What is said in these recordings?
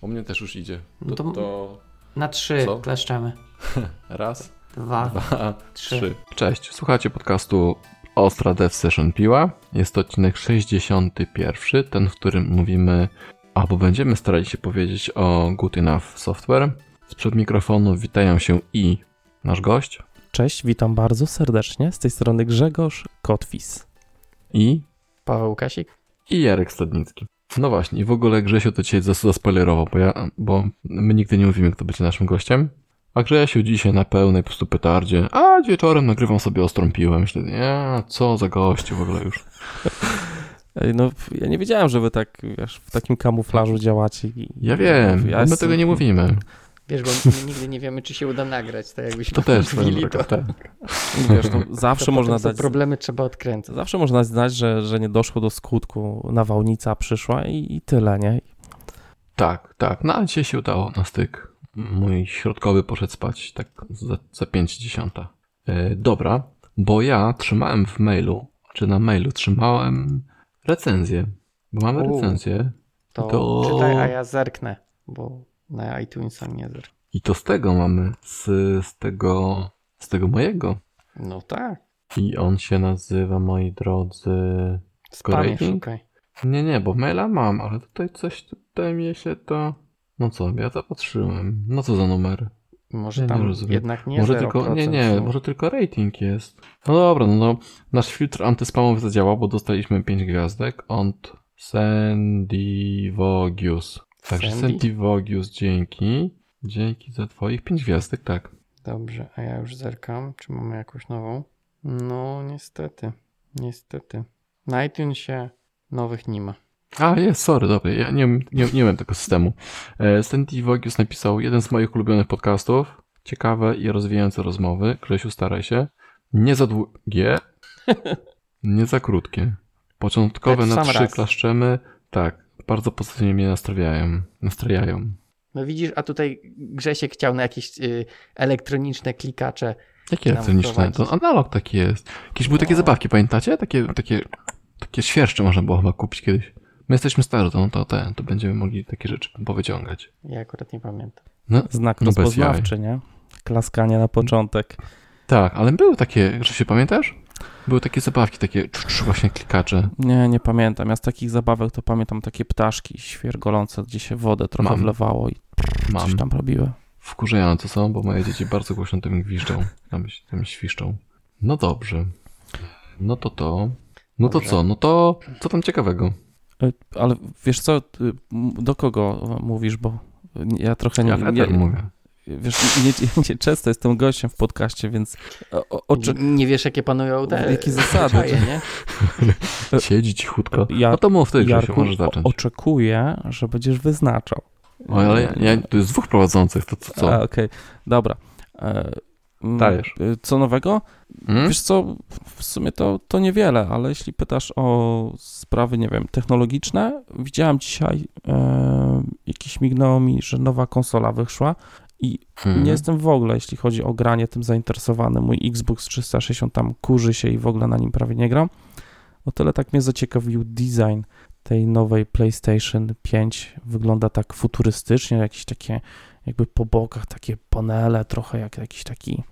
U mnie też już idzie. No To, to- to Na trzy Co? kleszczemy. raz, Dwa. dwa, Trzy. trzy. Cześć, słuchacie podcastu Ostra Dev Session Piła. Jest to odcinek 61, ten, w którym mówimy, albo będziemy starali się powiedzieć o Good Enough Software. Sprzed mikrofonu witają się i nasz gość, Cześć, witam bardzo serdecznie. Z tej strony Grzegorz Kotwis. i, Paweł Kasik. i Jarek Stadnicki. No właśnie, i w ogóle Grzesiu to dzisiaj zas- zaspoilerował, bo, ja, bo my nigdy nie mówimy, kto będzie naszym gościem. A Grzesiu dzisiaj na pełnej po prostu petardzie, a wieczorem nagrywam sobie ostrą piłę. Myślę, nie, co za gościu w ogóle już. No, ja nie wiedziałem, że wy tak wiesz, w takim kamuflażu działacie. I, Ja wiem, ja my jestem- tego nie mówimy. Wiesz, bo my nigdy nie wiemy, czy się uda nagrać, tak jakbyśmy To też mówili, to, tak. Wiesz, no, zawsze to można dać. problemy trzeba odkręcać. Zawsze można znać, że, że nie doszło do skutku, nawałnica przyszła i, i tyle, nie? Tak, tak. No a dzisiaj się udało na styk. Mój środkowy poszedł spać tak za, za 5 dziesiąta. E, dobra, bo ja trzymałem w mailu, czy na mailu trzymałem recenzję. Bo mamy U. recenzję. To, To- czytaj, a ja zerknę, bo na iTunesa nie. I to z tego mamy, z, z tego, z tego mojego. No tak, I on się nazywa, moi drodzy... spamie szukaj. Nie, nie, bo maila mam, ale tutaj coś, tutaj mi się to... No co, ja zapatrzyłem. No co za numer? Może nie tam rozumiem. jednak nie może 0%. tylko, nie, nie, może tylko rating jest. No dobra, no, no nasz filtr antyspamowy zadziałał, bo dostaliśmy 5 gwiazdek od Sendivogius. Także Sandy? Sendivogius, dzięki. Dzięki za twoich 5 gwiazdek, tak. Dobrze, a ja już zerkam, czy mamy jakąś nową? No, niestety, niestety. Na iTunesie nowych nie ma. A, jest, sorry, dobra, ja nie, nie, nie wiem tego systemu. E, Sendivogius napisał jeden z moich ulubionych podcastów. Ciekawe i rozwijające rozmowy. Grzesiu, staraj się. Nie za długie, nie za krótkie. Początkowe na trzy raz. klaszczemy. Tak, bardzo pozytywnie mnie nastrawiają. Nastrajają. No widzisz, a tutaj Grzesiek chciał na jakieś y, elektroniczne klikacze. Jakie elektroniczne? To analog taki jest. Jakieś były takie No. zabawki, pamiętacie? Takie, takie, takie świerszcze można było chyba kupić kiedyś. My jesteśmy stary, to, to, ten, to będziemy mogli takie rzeczy powyciągać. Ja akurat nie pamiętam. No, Znak No rozpoznawczy, nie? Klaskanie na początek. Tak, ale były takie, że się pamiętasz? Były takie zabawki, takie właśnie klikacze. Nie, nie pamiętam. Ja z takich zabawek to pamiętam takie ptaszki świergolące, gdzie się wodę trochę Mam. wlewało i Mam. coś tam robiły. Wkurzające są, bo moje dzieci bardzo głośno tym gwiżdżą. Tam, tam świszczą. No dobrze. No to to. No to Dobrze. co? No to co tam ciekawego? Y, Ale wiesz co, do kogo mówisz, bo ja trochę nie, Ja nie, Eter mówię. Wiesz, nie, nie, nie często jestem gościem w podcaście, więc o, o, oczy, Nie, nie wiesz, jakie panują te Jakie zasady? nie? Siedzi cichutko. Ja- No to mów ty, Jarku, możesz zacząć. oczekuję, że będziesz wyznaczał. O, ale ja, ja, tu jest dwóch prowadzących, to co? Co? Okej, dobra. E, Dajesz. y, Co nowego? Hmm? Wiesz co, w sumie to, to niewiele, ale jeśli pytasz o sprawy, nie wiem, technologiczne, widziałem dzisiaj, e, jakiś mignęło mi, że nowa konsola wyszła i Hmm. nie jestem w ogóle, jeśli chodzi o granie, tym zainteresowany. Mój Xbox 360 tam kurzy się i w ogóle na nim prawie nie gram. O tyle tak mnie zaciekawił design tej nowej PlayStation 5. Wygląda tak futurystycznie, jakieś takie jakby po bokach takie panele, trochę jak jakiś taki,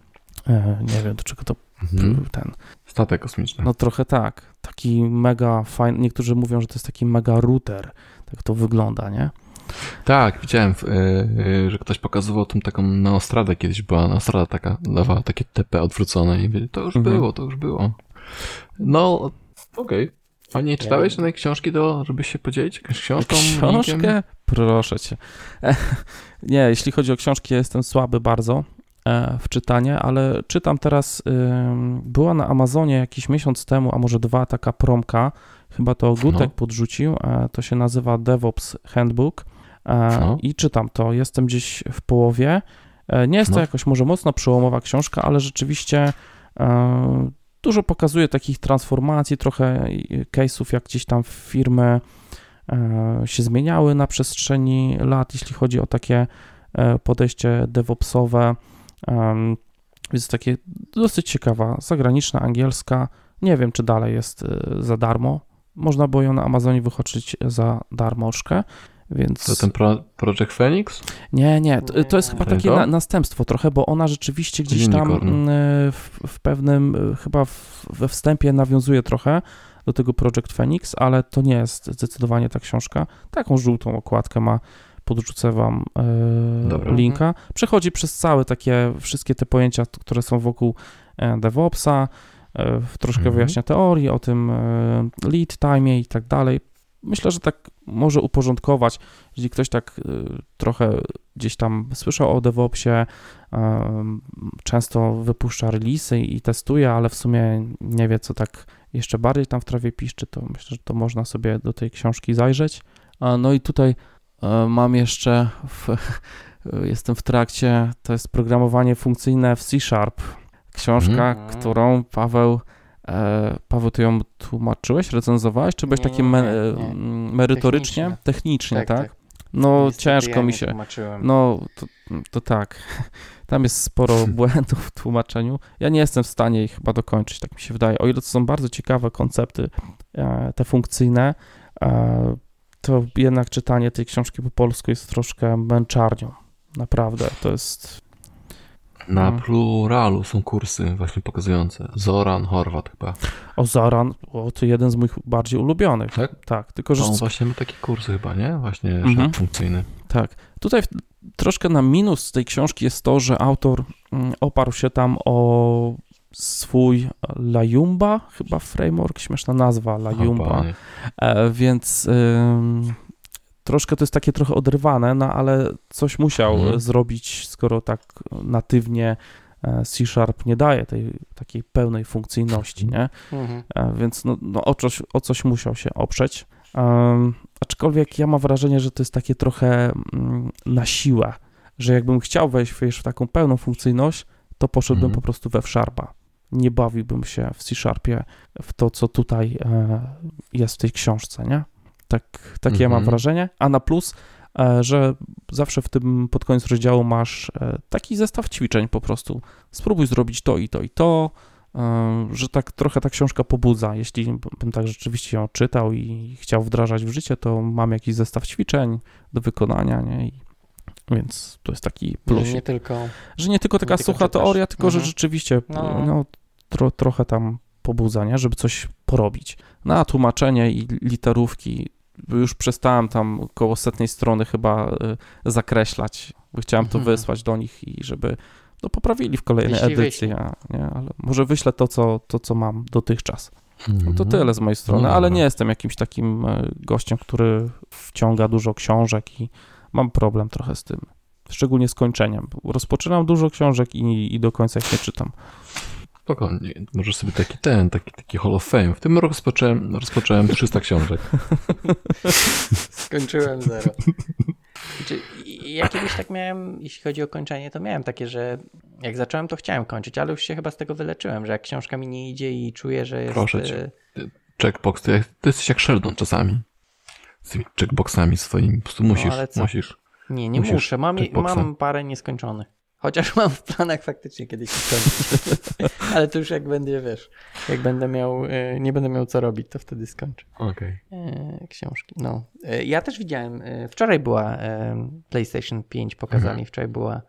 e, nie wiem do czego to Mhm. ten, Statek kosmiczny. no trochę tak, taki mega fajny, niektórzy mówią, że to jest taki mega router, tak to wygląda, nie? Tak, widziałem, y, y, że ktoś pokazywał tą taką neostradę kiedyś była, neostrada taka, dawała takie TP odwrócone i to już Mhm. było, to już było. No, okej. A nie czytałeś żadnej książki, do, żeby się podzielić jakąś książką? linkiem? Książkę? Proszę cię. E, nie, jeśli chodzi o książki, ja jestem słaby bardzo e, w czytanie, ale czytam teraz, była na Amazonie jakiś miesiąc temu, a może dwa, taka promka, chyba to Gutek No. podrzucił, e, to się nazywa DevOps Handbook e, i czytam to, jestem gdzieś w połowie. E, nie jest to No. jakoś może mocno przełomowa książka, ale rzeczywiście e, dużo pokazuje takich transformacji, trochę case'ów, jak gdzieś tam firmy się zmieniały na przestrzeni lat, jeśli chodzi o takie podejście DevOpsowe. Więc takie dosyć ciekawa, zagraniczna, angielska. Nie wiem, czy dalej jest za darmo. Można było ją na Amazonie wychoczyć za darmożkę. Więc... To ten pro, Project Phoenix? Nie, nie, to, to jest chyba To takie na, następstwo trochę, bo ona rzeczywiście gdzieś tam mm, w, w pewnym, y, chyba w, we wstępie nawiązuje trochę do tego Project Phoenix, ale to nie jest zdecydowanie ta książka. Taką żółtą okładkę ma, podrzucę wam e, linka. Przechodzi przez całe takie, wszystkie te pojęcia, które są wokół e, DevOpsa, e, troszkę Mhm. wyjaśnia teorii o tym e, lead time i tak dalej. Myślę, że tak może uporządkować, jeśli ktoś tak y, trochę gdzieś tam słyszał o DevOpsie, często wypuszcza releasy i testuje, ale w sumie nie wie, co tak jeszcze bardziej tam w trawie piszczy, to myślę, że to można sobie do tej książki zajrzeć. No i tutaj e, mam jeszcze, w, jestem w trakcie, to jest programowanie funkcyjne w C Sharp. Książka, Mhm. którą Paweł E, Paweł, ty ją tłumaczyłeś, recenzowałeś, czy byłeś Nie, taki nie, me, m, merytorycznie? Technicznie. Technicznie, tak? Tak, tak. No Niestety ciężko ja mi się. Tłumaczyłem. No to, to tak. Tam jest sporo błędów w tłumaczeniu. Ja nie jestem w stanie ich chyba dokończyć, tak mi się wydaje. O ile to są bardzo ciekawe koncepty, e, te funkcyjne, e, to jednak czytanie tej książki po polsku jest troszkę męczarnią. Naprawdę, to jest Na No. pluralu są kursy właśnie pokazujące. Zoran Horvat chyba. O Zoran, o, to jeden z moich bardziej ulubionych. Tak? Tak, tylko że On właśnie ma taki kursy chyba, nie? Właśnie Mhm. funkcyjny. Tak. Tutaj troszkę na minus tej książki jest to, że autor mm, oparł się tam o swój Lajumba, chyba framework, śmieszna nazwa Lajumba, e, więc ym, troszkę to jest takie trochę oderwane, no ale coś musiał Mhm. zrobić, skoro tak natywnie e, C Sharp nie daje tej takiej pełnej funkcyjności, nie? Mhm. E, więc no, no o, coś, o coś musiał się oprzeć. Um, aczkolwiek ja mam wrażenie, że to jest takie trochę mm, na siłę, że jakbym chciał wejść wiesz, w taką pełną funkcyjność, to poszedłbym Mhm. po prostu we Sharpa. Nie bawiłbym się w C-Sharpie w to, co tutaj e, jest w tej książce, nie? Tak, takie ja mam Mhm. wrażenie. A na plus, e, że zawsze w tym pod koniec rozdziału masz e, taki zestaw ćwiczeń po prostu. Spróbuj zrobić to i to i to, e, że tak trochę ta książka pobudza. Jeśli bym tak rzeczywiście ją czytał i chciał wdrażać w życie, to mam jakiś zestaw ćwiczeń do wykonania, nie? I, więc to jest taki plus. Nie tylko. Że nie tylko taka Nie tylko sucha czytasz. teoria, tylko że Mhm. rzeczywiście No. no. tro, trochę tam pobudza, nie? żeby coś porobić. Na tłumaczenie i literówki już przestałem tam koło setnej strony chyba y, zakreślać, bo chciałem to Mhm. wysłać do nich i żeby no, poprawili w kolejnej Jeśli edycji, wyślij. a, nie? ale może wyślę to co, to, co mam dotychczas. No to Mhm. tyle z mojej strony, No ale nie jestem jakimś takim e, gościem, który wciąga dużo książek i mam problem trochę z tym. Szczególnie z kończeniem. Rozpoczynam dużo książek i, i do końca ich nie czytam. Spokojnie, możesz sobie taki ten, taki, taki Hall of Fame. W tym roku rozpocząłem, rozpocząłem 300 książek. Skończyłem zero. Znaczy, ja kiedyś tak miałem, jeśli chodzi o kończenie, to miałem takie, że jak zacząłem, to chciałem kończyć, ale już się chyba z tego wyleczyłem, że jak książka mi nie idzie i czuję, że jest... Proszę cię. e, Checkbox, ty, jak- ty jesteś jak Sheldon czasami. Z tymi checkboxami swoimi. Po prostu musisz, No, ale co? musisz. Nie, nie Musisz muszę. Mam, checkboxa. mam parę nieskończonych. Chociaż mam w planach faktycznie kiedyś skończyć. Ale to już jak będzie, wiesz, jak będę miał, e, nie będę miał co robić, to wtedy skończę. Okej. E, książki. No. E, Ja też widziałem, e, wczoraj była PlayStation 5 pokazali, Mhm. wczoraj była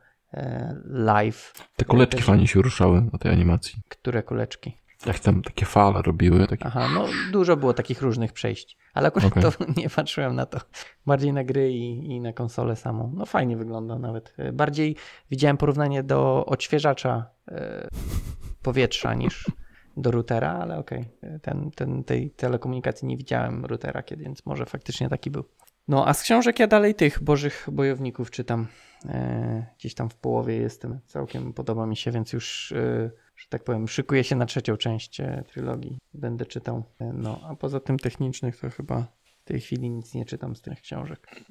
live. Te kuleczki Też- fajnie się ruszały na tej animacji. Które kuleczki? Jak tam takie fale robiły, takie... Aha, no dużo było takich różnych przejść, ale akurat Okej. to nie patrzyłem na to. Bardziej na gry i, i na konsolę samą. No fajnie wygląda nawet. Bardziej widziałem porównanie do odświeżacza e, powietrza niż do routera, ale okej. E, Ten, ten, tej telekomunikacji nie widziałem routera kiedy, więc może faktycznie taki był. No a z książek ja dalej tych Bożych Bojowników czytam. E, gdzieś tam w połowie jestem. Całkiem podoba mi się, więc już, e, że tak powiem, szykuję się na trzecią część e, trylogii. Będę czytał. E, no a poza tym technicznych to chyba w tej chwili nic nie czytam z tych książek.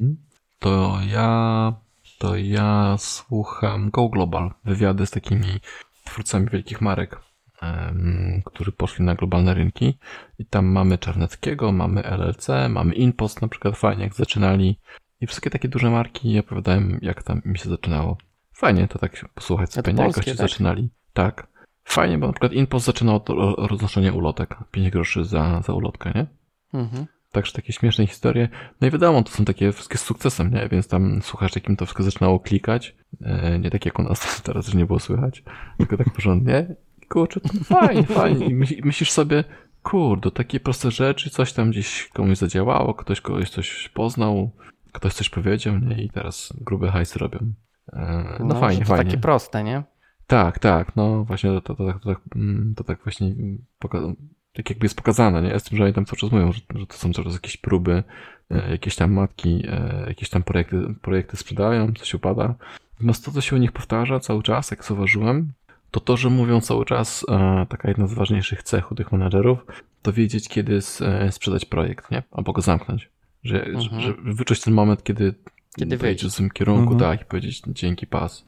To ja... To ja słucham Go Global. Wywiady z takimi twórcami wielkich marek, em, którzy poszli na globalne rynki. I tam mamy Czarneckiego, mamy LLC, mamy Inpost na przykład, fajnie jak zaczynali. I wszystkie takie duże marki opowiadałem, jak tam mi się zaczynało. Fajnie to tak się posłuchać A sobie, to nie? Jak goście tak? zaczynali. Tak. Fajnie, bo na przykład Inpost zaczynał od ro- roznoszenia ulotek. 5 groszy za, za ulotkę, nie? Mhm. Także takie śmieszne historie. No i wiadomo, to są takie wszystkie z sukcesem, nie? Więc tam słuchasz, jakim to wszystko zaczynało klikać. E, nie tak jak u nas teraz, że nie było słychać, tylko tak porządnie. Kurczę, to fajnie, fajnie. I myślisz sobie, kurde, takie proste rzeczy, coś tam gdzieś komuś zadziałało, ktoś kogoś coś poznał, ktoś coś powiedział, nie? I teraz grube hajsy robią. E, no, no fajnie, to fajnie. takie proste, nie? Tak, tak, no właśnie to, to, to, to, tak, mm, to tak właśnie tak jakby jest pokazane, nie? Z tym, że oni tam cały czas mówią, że, że to są cały czas jakieś próby, e, jakieś tam matki, e, jakieś tam projekty, projekty sprzedają, coś upada. Natomiast to, co się u nich powtarza cały czas, jak zauważyłem, to to, że mówią cały czas, e, taka jedna z ważniejszych cechów tych menadżerów, to wiedzieć, kiedy sprzedać projekt, nie? Albo go zamknąć. Że, mhm. że wyczuć ten moment, kiedy, kiedy wejdzie w tym kierunku, mhm. tak, i powiedzieć dzięki pas.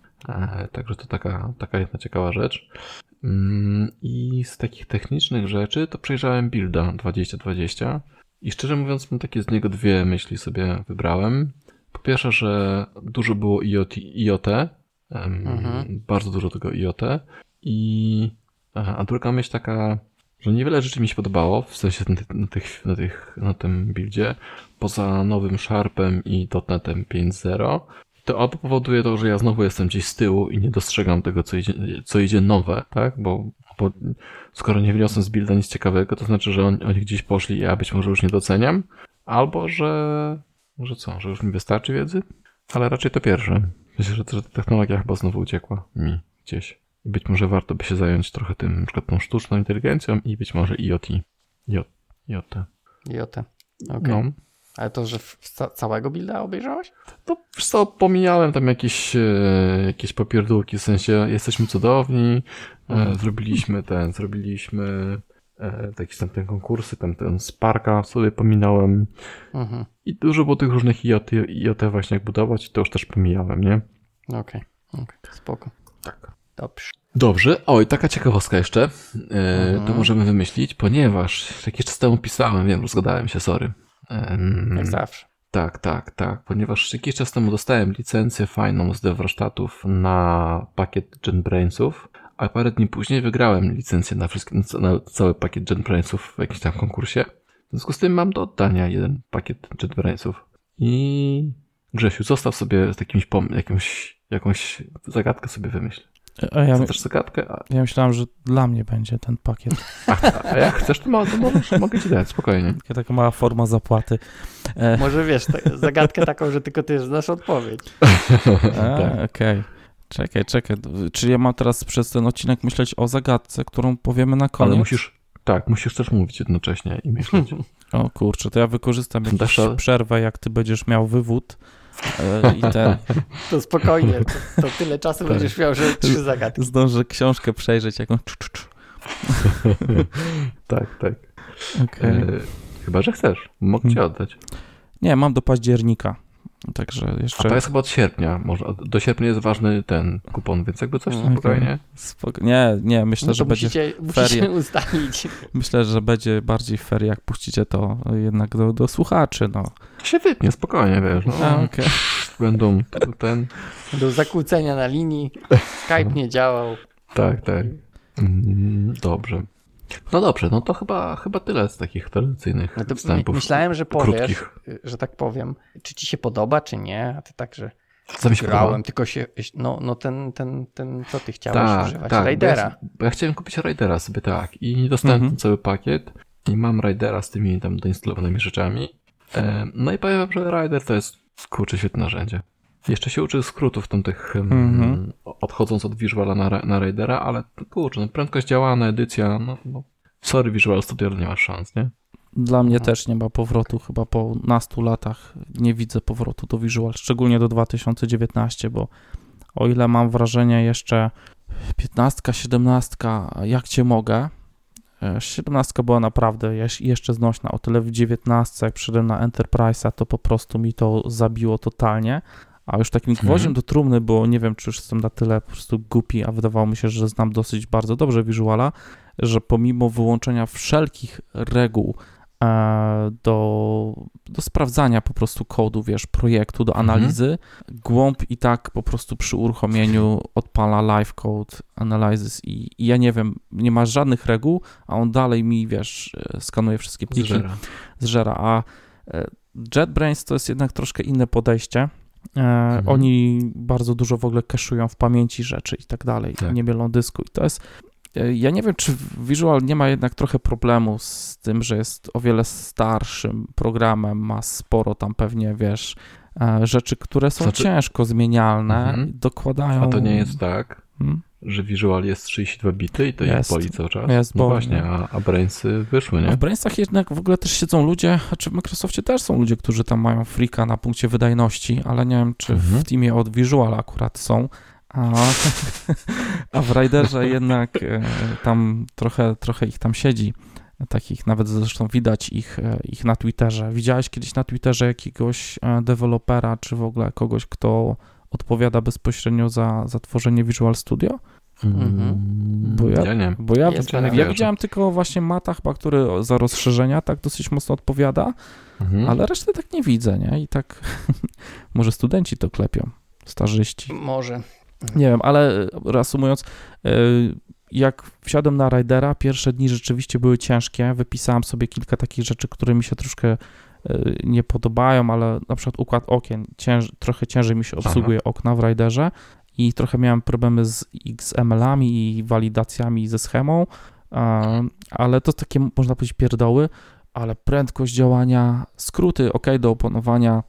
Także to taka, taka jedna ciekawa rzecz. Mm, I z takich technicznych rzeczy to przejrzałem builda 2020 i szczerze mówiąc, mam takie z niego dwie myśli sobie wybrałem. Po pierwsze, że dużo było IoT, IoT mhm. bardzo dużo tego IoT i a druga myśl taka, że niewiele rzeczy mi się podobało, w sensie na, tych, na, tych, na, tych, na tym buildzie, poza nowym Sharpem i .NETem 5.0, to albo powoduje to, że ja znowu jestem gdzieś z tyłu i nie dostrzegam tego, co idzie, co idzie nowe, tak? Bo, bo skoro nie wniosłem z builda nic ciekawego, to znaczy, że oni, oni gdzieś poszli i ja być może już nie doceniam, albo że, że co, że już mi wystarczy wiedzy, ale raczej to pierwsze. Myślę, że, że ta technologia chyba znowu uciekła mi gdzieś. I być może warto by się zająć trochę tym, na przykład tą sztuczną inteligencją i być może IoT. IoT. IoT. IoT. Okay. No. Ale to, że całego builda obejrzałeś? No, co, pomijałem tam jakieś, e, jakieś popierdółki, w sensie jesteśmy cudowni, e, mhm. zrobiliśmy ten, zrobiliśmy e, jakieś tam te konkursy, tam ten Sparka sobie pominąłem mhm. i dużo było tych różnych IoT, IoT właśnie jak budować, to już też pomijałem, nie? Okej, okay. okay. spoko. Tak. Dobrze. Dobrze. Oj, taka ciekawostka jeszcze. E, mhm. To możemy wymyślić, ponieważ jakiś czas temu pisałem, wiem, rozgadałem się, sorry. Jak zawsze. Tak, tak, tak. Ponieważ jakiś czas temu dostałem licencję fajną z warsztatów na pakiet JetBrainsów, a parę dni później wygrałem licencję na, wszystkie, na cały pakiet JetBrainsów w jakimś tam konkursie. W związku z tym mam do oddania jeden pakiet JetBrainsów. I Grzesiu, zostaw sobie z jakimś jakąś, jakąś zagadkę sobie wymyśl. A ja, też zagadkę? A... ja myślałem, że dla mnie będzie ten pakiet. A, a jak chcesz, to, to możesz, mogę ci dać, spokojnie. Taka, taka mała forma zapłaty. E... Może wiesz, zagadkę taką, że tylko ty znasz odpowiedź. tak. Okej. Okay. Czekaj, czekaj. Czyli ja mam teraz przez ten odcinek myśleć o zagadce, którą powiemy na koniec? Ale musisz, tak, musisz też mówić jednocześnie i myśleć. O kurczę, to ja wykorzystam jakąś przerwę, jak ty będziesz miał wywód i ten. To spokojnie, to, to tyle czasu tak. będziesz miał, że trzy zagadki. Zdążę książkę przejrzeć jakąś. tak, tak. Okay. E, chyba, że chcesz. Mogę ci hmm. oddać. Nie, mam do października. Także jeszcze. A to jest chyba od sierpnia. Może do sierpnia jest ważny ten kupon, więc jakby coś okay. spokojnie. Spoko nie, nie, myślę, no że musicie, będzie ferie. ustalić. Myślę, że będzie bardziej fair, jak puścicie to jednak do, do słuchaczy. No. Się wytnie, spokojnie, wiesz. No. A, okay. Będą ten. Będą zakłócenia na linii. Skype nie działał. Tak, tak. Mm, dobrze. No dobrze, no to chyba, chyba tyle z takich tradycyjnych no wstępów. Myślałem, że powiesz, krótkich. że tak powiem, czy ci się podoba, czy nie, a ty tak, że co mi się grałem, podoba? tylko się, no, no ten, ten, ten, co ty chciałeś tak, używać, tak, Raidera. Bo ja, bo ja, chciałem kupić Raidera sobie, tak, i dostałem mhm. cały pakiet i mam Raidera z tymi tam doinstalowanymi rzeczami. E, no i powiem, że Raider to jest, kurczę, świetne narzędzie. Jeszcze się uczy skrótów tam tych, mm-hmm. odchodząc od Visuala na, na Raidera, ale kurczę, no, prędkość działana, edycja, no, no sorry Visual Studio, nie masz szans, nie? Dla mnie no. też nie ma powrotu, chyba po nastu latach nie widzę powrotu do Visual, szczególnie do 2019, bo o ile mam wrażenie jeszcze 15, 17, jak cię mogę, 17 e, była naprawdę jeszcze znośna, o tyle w 19, jak przyszedłem na Enterprise'a, to po prostu mi to zabiło totalnie, a już takim gwoździem mhm. do trumny, bo nie wiem, czy już jestem na tyle po prostu głupi, a wydawało mi się, że znam dosyć bardzo dobrze Visuala, że pomimo wyłączenia wszelkich reguł e, do, do sprawdzania po prostu kodu, wiesz, projektu, do Mhm. analizy. Głąb i tak po prostu przy uruchomieniu odpala live code analysis i, i ja nie wiem, nie ma żadnych reguł, a on dalej mi, wiesz, e, skanuje wszystkie pliki Zżera. zżera, a e, JetBrains to jest jednak troszkę inne podejście. E, Oni bardzo dużo w ogóle cache'ują w pamięci rzeczy i tak dalej, Tak. nie mielą dysku i to jest e, ja nie wiem, czy Visual nie ma jednak trochę problemu z tym, że jest o wiele starszym programem, ma sporo tam pewnie, wiesz, e, rzeczy, które są Znaczy- ciężko zmienialne, Mhm. dokładają... A to nie jest tak, Hmm? że Visual jest 32 bity i to Jest. boli cały czas? Jest, no boli, właśnie, no. a, a Brainsy wyszły, A nie? w Brainsach jednak w ogóle też siedzą ludzie, a czy w Microsoftie też są ludzie, którzy tam mają freaka na punkcie wydajności, ale nie wiem, czy Mhm. w teamie od Visual akurat są. A, a w Riderze jednak e, tam trochę, trochę ich tam siedzi. Takich nawet zresztą widać ich, e, ich na Twitterze. Widziałeś kiedyś na Twitterze jakiegoś e, dewelopera, czy w ogóle kogoś, kto odpowiada bezpośrednio za, za tworzenie Visual Studio? Mhm. Bo ja- ja nie. Bo ja, ja, pewnie. widziałem tylko właśnie Mata chyba, który za rozszerzenia tak dosyć mocno odpowiada, Mhm. ale resztę tak nie widzę, nie? I tak może studenci to klepią, starzyści. Może. Nie wiem, ale reasumując, y, jak wsiadłem na Ridera, pierwsze dni rzeczywiście były ciężkie. Wypisałem sobie kilka takich rzeczy, które mi się troszkę nie podobają, ale na przykład układ okien, cięż, trochę ciężej mi się obsługuje okna w Riderze i trochę miałem problemy z XML-ami i walidacjami ze schemą, ale to takie, można powiedzieć, pierdoły, ale prędkość działania, skróty ok do opanowania,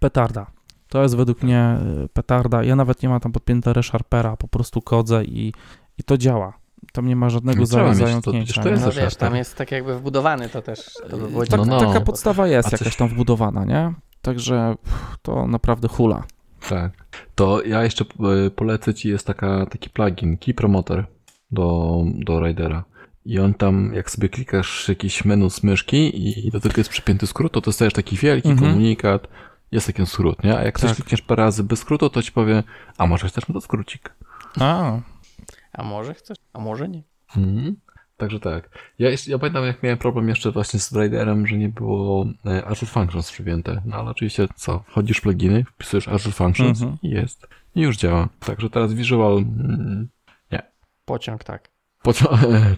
petarda. To jest według mnie y, petarda. Ja nawet nie mam tam podpięte ReSharpera, po prostu kodzę i, i to działa. Tam nie ma żadnego trzeba za- to zająknięcia. to nie? jest No też wiesz, tam jest tak jakby wbudowany to też. To by było Tak, No, no. Taka podstawa jest coś- jakaś tam wbudowana, nie? Także to naprawdę hula. Tak. To ja jeszcze e, polecę ci, jest taka, taki plugin, Key Promoter do, do Ridera. I on tam, jak sobie klikasz jakiś menu z myszki i do tego jest przypięty skrót, to dostajesz taki wielki Mhm. komunikat, jest taki skrót, nie? A jak coś Tak. klikniesz parę razy bez skrótu, to ci powie, a może chcesz na to skrócik. A, A może chcesz? A może nie? Mhm. Także tak. Ja, ja pamiętam, jak miałem problem jeszcze właśnie z Riderem, że nie było e, Azure Functions przypięte. No ale oczywiście co? Wchodzisz w pluginy, wpisujesz Azure Functions Mhm. i jest. I już działa. Także teraz Visual... Mm, Pociąg tak. pociąg,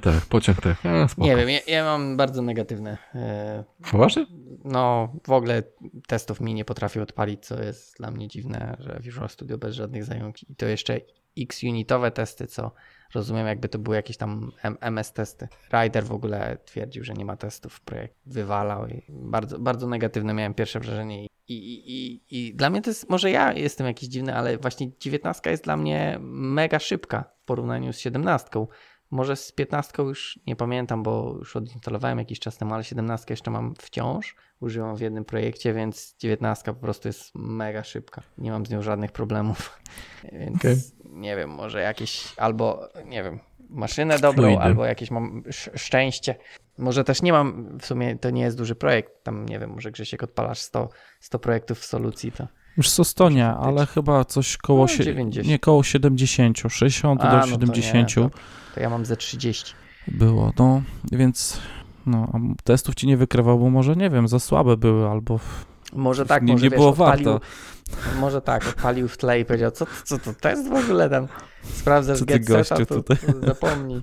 tak, pociąg tak. A, spoko. Nie wiem, ja, ja mam bardzo negatywne. e, Poważnie? No, w ogóle testów mi nie potrafił odpalić, co jest dla mnie dziwne, że Visual Studio bez żadnych zająć. I to jeszcze X-unitowe testy, co rozumiem, jakby to były jakieś tam MS testy. Rider w ogóle twierdził, że nie ma testów, projekt wywalał i bardzo, bardzo negatywne miałem pierwsze wrażenie. I, i, i, I dla mnie to jest, może ja jestem jakiś dziwny, ale właśnie 19 jest dla mnie mega szybka w porównaniu z 17. Może z 15 już nie pamiętam, bo już odinstalowałem jakiś czas temu, ale 17 jeszcze mam wciąż. Używam w jednym projekcie, więc 19 po prostu jest mega szybka. Nie mam z nią żadnych problemów. Więc Okej. nie wiem, może jakieś albo, nie wiem, maszynę dobrą, Fluidy. albo jakieś mam sz- szczęście. Może też nie mam, w sumie to nie jest duży projekt. Tam nie wiem, może Grzesiek odpalasz 100, 100 projektów w solucji, to już co stonia, Faktycznie. ale chyba coś koło, No, sie- 90. nie koło 70, 60 A, do no to 70 nie, to, to ja mam ze 30. było, no, więc no, a testów ci nie wykrywał, bo może, nie wiem, za słabe były, albo Może tak, nie, może nie wiesz, było odpalił, warto. Może tak, odpalił w tle i powiedział, co, co to test w ogóle tam? Sprawdzasz Co ty, get seta, to, tutaj? zapomnij.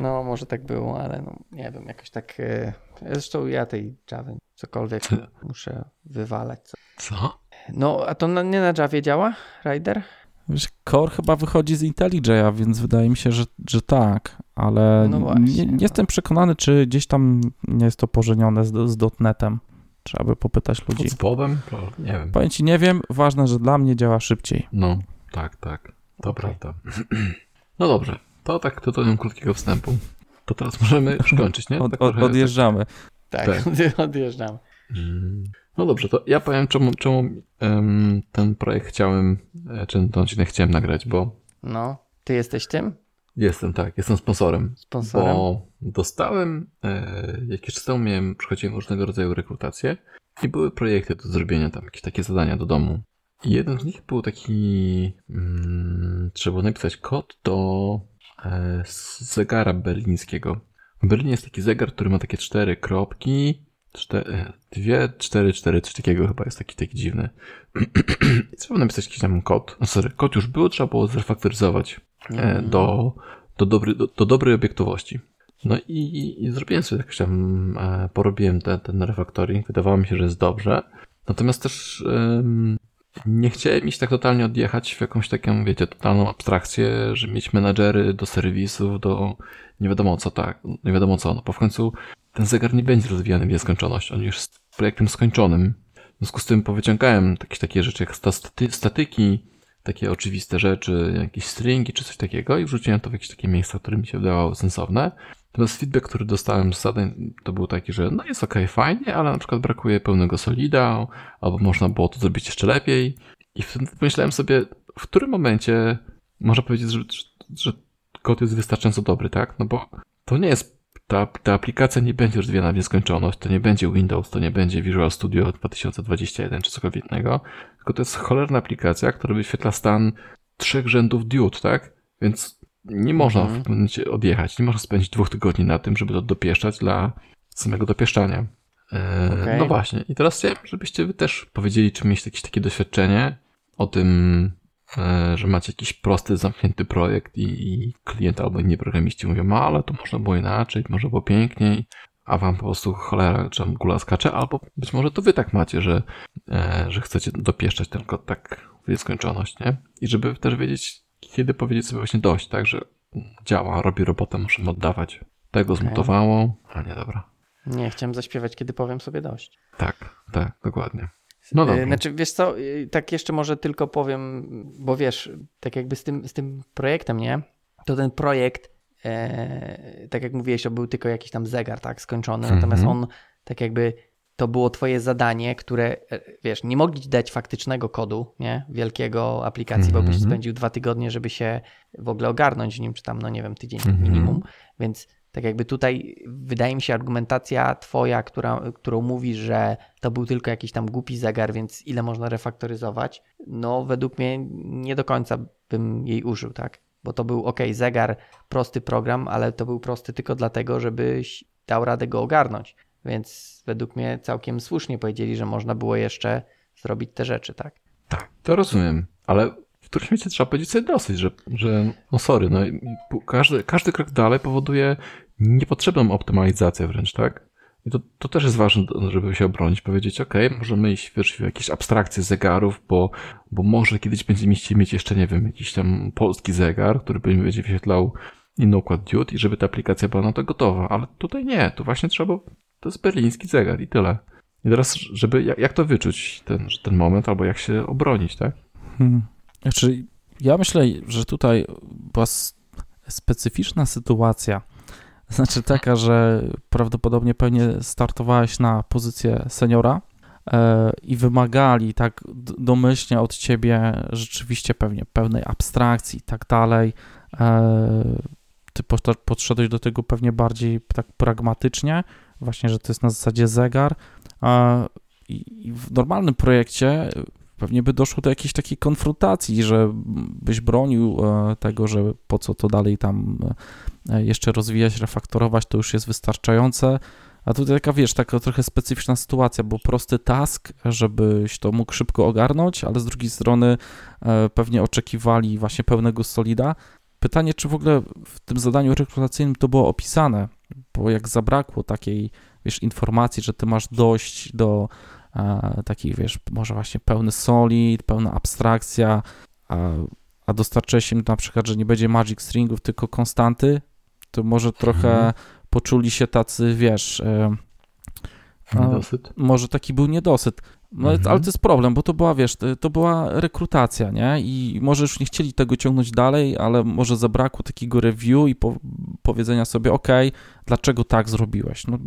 No, może tak było, ale no, nie wiem, jakoś tak... e, Zresztą ja tej Java cokolwiek muszę wywalać. Co- Co? No, a to na, nie na Javie działa, Rider? Wiesz, Core chyba wychodzi z IntelliJ'a, więc wydaje mi się, że, że tak, ale No nie, właśnie, nie no. jestem przekonany, czy gdzieś tam nie jest to pożenione z, z .NETem. Trzeba by popytać ludzi. Pod spodem? To Nie wiem. Powiem ci, nie wiem, ważne, że dla mnie działa szybciej. No, tak, tak. To Okej. prawda. No dobrze. To tak tytułem krótkiego wstępu. To teraz możemy już kończyć, nie? Od, Tak od, odjeżdżamy. Tak, Tak. odjeżdżam. Mm. No dobrze, to ja powiem, czemu, czemu em, ten projekt chciałem, e, czy ten odcinek chciałem nagrać, bo No, ty jesteś tym jestem, tak, jestem sponsorem. sponsorem? Bo dostałem, e, jakiś czas temu miałem, przychodziłem różnego rodzaju rekrutacje i były projekty do zrobienia tam, jakieś takie zadania do domu. I jeden z nich był taki, mm, trzeba było napisać kod do e, zegara berlińskiego. W Berlinie jest taki zegar, który ma takie cztery kropki cztery, dwie, cztery, cztery, coś takiego chyba jest taki, taki dziwny. I trzeba napisać jakiś tam kod. No sorry, kod już był, trzeba było zrefaktoryzować e, do, do, dobry, do, do dobrej obiektowości. No i, i, i zrobiłem sobie jakoś tam, e, porobiłem ten, ten refactoring, wydawało mi się, że jest dobrze. Natomiast też ym, nie chciałem iść tak totalnie odjechać w jakąś taką, wiecie, totalną abstrakcję, że mieć menadżery do serwisów, do nie wiadomo co tak, nie wiadomo co, no bo w końcu ten zegar nie będzie rozwijany w nieskończoność, on już jest projektem skończonym. W związku z tym powyciągałem jakieś takie rzeczy jak staty, statyki, takie oczywiste rzeczy, jakieś stringi czy coś takiego i wrzuciłem to w jakieś takie miejsca, które mi się wydawało sensowne. Natomiast feedback, który dostałem z zadań, to był taki, że no jest ok, fajnie, ale na przykład brakuje pełnego solida, albo można było to zrobić jeszcze lepiej. I wtedy pomyślałem sobie, w którym momencie można powiedzieć, że, że kod jest wystarczająco dobry, tak? No bo to nie jest, ta, ta aplikacja nie będzie rozwijana w nieskończoność, to nie będzie Windows, to nie będzie Visual Studio 2021 czy cokolwiek innego, tylko to jest cholerna aplikacja, która wyświetla stan trzech rzędów diod, tak? Więc nie można w Mhm. pewnym momencie odjechać, nie można spędzić dwóch tygodni na tym, żeby to dopieszczać dla samego dopieszczania. E, Okej. No właśnie. I teraz chciałem, żebyście wy też powiedzieli, czy mieliście jakieś takie doświadczenie o tym, że macie jakiś prosty, zamknięty projekt i, i klient albo inni programiści mówią, no ale to można było inaczej, można było piękniej, a wam po prostu cholera, czy gula skacze, albo być może to wy tak macie, że, e, że chcecie dopieszczać ten kod tak w nieskończoność, nie? I żeby też wiedzieć, kiedy powiedzieć sobie właśnie dość, tak, że działa, robi robotę, możemy oddawać. Tego Okej. zmutowało, a nie dobra. Nie, chciałem zaśpiewać, kiedy powiem sobie dość. Tak, tak, dokładnie. No dobra. E, Znaczy, wiesz co, e, tak jeszcze może tylko powiem, bo wiesz, tak jakby z tym, z tym projektem, nie? To ten projekt, e, tak jak mówiłeś, to był tylko jakiś tam zegar, tak, skończony, Mhm. natomiast on tak jakby to było twoje zadanie, które, e, wiesz, nie mogli ci dać faktycznego kodu, nie? Wielkiego aplikacji, bo byś Mhm. spędził dwa tygodnie, żeby się w ogóle ogarnąć w nim, czy tam, no nie wiem, tydzień Mhm. minimum, więc tak jakby tutaj wydaje mi się argumentacja twoja, która, którą mówi, że to był tylko jakiś tam głupi zegar, więc ile można refaktoryzować, no według mnie nie do końca bym jej użył, tak? Bo to był ok, zegar, prosty program, ale to był prosty tylko dlatego, żebyś dał radę go ogarnąć. Więc według mnie całkiem słusznie powiedzieli, że można było jeszcze zrobić te rzeczy, tak? Tak, to rozumiem, ale którymś momencie trzeba powiedzieć sobie dosyć, że, że no sorry, no każdy, każdy krok dalej powoduje niepotrzebną optymalizację wręcz, tak? I to, to też jest ważne, żeby się obronić, powiedzieć, ok, możemy iść wiesz, w jakieś abstrakcje zegarów, bo, bo może kiedyś będziemy mieć jeszcze, nie wiem, jakiś tam polski zegar, który będzie wyświetlał inny układ diod i żeby ta aplikacja była na to gotowa, ale tutaj nie, tu właśnie trzeba, to jest berliński zegar i tyle. I teraz, żeby, jak, jak to wyczuć, ten, ten moment, albo jak się obronić, tak? Hmm. Znaczy, ja myślę, że tutaj była specyficzna sytuacja. Znaczy taka, że prawdopodobnie pewnie startowałeś na pozycję seniora e, i wymagali tak domyślnie od ciebie rzeczywiście pewnie pełnej abstrakcji i tak dalej. E, ty podszedłeś do tego pewnie bardziej tak pragmatycznie, właśnie, że to jest na zasadzie zegar. E, i w normalnym projekcie pewnie by doszło do jakiejś takiej konfrontacji, że byś bronił e, tego, że po co to dalej tam e, jeszcze rozwijać, refaktorować, to już jest wystarczające. A tutaj taka, wiesz, taka trochę specyficzna sytuacja, bo prosty task, żebyś to mógł szybko ogarnąć, ale z drugiej strony e, pewnie oczekiwali właśnie pełnego solida. Pytanie, czy w ogóle w tym zadaniu rekrutacyjnym to było opisane, bo jak zabrakło takiej, wiesz, informacji, że ty masz dość do e, taki, wiesz, może właśnie pełny solid, pełna abstrakcja, a, a dostarczyłeś im na przykład, że nie będzie magic stringów, tylko konstanty, to może trochę Mhm. poczuli się tacy, wiesz, e, może taki był niedosyt. No, Mhm. ale to jest problem, bo to była, wiesz, to, to była rekrutacja, nie? I może już nie chcieli tego ciągnąć dalej, ale może zabrakło takiego review i po, powiedzenia sobie, ok, dlaczego tak zrobiłeś? No,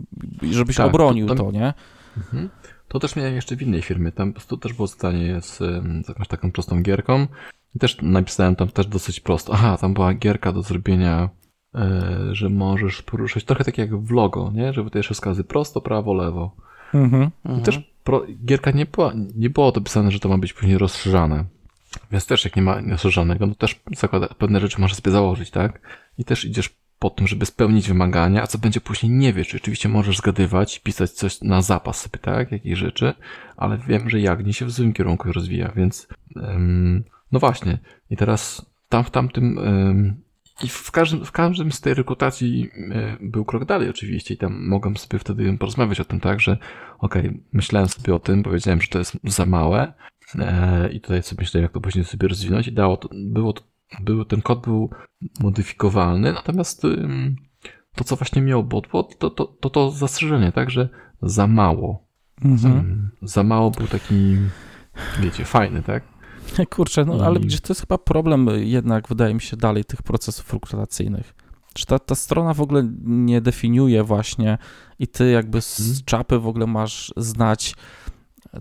żebyś Tak, to- obronił to- to, nie? Mhm. To też miałem jeszcze w innej firmie. Tam po prostu też było zadanie z, z jakąś taką prostą gierką. I też napisałem tam też dosyć prosto. Aha, tam była gierka do zrobienia, e, że możesz poruszać trochę tak jak w logo, nie? Żeby te wskazy prosto, prawo, lewo. Mhm. I też pro, gierka nie była, nie było to pisane, że to ma być później rozszerzane. Więc też jak nie ma rozszerzanego, no też zakłada, pewne rzeczy możesz sobie założyć, tak? I też idziesz po tym, żeby spełnić wymagania, a co będzie później nie wiesz. Czy Oczywiście możesz zgadywać, pisać coś na zapas sobie, tak, jakich rzeczy, ale wiem, że Jagni się w złym kierunku rozwija, więc ym, no właśnie. I teraz tam w tamtym ym, i w każdym, w każdym z tej rekrutacji był krok dalej oczywiście i tam mogłem sobie wtedy porozmawiać o tym tak, że okej, okay, myślałem sobie o tym, powiedziałem, że to jest za małe e, i tutaj sobie myślałem, jak to później sobie rozwinąć i dało to, było to był, ten kod był modyfikowalny, natomiast to, co właśnie miało bodło, to to, to, to zastrzeżenie, tak, że za mało. Mhm. Za mało był taki, wiecie, fajny, tak? Kurczę, no ale widzisz, to jest chyba problem jednak, wydaje mi się, dalej tych procesów rekrutacyjnych. Czy ta, ta strona w ogóle nie definiuje właśnie i ty jakby z mhm. czapy w ogóle masz znać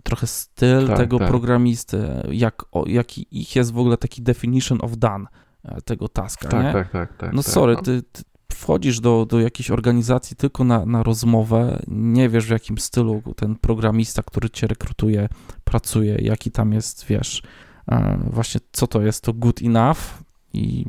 trochę styl tak, tego tak. programisty, jak, o, jaki ich jest w ogóle taki definition of done e, tego taska, tak, nie? Tak, tak, tak. No tak, sorry, no. ty, ty wchodzisz do, do jakiejś organizacji tylko na, na rozmowę, nie wiesz w jakim stylu ten programista, który cię rekrutuje, pracuje, jaki tam jest, wiesz, e, właśnie co to jest to good enough i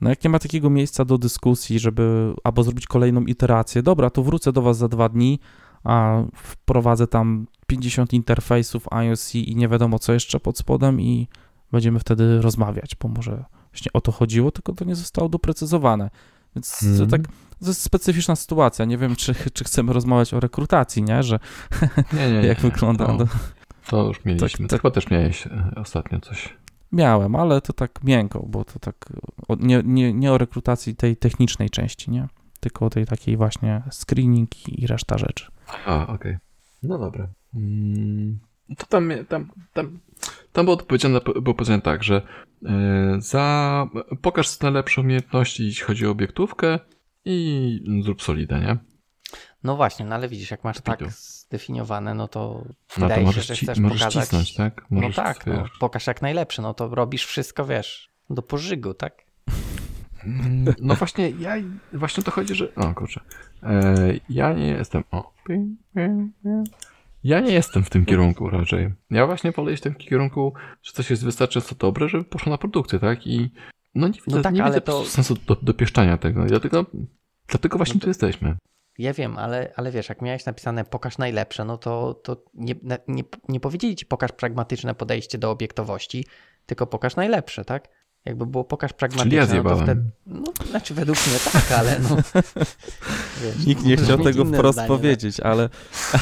no jak nie ma takiego miejsca do dyskusji, żeby albo zrobić kolejną iterację, dobra, to wrócę do was za dwa dni, a wprowadzę tam 50 interfejsów IOC i nie wiadomo co jeszcze pod spodem i będziemy wtedy rozmawiać, bo może właśnie o to chodziło, tylko to nie zostało doprecyzowane. Więc hmm. to tak, to jest specyficzna sytuacja. Nie wiem, czy, czy chcemy rozmawiać o rekrutacji, nie? Że nie, nie, jak nie, wygląda. To, to już mieliśmy. Tak, tak, chyba też miałeś e, ostatnio coś. Miałem, ale to tak miękko, bo to tak o, nie, nie, nie o rekrutacji tej technicznej części, nie? Tylko o tej takiej właśnie screening i reszta rzeczy. A, okej. Okay. No dobra. Mm, to tam, tam, tam, tam było powiedziane, było powiedziane tak, że e, za, pokaż najlepsze umiejętności, jeśli chodzi o obiektówkę i zrób solidę, nie? No właśnie, no ale widzisz, jak masz tak zdefiniowane, no to no wydaje to się, że chcesz możesz pokazać... Cisnąć, tak? No możesz, no tak, no, pokaż jak najlepsze, no to robisz wszystko, wiesz, do pożygu, tak? Mm, no właśnie, ja właśnie to chodzi, że. O kurczę. E, ja nie jestem. O. Ja nie jestem w tym kierunku raczej. Ja właśnie iść w tym kierunku, że coś jest wystarczająco dobre, żeby poszło na produkcję, tak? I no nie widzę, no tak, nie widzę to... sensu do, dopieszczania tego. Dlatego, dlatego właśnie no to... tu jesteśmy. Ja wiem, ale, ale wiesz, jak miałeś napisane pokaż najlepsze, no to, to nie, nie, nie powiedzieli ci pokaż pragmatyczne podejście do obiektowości, tylko pokaż najlepsze, tak? Jakby było pokaż pragmatyczne, ja no to wtedy, no, znaczy według mnie tak, ale no, wiesz, Nikt nie chciał tego wprost zdanie, powiedzieć, tak? ale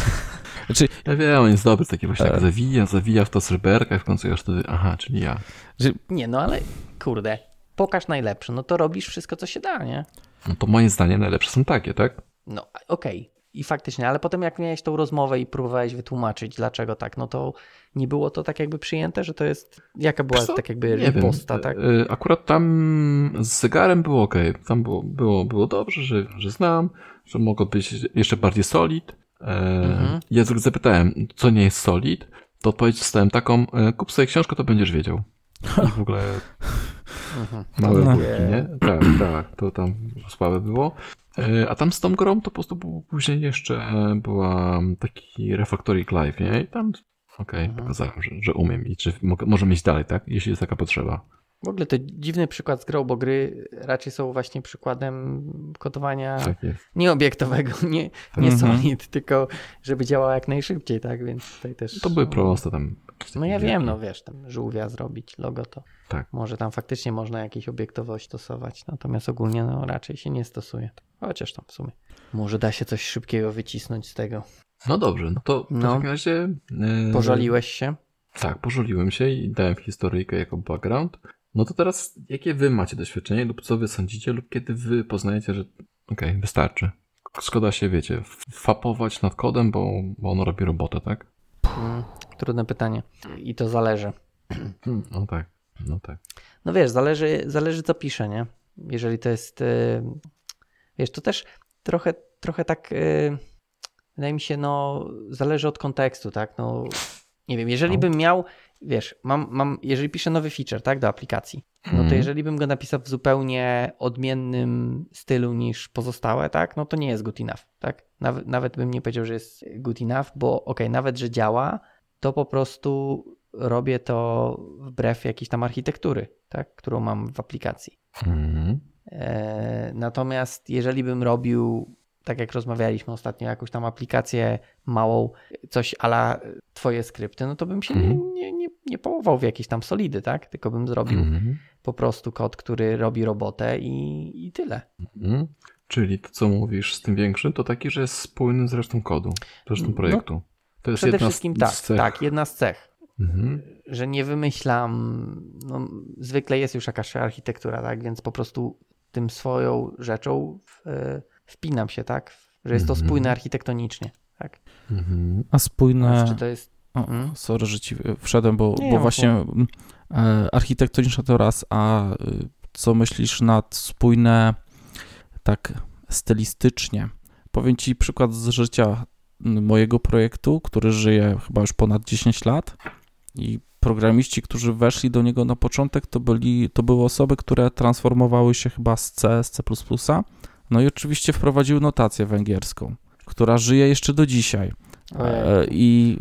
znaczy, ja wiem, on jest dobry, taki właśnie tak zawija, zawija w to sreberka i w końcu już wtedy, aha, czyli ja. Że... Nie, no ale kurde, pokaż najlepsze, no to robisz wszystko, co się da, nie? No to moje zdanie najlepsze są takie, tak? No okej, okay. I faktycznie, ale potem jak miałeś tą rozmowę i próbowałeś wytłumaczyć, dlaczego tak, no to nie było to tak jakby przyjęte, że to jest, jaka była Co? tak jakby nie posta, wiem. tak? E, akurat tam z zegarem było ok, tam było, było, było dobrze, że, że znam, że mogło być jeszcze bardziej solid. E, mhm. Ja zapytałem, co nie jest solid, to odpowiedź dostałem taką, e, kup sobie książkę, to będziesz wiedział. I w ogóle mhm. małe no. nie? Tak, tak, to tam słabe było. E, a tam z tą grą to po prostu było później jeszcze była taki Refactory Live, nie? I tam okej, okay, mhm. pokazałem, że, że umiem i czy mogę, możemy iść dalej, tak? Jeśli jest taka potrzeba. W ogóle to dziwny przykład z grą, bo gry raczej są właśnie przykładem kodowania tak nieobiektowego, nie, nie mhm. solid, tylko żeby działało jak najszybciej, tak? Więc tutaj też. To były proste tam. No ja wiem, no wiesz, tam żółwia zrobić, logo to. Tak. Może tam faktycznie można jakieś obiektowość stosować, natomiast ogólnie no raczej się nie stosuje. Chociaż tam w sumie. Może da się coś szybkiego wycisnąć z tego. No dobrze, no to w no. takim razie. Yy... Pożaliłeś się? Tak, pożaliłem się i dałem historyjkę jako background. No to teraz, jakie wy macie doświadczenie lub co wy sądzicie lub kiedy wy poznajecie, że okej, okay, wystarczy. Szkoda się, wiecie, fapować nad kodem, bo, bo ono robi robotę, tak? Hmm, trudne pytanie. I to zależy. Hmm, no tak, no tak. No wiesz, zależy, zależy co pisze, nie? Jeżeli to jest, y, wiesz, to też trochę, trochę tak, y, wydaje mi się, no, zależy od kontekstu, tak? No, nie wiem, jeżeli no. bym miał wiesz, mam, mam, jeżeli piszę nowy feature, tak, do aplikacji, no to mhm. jeżeli bym go napisał w zupełnie odmiennym stylu niż pozostałe, tak, no to nie jest good enough, tak? Nawet, nawet bym nie powiedział, że jest good enough, bo ok, nawet, że działa, to po prostu robię to wbrew jakiejś tam architektury, tak, którą mam w aplikacji. E, natomiast jeżeli bym robił, tak jak rozmawialiśmy ostatnio, jakąś tam aplikację małą, coś ala twoje skrypty, no to bym się Mhm. nie, nie, nie połował w jakieś tam solidy, tak? Tylko bym zrobił Mhm. po prostu kod, który robi robotę i, i tyle. Mhm. Czyli to, co mówisz z tym większym, to taki, że jest spójny z resztą kodu, z resztą No, projektu. To jest Przede jedna wszystkim z, tak, cech. tak, jedna z cech. Mhm. że nie wymyślam, no, zwykle jest już jakaś architektura, tak, więc po prostu tym swoją rzeczą w, wpinam się, tak, że jest to Mhm. spójne architektonicznie, tak. Mhm. A spójne. Czy to jest, O, sorry, że ci wszedłem, bo, Nie, bo właśnie mm, e, architektoniczne to raz, a y, co myślisz nad spójne tak stylistycznie? Powiem ci przykład z życia mm, mojego projektu, który żyje chyba już ponad 10 lat i programiści, którzy weszli do niego na początek, to, byli, to były osoby, które transformowały się chyba z C, z C++, no i oczywiście wprowadziły notację węgierską, która żyje jeszcze do dzisiaj. E, I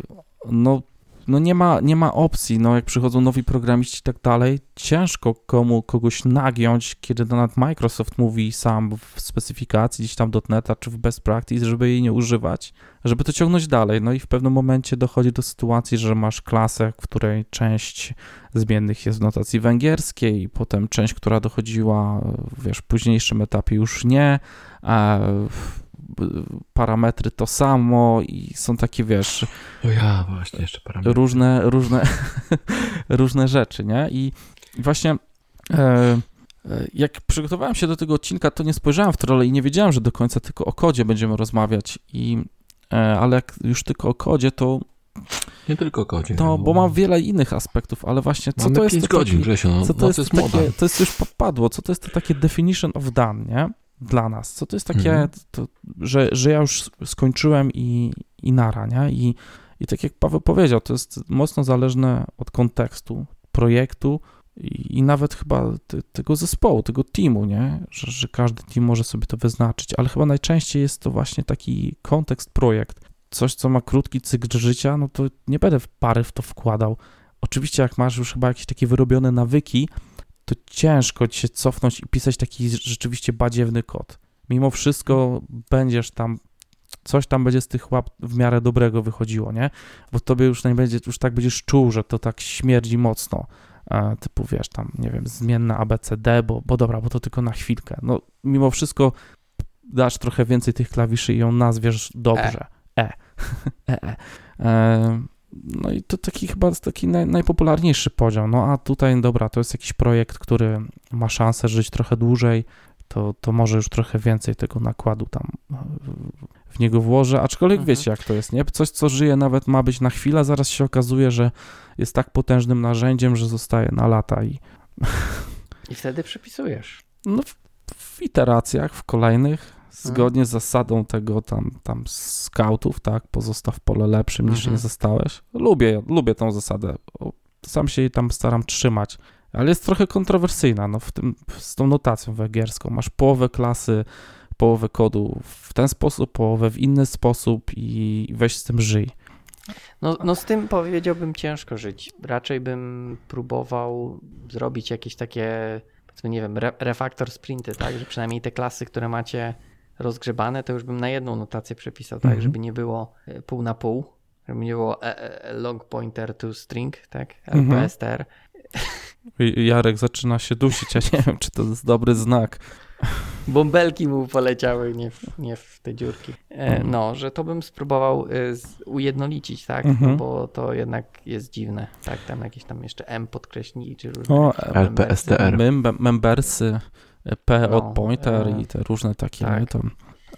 no, no nie, ma, nie ma opcji, no jak przychodzą nowi programiści i tak dalej, ciężko komu kogoś nagiąć, kiedy nawet Microsoft mówi sam w specyfikacji gdzieś tam .NETA czy w best practice, żeby jej nie używać, żeby to ciągnąć dalej. No i w pewnym momencie dochodzi do sytuacji, że masz klasę, w której część zmiennych jest w notacji węgierskiej, potem część, która dochodziła, wiesz, w późniejszym etapie już nie, a parametry to samo i są takie, wiesz, O ja, właśnie, jeszcze parametry. różne, różne, różne rzeczy, nie? I właśnie e, e, jak przygotowałem się do tego odcinka, to nie spojrzałem w trole i nie wiedziałem, że do końca tylko o kodzie będziemy rozmawiać, i, e, ale jak już tylko o kodzie, to, Nie tylko kodzie. to bo mam wiele innych aspektów, ale właśnie co Mamy to jest 5 to godzin, taki, Grzesiu, no, co to no, jest, to jest moda. takie, to jest już padło, co to jest to takie definition of done, nie? Dla nas. Co to jest takie, Mhm. to, że, że ja już skończyłem i, i nara, nie? I, I tak jak Paweł powiedział, to jest mocno zależne od kontekstu, projektu i, i nawet chyba te, tego zespołu, tego teamu, nie? Że, że każdy team może sobie to wyznaczyć, ale chyba najczęściej jest to właśnie taki kontekst, projekt. Coś, co ma krótki cykl życia, no to nie będę w pary w to wkładał. Oczywiście, jak masz już chyba jakieś takie wyrobione nawyki, ciężko ci się cofnąć i pisać taki rzeczywiście badziewny kod. Mimo wszystko będziesz tam, coś tam będzie z tych łap w miarę dobrego wychodziło, nie? Bo tobie już nie będzie, już tak będziesz czuł, że to tak śmierdzi mocno. E, typu, wiesz, tam, nie wiem, zmienna ABCD, bo, bo dobra, bo to tylko na chwilkę. No, mimo wszystko dasz trochę więcej tych klawiszy i ją nazwiesz dobrze. E. e. e. e. No i to taki chyba taki naj, najpopularniejszy podział. No a tutaj, dobra, to jest jakiś projekt, który ma szansę żyć trochę dłużej, to, to może już trochę więcej tego nakładu tam w niego włożę. Aczkolwiek Mhm. wiecie, jak to jest, nie? Coś, co żyje, nawet ma być na chwilę, zaraz się okazuje, że jest tak potężnym narzędziem, że zostaje na lata i I wtedy przepisujesz. no, w, w iteracjach, w kolejnych, zgodnie z zasadą tego tam, tam scoutów, tak, pozostaw pole lepszym niż Mhm. nie zostałeś. Lubię, lubię tą zasadę. Sam się jej tam staram trzymać, ale jest trochę kontrowersyjna, no, w tym, z tą notacją węgierską. Masz połowę klasy, połowę kodu w ten sposób, połowę w inny sposób i weź z tym żyj. No, no z tym powiedziałbym ciężko żyć. Raczej bym próbował zrobić jakieś takie, powiedzmy, nie wiem, re refaktor sprinty, tak, że przynajmniej te klasy, które macie rozgrzebane, to już bym na jedną notację przepisał, tak, Mhm. żeby nie było e, pół na pół, żeby nie było e, e, long pointer to string, tak, Mhm. LPSTR. I- Jarek zaczyna się dusić, ja nie wiem, czy to jest dobry znak. Bąbelki mu poleciały, nie w, nie w te dziurki. E, Mhm. no, że to bym spróbował z, ujednolicić, tak, Mhm. no, bo to jednak jest dziwne, tak, tam jakieś tam jeszcze M podkreśniki, czy różne O, LPSTR. Mem- membersy, P No, od pointer e, i te różne takie, tak. to,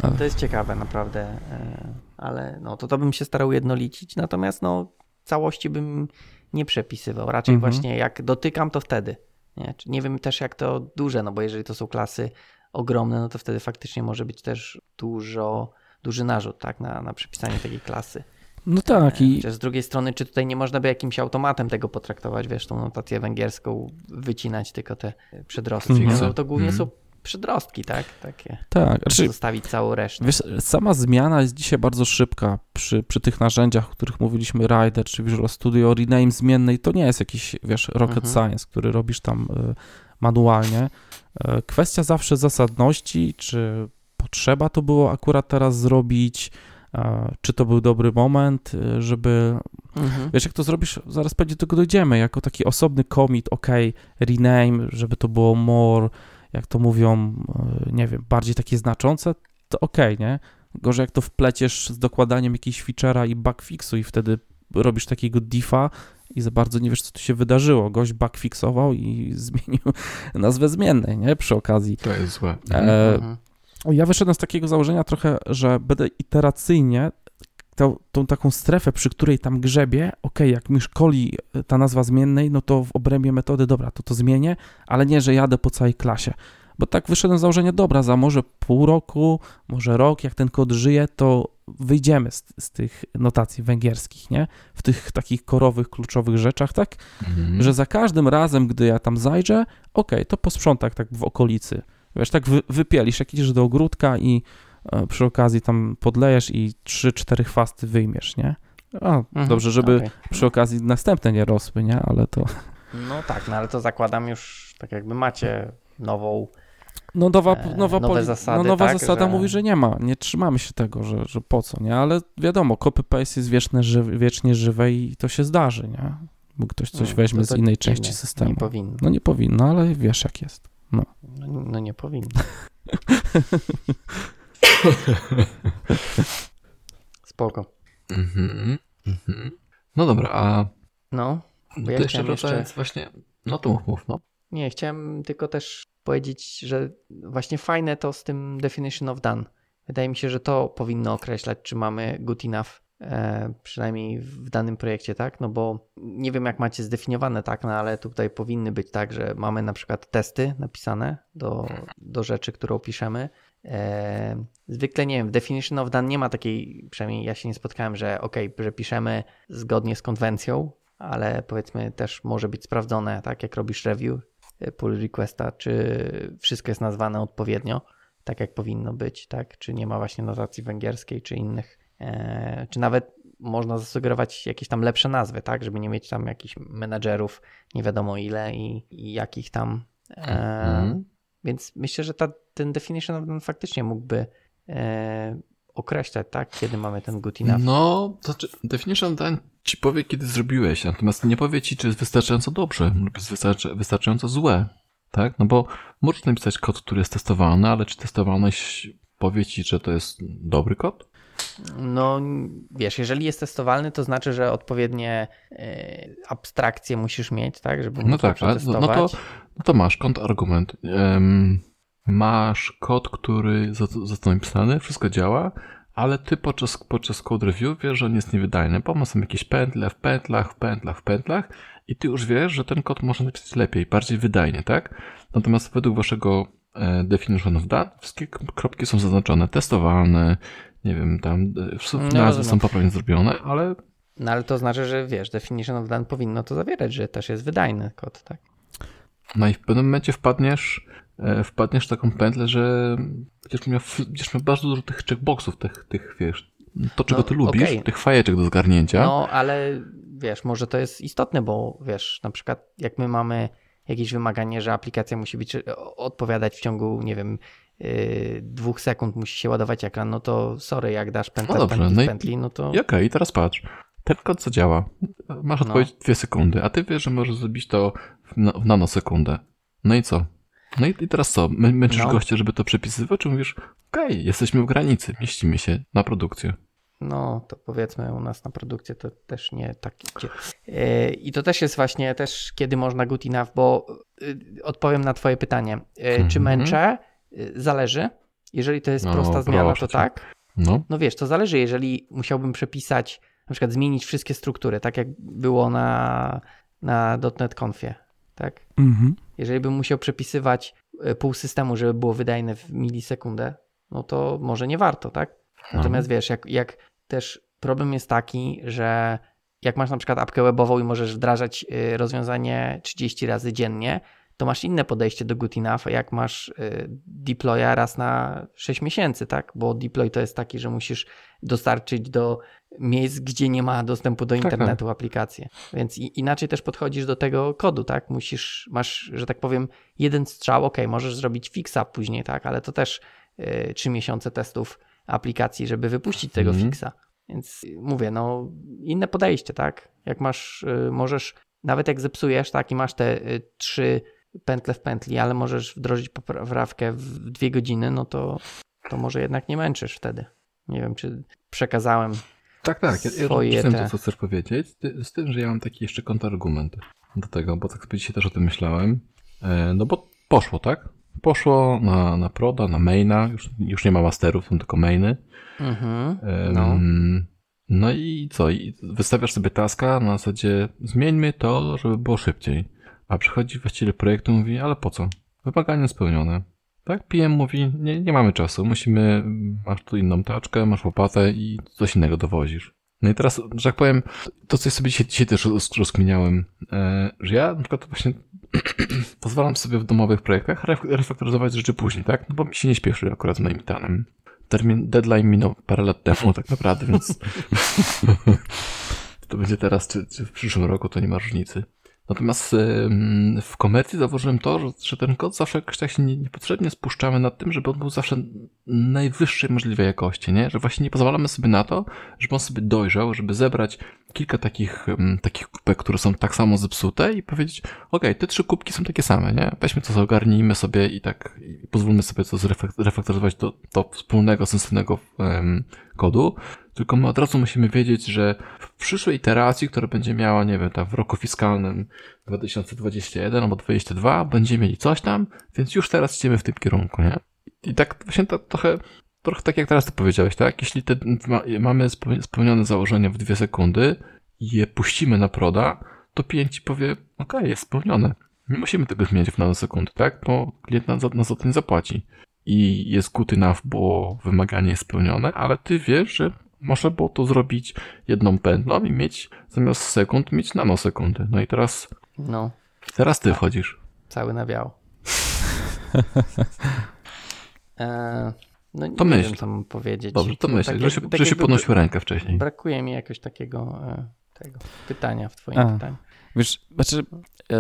No, to jest ciekawe naprawdę, e, ale no to to bym się starał jednolicić, natomiast no całości bym nie przepisywał, raczej Mhm. właśnie jak dotykam to wtedy, nie? Nie wiem też jak to duże, no bo jeżeli to są klasy ogromne, no to wtedy faktycznie może być też dużo, duży narzut, tak, na, na przepisanie takiej klasy. No tak i Chociaż z drugiej strony, czy tutaj nie można by jakimś automatem tego potraktować, wiesz, tą notację węgierską, wycinać tylko te przedrostki. Mhm. No to głównie Mhm. są przedrostki, tak? Takie. Tak, znaczy, Zostawić całą resztę. wiesz, sama zmiana jest dzisiaj bardzo szybka przy, przy tych narzędziach, o których mówiliśmy, Rider czy Visual Studio, rename zmiennej, to nie jest jakiś, wiesz, rocket Mhm. science, który robisz tam y, manualnie. Y, Kwestia zawsze zasadności, czy potrzeba to było akurat teraz zrobić, y, czy to był dobry moment, y, żeby Mhm. Wiesz, jak to zrobisz, zaraz pewnie do tego dojdziemy, jako taki osobny commit, ok, rename, żeby to było more, jak to mówią, e, nie wiem, bardziej takie znaczące, to ok, nie? Gorzej jak to wpleciesz z dokładaniem jakiejś feature'a i bugfixu i wtedy robisz takiego diffa i za bardzo nie wiesz, co tu się wydarzyło. Gość bugfixował i zmienił nazwę zmiennej, nie? Przy okazji. To jest złe. E, Mhm. Ja wyszedłem z takiego założenia trochę, że będę iteracyjnie tą, tą taką strefę, przy której tam grzebie, ok, jak mi szkoli ta nazwa zmiennej, no to w obrębie metody, dobra, to to zmienię, ale nie, że jadę po całej klasie. Bo tak wyszedłem z założenia, dobra, za może pół roku, może rok, jak ten kod żyje, to wyjdziemy z, z tych notacji węgierskich, nie? W tych takich korowych, kluczowych rzeczach, tak? Mhm. że za każdym razem, gdy ja tam zajrzę, okej, to posprzątaj tak w okolicy. Wiesz, tak wy, wypielisz, jak idziesz do ogródka i e, przy okazji tam podlejesz i 3-4 chwasty wyjmiesz, nie? A, Mhm. dobrze, żeby Okej. przy okazji następne nie rosły, nie? Ale to... No tak, no ale to zakładam już, tak jakby macie nową. No nowa, E, nowa, nowe zasady, no, nowa tak, zasada że- mówi, że nie ma, nie trzymamy się tego, że, że po co, nie? Ale wiadomo, copy-paste jest wieczne, ży, wiecznie żywe i to się zdarzy, nie? Bo ktoś coś No, weźmie to to z innej dziwne, części systemu. Nie powinno. No nie powinno, ale wiesz jak jest. No, no nie powinno. Spoko. Mhm. Mhm. No dobra, a No, Bo to ja jeszcze chciałem wracając jeszcze- właśnie... No to mów, mów, no. nie, chciałem tylko też powiedzieć, że właśnie fajne to z tym definition of done. Wydaje mi się, że to powinno określać, czy mamy good enough, przynajmniej w danym projekcie, tak? No bo nie wiem, jak macie zdefiniowane, tak, no ale tutaj powinny być tak, że mamy na przykład testy napisane do, do rzeczy, które opiszemy. E, zwykle, nie wiem, w definition of done nie ma takiej, przynajmniej ja się nie spotkałem, że ok, że piszemy zgodnie z konwencją, ale powiedzmy też może być sprawdzone, tak, jak robisz review e, pull requesta, czy wszystko jest nazwane odpowiednio, tak jak powinno być, tak, czy nie ma właśnie notacji węgierskiej, czy innych, e, czy nawet można zasugerować jakieś tam lepsze nazwy, tak, żeby nie mieć tam jakichś menadżerów, nie wiadomo ile i, i jakich tam. E, Mhm. Więc myślę, że ta, ten definition of done faktycznie mógłby e, określać, tak, kiedy mamy ten good enough. No, to znaczy, definition done ci powie, kiedy zrobiłeś, natomiast nie powie ci, czy jest wystarczająco dobrze lub jest wystarczy, wystarczająco złe. Tak? No bo możesz napisać kod, który jest testowany, ale czy testowalność powie ci, że to jest dobry kod? No, wiesz, jeżeli jest testowalny, to znaczy, że odpowiednie e, abstrakcje musisz mieć, tak, żeby No tak, no, no, to, no to masz kontrargument. Um, masz kod, który zo- został napisany, wszystko działa, ale ty podczas, podczas code review wiesz, że on jest niewydajny, bo ma są jakieś pętle w pętlach, w pętlach, w pętlach i ty już wiesz, że ten kod można napisać lepiej, bardziej wydajnie, tak? Natomiast według waszego e, definition of done wszystkie kropki są zaznaczone, testowalne, nie wiem, tam e, w sumie No, nazwy rozumiem. są poprawnie zrobione, ale No ale to znaczy, że wiesz, definition of done powinno to zawierać, że też jest wydajny kod, tak? No i w pewnym momencie wpadniesz, e, wpadniesz w taką pętlę, że będziesz miał, będziesz miał bardzo dużo tych checkboxów, tych, tych wiesz, to czego No, ty lubisz, okej. tych fajeczek do zgarnięcia. No, ale wiesz, może to jest istotne, bo wiesz, na przykład jak my mamy jakieś wymaganie, że aplikacja musi być o- odpowiadać w ciągu, nie wiem, dwóch sekund musi się ładować ekran, no to sorry, jak dasz pętlę No dobrze, pętli, no i- pętli, no to... Okej, teraz patrz. Ten kod co działa. Masz No. odpowiedź dwie sekundy, a ty wiesz, że możesz zrobić to w, na, w nanosekundę. No i co? No i, i teraz co? My, męczysz No. gościa, żeby to przepisywał, czy mówisz, okej, jesteśmy w granicy, mieścimy się na produkcję. No, to powiedzmy u nas na produkcję to też nie tak idzie. Yy, I to też jest właśnie też, kiedy można good enough, bo yy, odpowiem na twoje pytanie. Yy, Czy Mhm. męczę? Yy, Zależy. Jeżeli to jest No, prosta zmiana, proszę to cię. tak. No, No wiesz, to zależy, jeżeli musiałbym przepisać, na przykład zmienić wszystkie struktury, tak jak było na, na .NET Confie, tak? Mhm. Jeżeli bym musiał przepisywać e, pół systemu, żeby było wydajne w milisekundę, no to może nie warto, tak? Natomiast wiesz, jak, jak też problem jest taki, że jak masz na przykład apkę webową i możesz wdrażać y, rozwiązanie 30 razy dziennie, to masz inne podejście do good enough, jak masz y, deploya raz na 6 miesięcy, tak? Bo deploy to jest taki, że musisz dostarczyć do miejsc, gdzie nie ma dostępu do tak. internetu aplikację. Więc inaczej też podchodzisz do tego kodu, tak? Musisz, masz, że tak powiem, jeden strzał, ok, możesz zrobić fixa później, tak? Ale to też y, 3 miesiące testów aplikacji, żeby wypuścić tego Mhm. fixa. Więc y, mówię, no inne podejście, tak? Jak masz, y, możesz, nawet jak zepsujesz, tak, i masz te y, trzy pętle w pętli, ale możesz wdrożyć poprawkę w dwie godziny, no to, to może jednak nie męczysz wtedy. Nie wiem, czy przekazałem. Tak, tak. Ja, ja Swoje rozumiem te- to, co chcesz powiedzieć. Z tym, że ja mam taki jeszcze kontrargument do tego, bo tak sobie dzisiaj też o tym myślałem. E, no bo poszło, tak? Poszło na, na proda, na maina. Już, już nie ma masterów, są tylko mainy. Mhm. No. no i co? I wystawiasz sobie taska na zasadzie zmieńmy to, żeby było szybciej. A przychodzi właściciel projektu i mówi, ale po co? Wymagania spełnione. Tak? PM mówi, nie, nie mamy czasu, musimy, masz tu inną taczkę, masz łopatę i coś innego dowozisz. No i teraz, że tak powiem, to co ja sobie dzisiaj, dzisiaj też roz- rozkminiałem, e, że ja na przykład właśnie pozwalam sobie w domowych projektach ref- refaktoryzować rzeczy później, tak? No bo mi się nie śpieszy akurat z moim tanem. Termin, deadline minął parę lat temu tak naprawdę, więc to będzie teraz czy, czy w przyszłym roku, to nie ma różnicy. Natomiast w komercji zauważyłem to, że, ten kod zawsze jakoś tak się nie- niepotrzebnie spuszczamy nad tym, żeby on był zawsze najwyższej możliwej jakości, nie? Że właśnie nie pozwalamy sobie na to, żeby on sobie dojrzał, żeby zebrać kilka takich, takich kubek, które są tak samo zepsute i powiedzieć, okej, te trzy kubki są takie same, nie? Weźmy to, ogarnijmy sobie i tak i pozwólmy sobie to zrefak- zrefaktoryzować do, do wspólnego, sensownego em, kodu, tylko my od razu musimy wiedzieć, że w przyszłej iteracji, która będzie miała, nie wiem, tam w roku fiskalnym 2021 albo 2022, będziemy mieli coś tam, więc już teraz idziemy w tym kierunku, nie? I tak właśnie to trochę, trochę tak jak teraz to powiedziałeś, tak? Jeśli te, ma, mamy speł- spełnione założenia w dwie sekundy i je puścimy na proda, to klient powie, okej, jest spełnione. Nie musimy tego zmieniać w nanosekundy, tak? Bo klient nas nas za to nie zapłaci. I jest good enough, bo wymaganie jest spełnione, ale ty wiesz, że można było to zrobić jedną pętlą i mieć zamiast sekund mieć nanosekundy. No i teraz, No, teraz ty wchodzisz. cały na biało. E, no nie To myśl. wiem, co mam powiedzieć. Dobrze, to Bo myślę, tak że się, tak że się podnosił rękę wcześniej. Brakuje mi jakoś takiego e, tego pytania w twoim A. pytaniu. Wiesz, znaczy, e,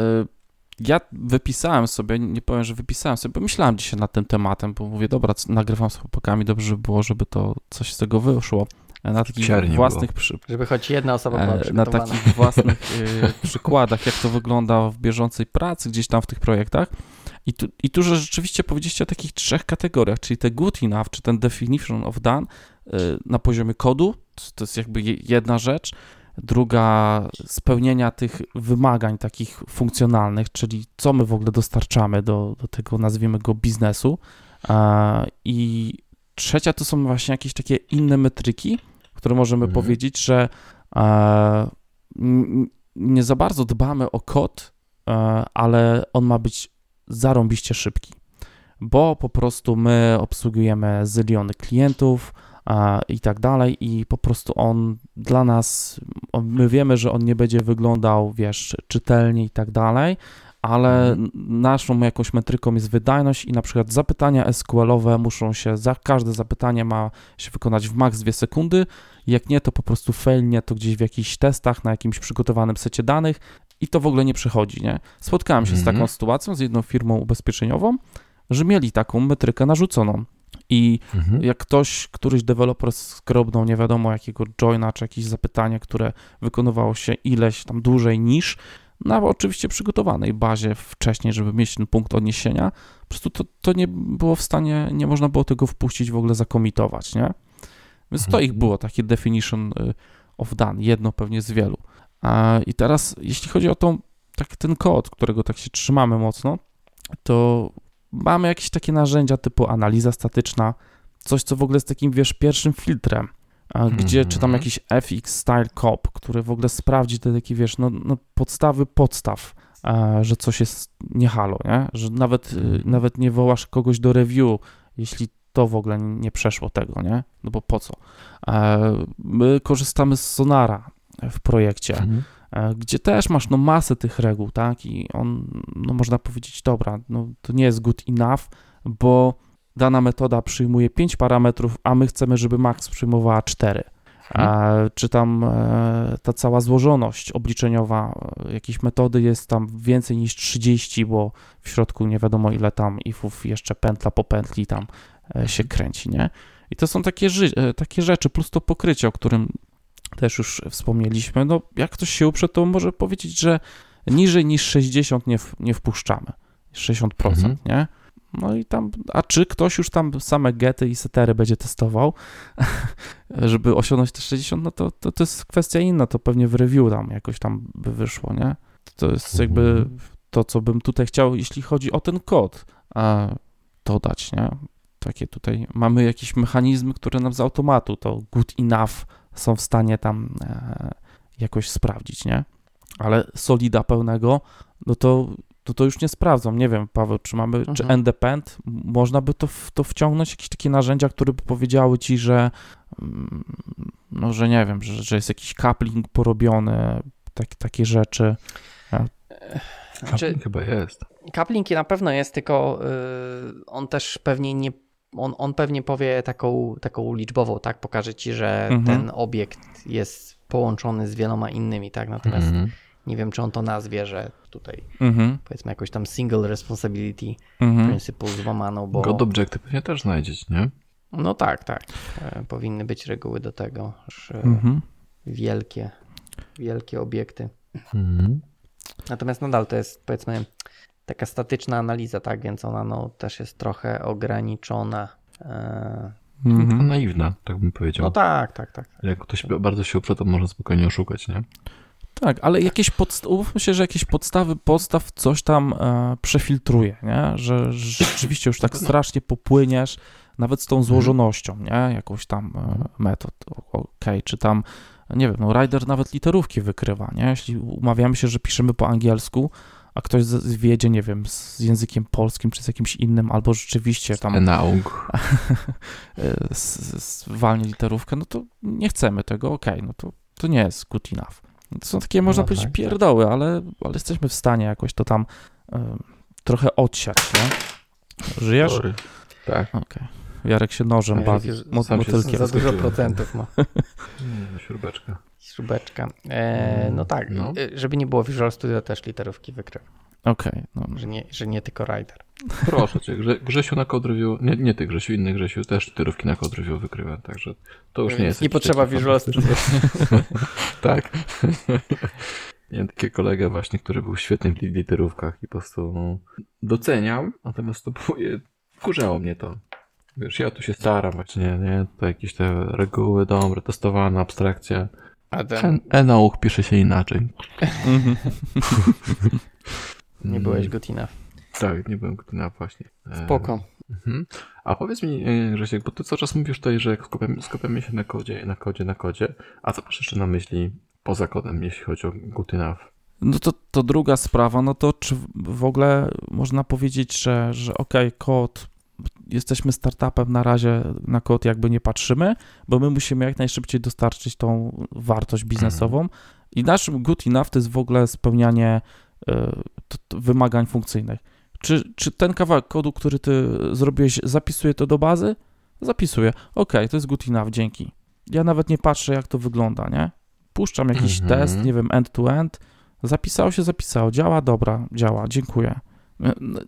ja wypisałem sobie, nie powiem, że wypisałem sobie, bo myślałem dzisiaj nad tym tematem, bo mówię, dobra, nagrywam z chłopakami, dobrze by było, żeby to coś z tego wyszło. Na takich własnych przy, Żeby choć jedna osoba była e, na przygotowana. takich własnych e, przykładach, jak to wygląda w bieżącej pracy, gdzieś tam w tych projektach. I tu, I tu, że rzeczywiście powiedzieliście o takich trzech kategoriach, czyli te good enough, czy ten definition of done e, na poziomie kodu, to, jest jakby je- jedna rzecz. Druga, spełnienia tych wymagań takich funkcjonalnych, czyli co my w ogóle dostarczamy do, do tego, nazwijmy go, biznesu. I trzecia to są właśnie jakieś takie inne metryki, które możemy Mhm. powiedzieć, że e, nie za bardzo dbamy o kod, e, ale on ma być zarąbiście szybki, bo po prostu my obsługujemy zyliony klientów e, i tak dalej i po prostu on dla nas, my wiemy, że on nie będzie wyglądał, wiesz, czytelnie i tak dalej, ale Mhm. naszą jakąś metryką jest wydajność i na przykład zapytania SQL-owe muszą się, za każde zapytanie ma się wykonać w maks 2 sekundy, jak nie, to po prostu failnie to gdzieś w jakichś testach na jakimś przygotowanym secie danych i to w ogóle nie przechodzi, nie? Spotkałem się z Mhm. taką sytuacją z jedną firmą ubezpieczeniową, że mieli taką metrykę narzuconą i Mhm. jak ktoś, któryś deweloper skrobnął nie wiadomo jakiego joina, czy jakieś zapytanie, które wykonywało się ileś tam dłużej niż na oczywiście przygotowanej bazie wcześniej, żeby mieć ten punkt odniesienia, po prostu to, to nie było w stanie, nie można było tego wpuścić w ogóle zakomitować, nie? Więc to Mhm. ich było, takie definition y, of done, jedno pewnie z wielu. A, I teraz, jeśli chodzi o tą, tak, ten kod, którego tak się trzymamy mocno, to mamy jakieś takie narzędzia typu analiza statyczna, coś, co w ogóle jest takim, wiesz, pierwszym filtrem, gdzie Mhm. czytam jakiś FX Style Cop, który w ogóle sprawdzi te takie, wiesz, no, no podstawy podstaw, a, że coś jest nie halo, nie? Że nawet, y, Mhm. nawet nie wołasz kogoś do review, jeśli to w ogóle nie przeszło tego, nie? No bo po co? E, My korzystamy z Sonara w projekcie. Mhm. e, gdzie też masz no masę tych reguł, tak? I on, no można powiedzieć, dobra, no to nie jest good enough, bo dana metoda przyjmuje 5 parametrów, a my chcemy, żeby max przyjmowała 4. A, czy tam e, ta cała złożoność obliczeniowa e, jakiejś metody jest tam więcej niż 30, bo w środku nie wiadomo ile tam ifów jeszcze pętla po pętli tam e, się kręci, nie? I to są takie, takie rzeczy, plus to pokrycie, o którym też już wspomnieliśmy. No, jak ktoś się uprze, to może powiedzieć, że niżej niż 60 nie, w, nie wpuszczamy. 60%, Mhm. nie? No i tam, a czy ktoś już tam same gety i setery będzie testował, żeby osiągnąć te 60, no to, to, to jest kwestia inna, to pewnie w review tam jakoś tam by wyszło, nie? To jest jakby Mhm. to, co bym tutaj chciał, jeśli chodzi o ten kod, a dodać, nie? Takie tutaj mamy jakieś mechanizmy, które nam z automatu to good enough są w stanie tam e, jakoś sprawdzić, nie? Ale solida pełnego, no to, to to już nie sprawdzą. Nie wiem, Paweł, czy mamy, czy Mhm. Endepend, można by to, w, to wciągnąć, jakieś takie narzędzia, które by powiedziały ci, że mm, no, że nie wiem, że, że jest jakiś coupling porobiony, tak, takie rzeczy. Znaczy, Chyba jest. Coupling na pewno jest, tylko y, on też pewnie nie. On, on pewnie powie taką, taką liczbową, tak? Pokaże ci, że Mhm. ten obiekt jest połączony z wieloma innymi, tak? Natomiast Mhm. Nie wiem, czy on to nazwie, że tutaj Mhm, powiedzmy jakoś tam single responsibility mhm. principle złamano, bo. God Objective pewnie też znajdziecie, nie? No tak, tak. E, powinny być reguły do tego, że Mhm. wielkie, wielkie obiekty. Mhm. Natomiast nadal to jest powiedzmy taka statyczna analiza, tak? Więc ona no, też jest trochę ograniczona. E, Mhm. naiwna, tak bym powiedział. No tak, tak, tak. Jak ktoś bardzo się uprze, to można spokojnie oszukać, nie? Tak, ale jakieś podst- umówmy się, że jakieś podstawy podstaw coś tam e, przefiltruje, nie? Że, że rzeczywiście już tak strasznie popłyniesz, nawet z tą złożonością, nie? Jakąś tam e, metod, okej, czy tam, nie wiem, no Rider nawet literówki wykrywa, nie? Jeśli umawiamy się, że piszemy po angielsku, a ktoś wjedzie, nie wiem, z językiem polskim, czy z jakimś innym, albo rzeczywiście tam Enaug. e, s- s- walnie literówkę, no to nie chcemy tego, okej, no to, to nie jest good enough. To są takie, można No powiedzieć, tak, tak. pierdoły, ale, ale jesteśmy w stanie jakoś to tam e, trochę odsiać, nie? Żyjesz? Sorry. Tak. Okej. Jarek się nożem bawi, się motylkiem. Za dużo procentów ma. Nie, śrubeczka. Śrubeczka. E, no tak, No. e, żeby nie było Visual Studio też literówki wykrywa, Okej, no, że nie, że nie tylko Rider. Proszę cię, Grze, Grzesiu na Code Review, nie, nie ty Grzesiu, inny Grzesiu, też literówki na Code Review wykrywa, także to już nie jest... Nie potrzeba Visual Studio. tak. Miałem takiego kolegę właśnie, który był świetny w literówkach i po prostu no, doceniam, natomiast to było, wkurzało mnie to. Wiesz, ja tu się staram właśnie, nie? To jakieś te reguły dobre, testowane, abstrakcje. A ten, En- Enoch pisze się inaczej. Mhm. nie byłeś good enough. Tak, nie byłem gotowy właśnie. E, Spoko. Mhm. A powiedz mi, e, Grzesiek, bo ty cały czas mówisz tutaj, że skupiamy, skupiamy się na kodzie, na kodzie, na kodzie. A co masz jeszcze na myśli poza kodem, jeśli chodzi o enough? No to, to druga sprawa, no to czy w ogóle można powiedzieć, że, że okej, kod, jesteśmy startupem, na razie na kod jakby nie patrzymy, bo my musimy jak najszybciej dostarczyć tą wartość biznesową i naszym good enough to jest w ogóle spełnianie y, t- t- wymagań funkcyjnych. Czy, czy ten kawałek kodu, który ty zrobiłeś, zapisuje to do bazy? Zapisuje. Okej, to jest good enough, dzięki. Ja nawet nie patrzę, jak to wygląda, nie? Puszczam jakiś Mhm. test, nie wiem, end-to-end, Zapisało się, zapisało. Działa, dobra, działa, dziękuję. No, no,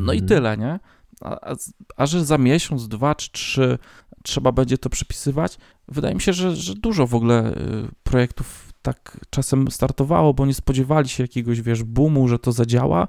no i Mhm. tyle, nie? A, a, a że za miesiąc, dwa czy trzy trzeba będzie to przepisywać, wydaje mi się, że, że dużo w ogóle y, projektów tak czasem startowało, bo nie spodziewali się jakiegoś, wiesz, boomu, że to zadziała.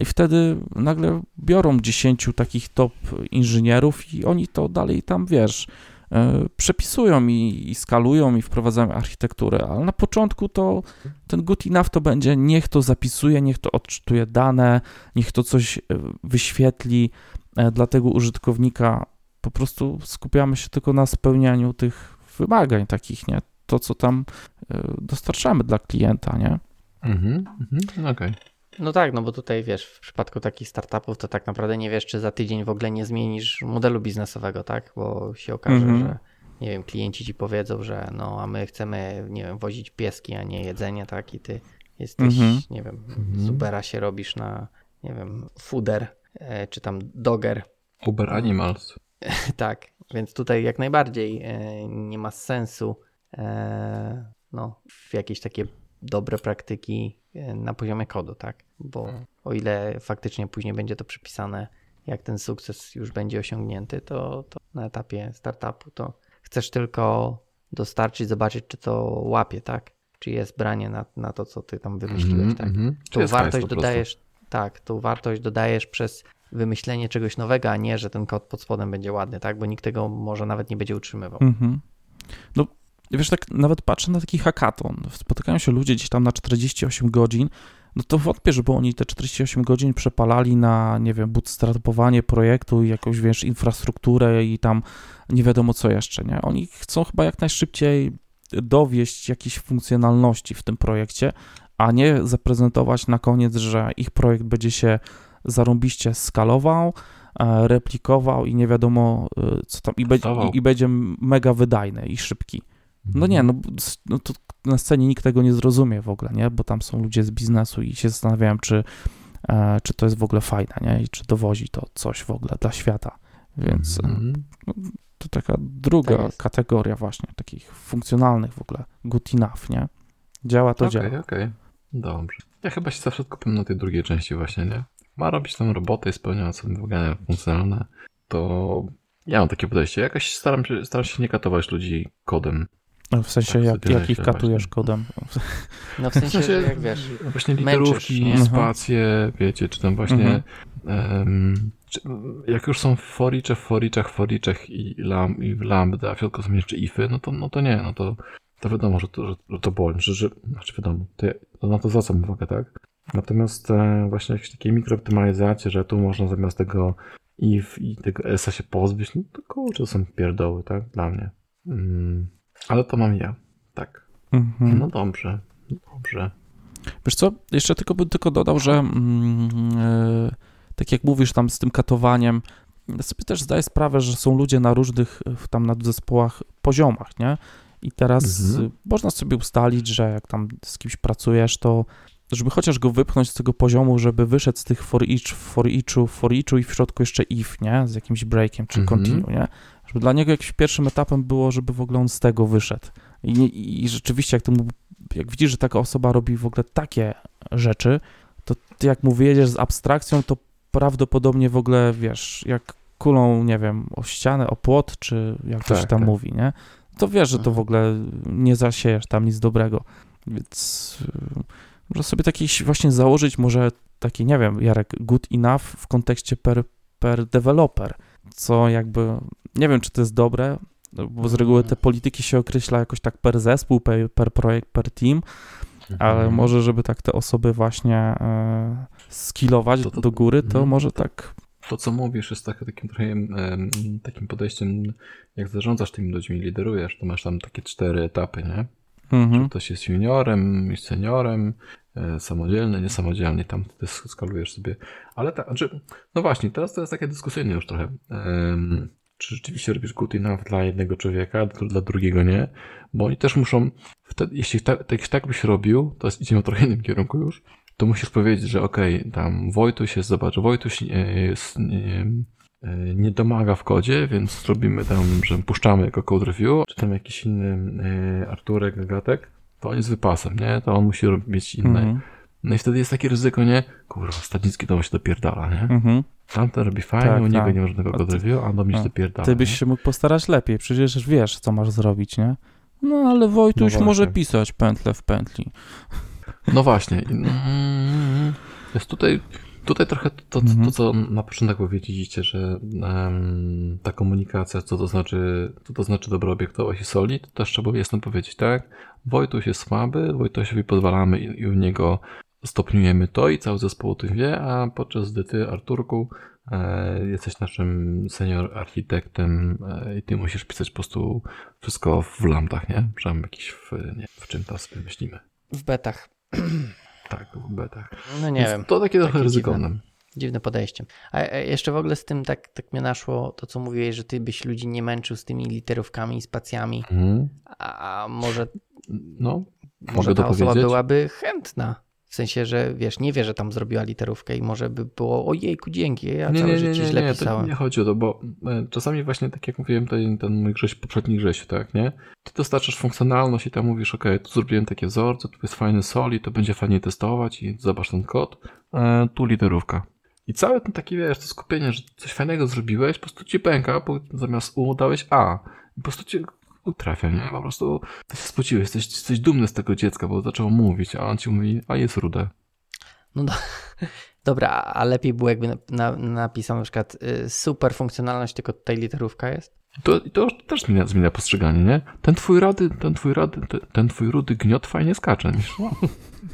I wtedy nagle biorą 10 takich top inżynierów i oni to dalej tam, wiesz, y, przepisują i, i skalują i wprowadzają architekturę, ale na początku to ten good enough to będzie niech to zapisuje, niech to odczytuje dane, niech to coś e, wyświetli e, dla tego użytkownika. Po prostu skupiamy się tylko na spełnianiu tych wymagań takich, nie? To, co tam e, dostarczamy dla klienta, nie? Mhm, mhm, okej. No tak, no bo tutaj wiesz, w przypadku takich startupów to tak naprawdę nie wiesz, czy za tydzień w ogóle nie zmienisz modelu biznesowego, tak? Bo się okaże, Mhm. że nie wiem, klienci ci powiedzą, że no, a my chcemy, nie wiem, wozić pieski, a nie jedzenie, tak? I ty jesteś, Mhm. nie wiem, z Ubera się robisz na, nie wiem, fooder, e, czy tam dogger, Uber Animals. tak, więc tutaj jak najbardziej e, nie ma sensu e, no, w jakieś takie dobre praktyki e, na poziomie kodu, tak? Bo o ile faktycznie później będzie to przypisane, jak ten sukces już będzie osiągnięty, to, to na etapie startupu to chcesz tylko dostarczyć, zobaczyć, czy to łapie, tak? Czy jest branie na, na to, co ty tam wymyśliłeś, Mhm, tak? mhm. Czy Tą wartość dodajesz, tak, tą wartość dodajesz przez wymyślenie czegoś nowego, a nie, że ten kod pod spodem będzie ładny, tak? Bo nikt tego może nawet nie będzie utrzymywał. Mhm. No, wiesz, tak nawet patrzę na taki hackathon. Spotykają się ludzie gdzieś tam na 48 godzin. No to wątpię, żeby oni te 48 godzin przepalali na, nie wiem, bootstrapowanie projektu i jakąś, wiesz, infrastrukturę i tam nie wiadomo co jeszcze, nie? Oni chcą chyba jak najszybciej dowieść jakieś funkcjonalności w tym projekcie, a nie zaprezentować na koniec, że ich projekt będzie się zarąbiście skalował, e, replikował i nie wiadomo e, co tam, i, be, i będzie mega wydajny i szybki. No nie, no, s- no to na scenie nikt tego nie zrozumie w ogóle, nie? Bo tam są ludzie z biznesu i się zastanawiałem, czy, e, czy to jest w ogóle fajne, nie? I czy dowozi to coś w ogóle dla świata. Więc e, Mhm. to taka druga Tak kategoria właśnie takich funkcjonalnych w ogóle, good enough, nie? Działa to Okej, działa. okej. Dobrze. Ja chyba się zawsze kupię na tej drugiej części właśnie, nie? Ma robić tam robotę i spełniać sobie wymagania funkcjonalne, to ja mam takie podejście. Jakoś staram się, staram się nie katować ludzi kodem. W sensie, Tak jak, jak ich katujesz właśnie. kodem. No w sensie, sensie- że jak wiesz, Właśnie Męczysz, literówki, nie? Mhm. spacje, wiecie, czy tam właśnie em, czy, jak już są foricze w foriczach, foriczach i, lam, i w lambda, a w środku są jeszcze ify, no to, no to nie, no to, to wiadomo, że to, że, że to boli, że, że, znaczy wiadomo, to, ja- to na to zwracam uwagę, tak? Natomiast e, właśnie jakieś takie mikrooptymalizacje, że tu można zamiast tego if i tego esa się pozbyć, no to kurczę, to są pierdoły, tak? Dla mnie. Mm, ale to mam ja, tak. Mhm. No dobrze, dobrze. Wiesz co, jeszcze tylko bym tylko dodał, że mm, e, tak jak mówisz tam z tym katowaniem, ja sobie też zdaję sprawę, że są ludzie na różnych e, tam na zespołach poziomach, nie? I teraz Mhm. e, można sobie ustalić, że jak tam z kimś pracujesz, to żeby chociaż go wypchnąć z tego poziomu, żeby wyszedł z tych for each, for eachu, for eachu i w środku jeszcze if, nie? Z jakimś breakiem czy Mhm. continue, nie? Żeby dla niego jakimś pierwszym etapem było, żeby w ogóle on z tego wyszedł. I, i rzeczywiście, jak, to mu, jak widzisz, że taka osoba robi w ogóle takie rzeczy, to ty jak mu wyjedziesz z abstrakcją, to prawdopodobnie w ogóle, wiesz, jak kulą, nie wiem, o ścianę, o płot, czy jak to Tak, się tam tak. mówi, nie? To wiesz, że to Mhm. w ogóle nie zasiejesz tam nic dobrego. Więc y, może sobie taki właśnie założyć może taki, nie wiem, Jarek, good enough w kontekście per, per developer, co jakby, nie wiem, czy to jest dobre, bo z reguły te polityki się określa jakoś tak per zespół, per, per projekt, per team, ale Mhm. może, żeby tak te osoby właśnie e, skillować To- to- do góry, to mhm. może tak. To, co mówisz, jest tak, takim trochę takim podejściem, jak zarządzasz tymi ludźmi, liderujesz, to masz tam takie cztery etapy, nie? Mhm. Czy ktoś jest juniorem, seniorem, samodzielny, niesamodzielny, tam ty sk- skalujesz sobie. Ale tak, znaczy, no właśnie, teraz to jest takie dyskusyjne już trochę. Em, czy rzeczywiście robisz good enough dla jednego człowieka, dla, drugiego nie? Bo oni też muszą, wtedy, jeśli tak, tak, tak byś robił, to jest, idziemy w trochę innym kierunku już, to musisz powiedzieć, że okej, tam Wojtuś jest, zobacz, Wojtuś e, jest, nie, e, nie domaga w kodzie, więc robimy tam, że puszczamy jako code review, czy tam jakiś inny e, Arturek, Agatek, to jest wypasem, nie? To on musi robić mieć inne. Mhm. No i wtedy jest takie ryzyko, nie? Kurwa, Stadnicki to się dopierdala, nie? Mhm. Tamten robi fajnie, Tak, u niego tak. nie ma żadnego A code ty- review, a do mnie się dopierdala. Ty byś nie? się mógł postarać lepiej, przecież wiesz, co masz zrobić, nie? No ale Wojtuś No może pisać pętlę w pętli. No właśnie. I- mm, Jest tutaj, tutaj trochę to, to, Mhm. to, co na początek powiedzieliście, że em, ta komunikacja, co to znaczy, co to znaczy dobra i solid, to też trzeba jasno powiedzieć, tak? Wojtuś jest słaby, Wojtusiowi pozwalamy i, i u niego stopniujemy to i cały zespół o tym wie, a podczas gdy ty, Arturku, e, jesteś naszym senior architektem e, i ty musisz pisać po prostu wszystko w lambdach, nie? Że tam jakiś w, nie, w czym tam sobie myślimy. w betach. Tak, w betach. No nie Więc wiem. To takie trochę Takie ryzykowne. Dziwne podejście. A jeszcze w ogóle z tym tak, tak mnie naszło to, co mówiłeś, że ty byś ludzi nie męczył z tymi literówkami i spacjami. Mhm. A może, No, może ta osoba byłaby chętna. W sensie, że wiesz, nie wie, że tam zrobiła literówkę i może by było ojejku, dzięki, ja nie, całe nie, nie, życie nie, źle nie, pisałem. nie chodzi o to, bo e, czasami właśnie tak jak mówiłem, ten, ten mój Grześ, poprzedni Grzesiu, tak, nie? Ty dostarczasz funkcjonalność i tam mówisz, ok, tu zrobiłem takie wzorce, tu jest fajny soli, to będzie fajnie testować i zobacz ten kod, e, tu literówka. I całe ten taki, wiesz, to skupienie, że coś fajnego zrobiłeś, po prostu ci pęka, bo zamiast U dałeś A. I po prostu cię utrafia, nie? Po prostu ty się spociłeś, jesteś, jesteś dumny z tego dziecka, bo zaczęło mówić, a on ci mówi, a jest rude. No do... Dobra, a lepiej było jakby na, na, napisał na przykład y, super funkcjonalność, tylko tutaj literówka jest? To, to też zmienia, zmienia postrzeganie, nie? Ten twój rady, ten twój rady, ten, ten twój rudy gniot fajnie skacze. Myślisz, wow,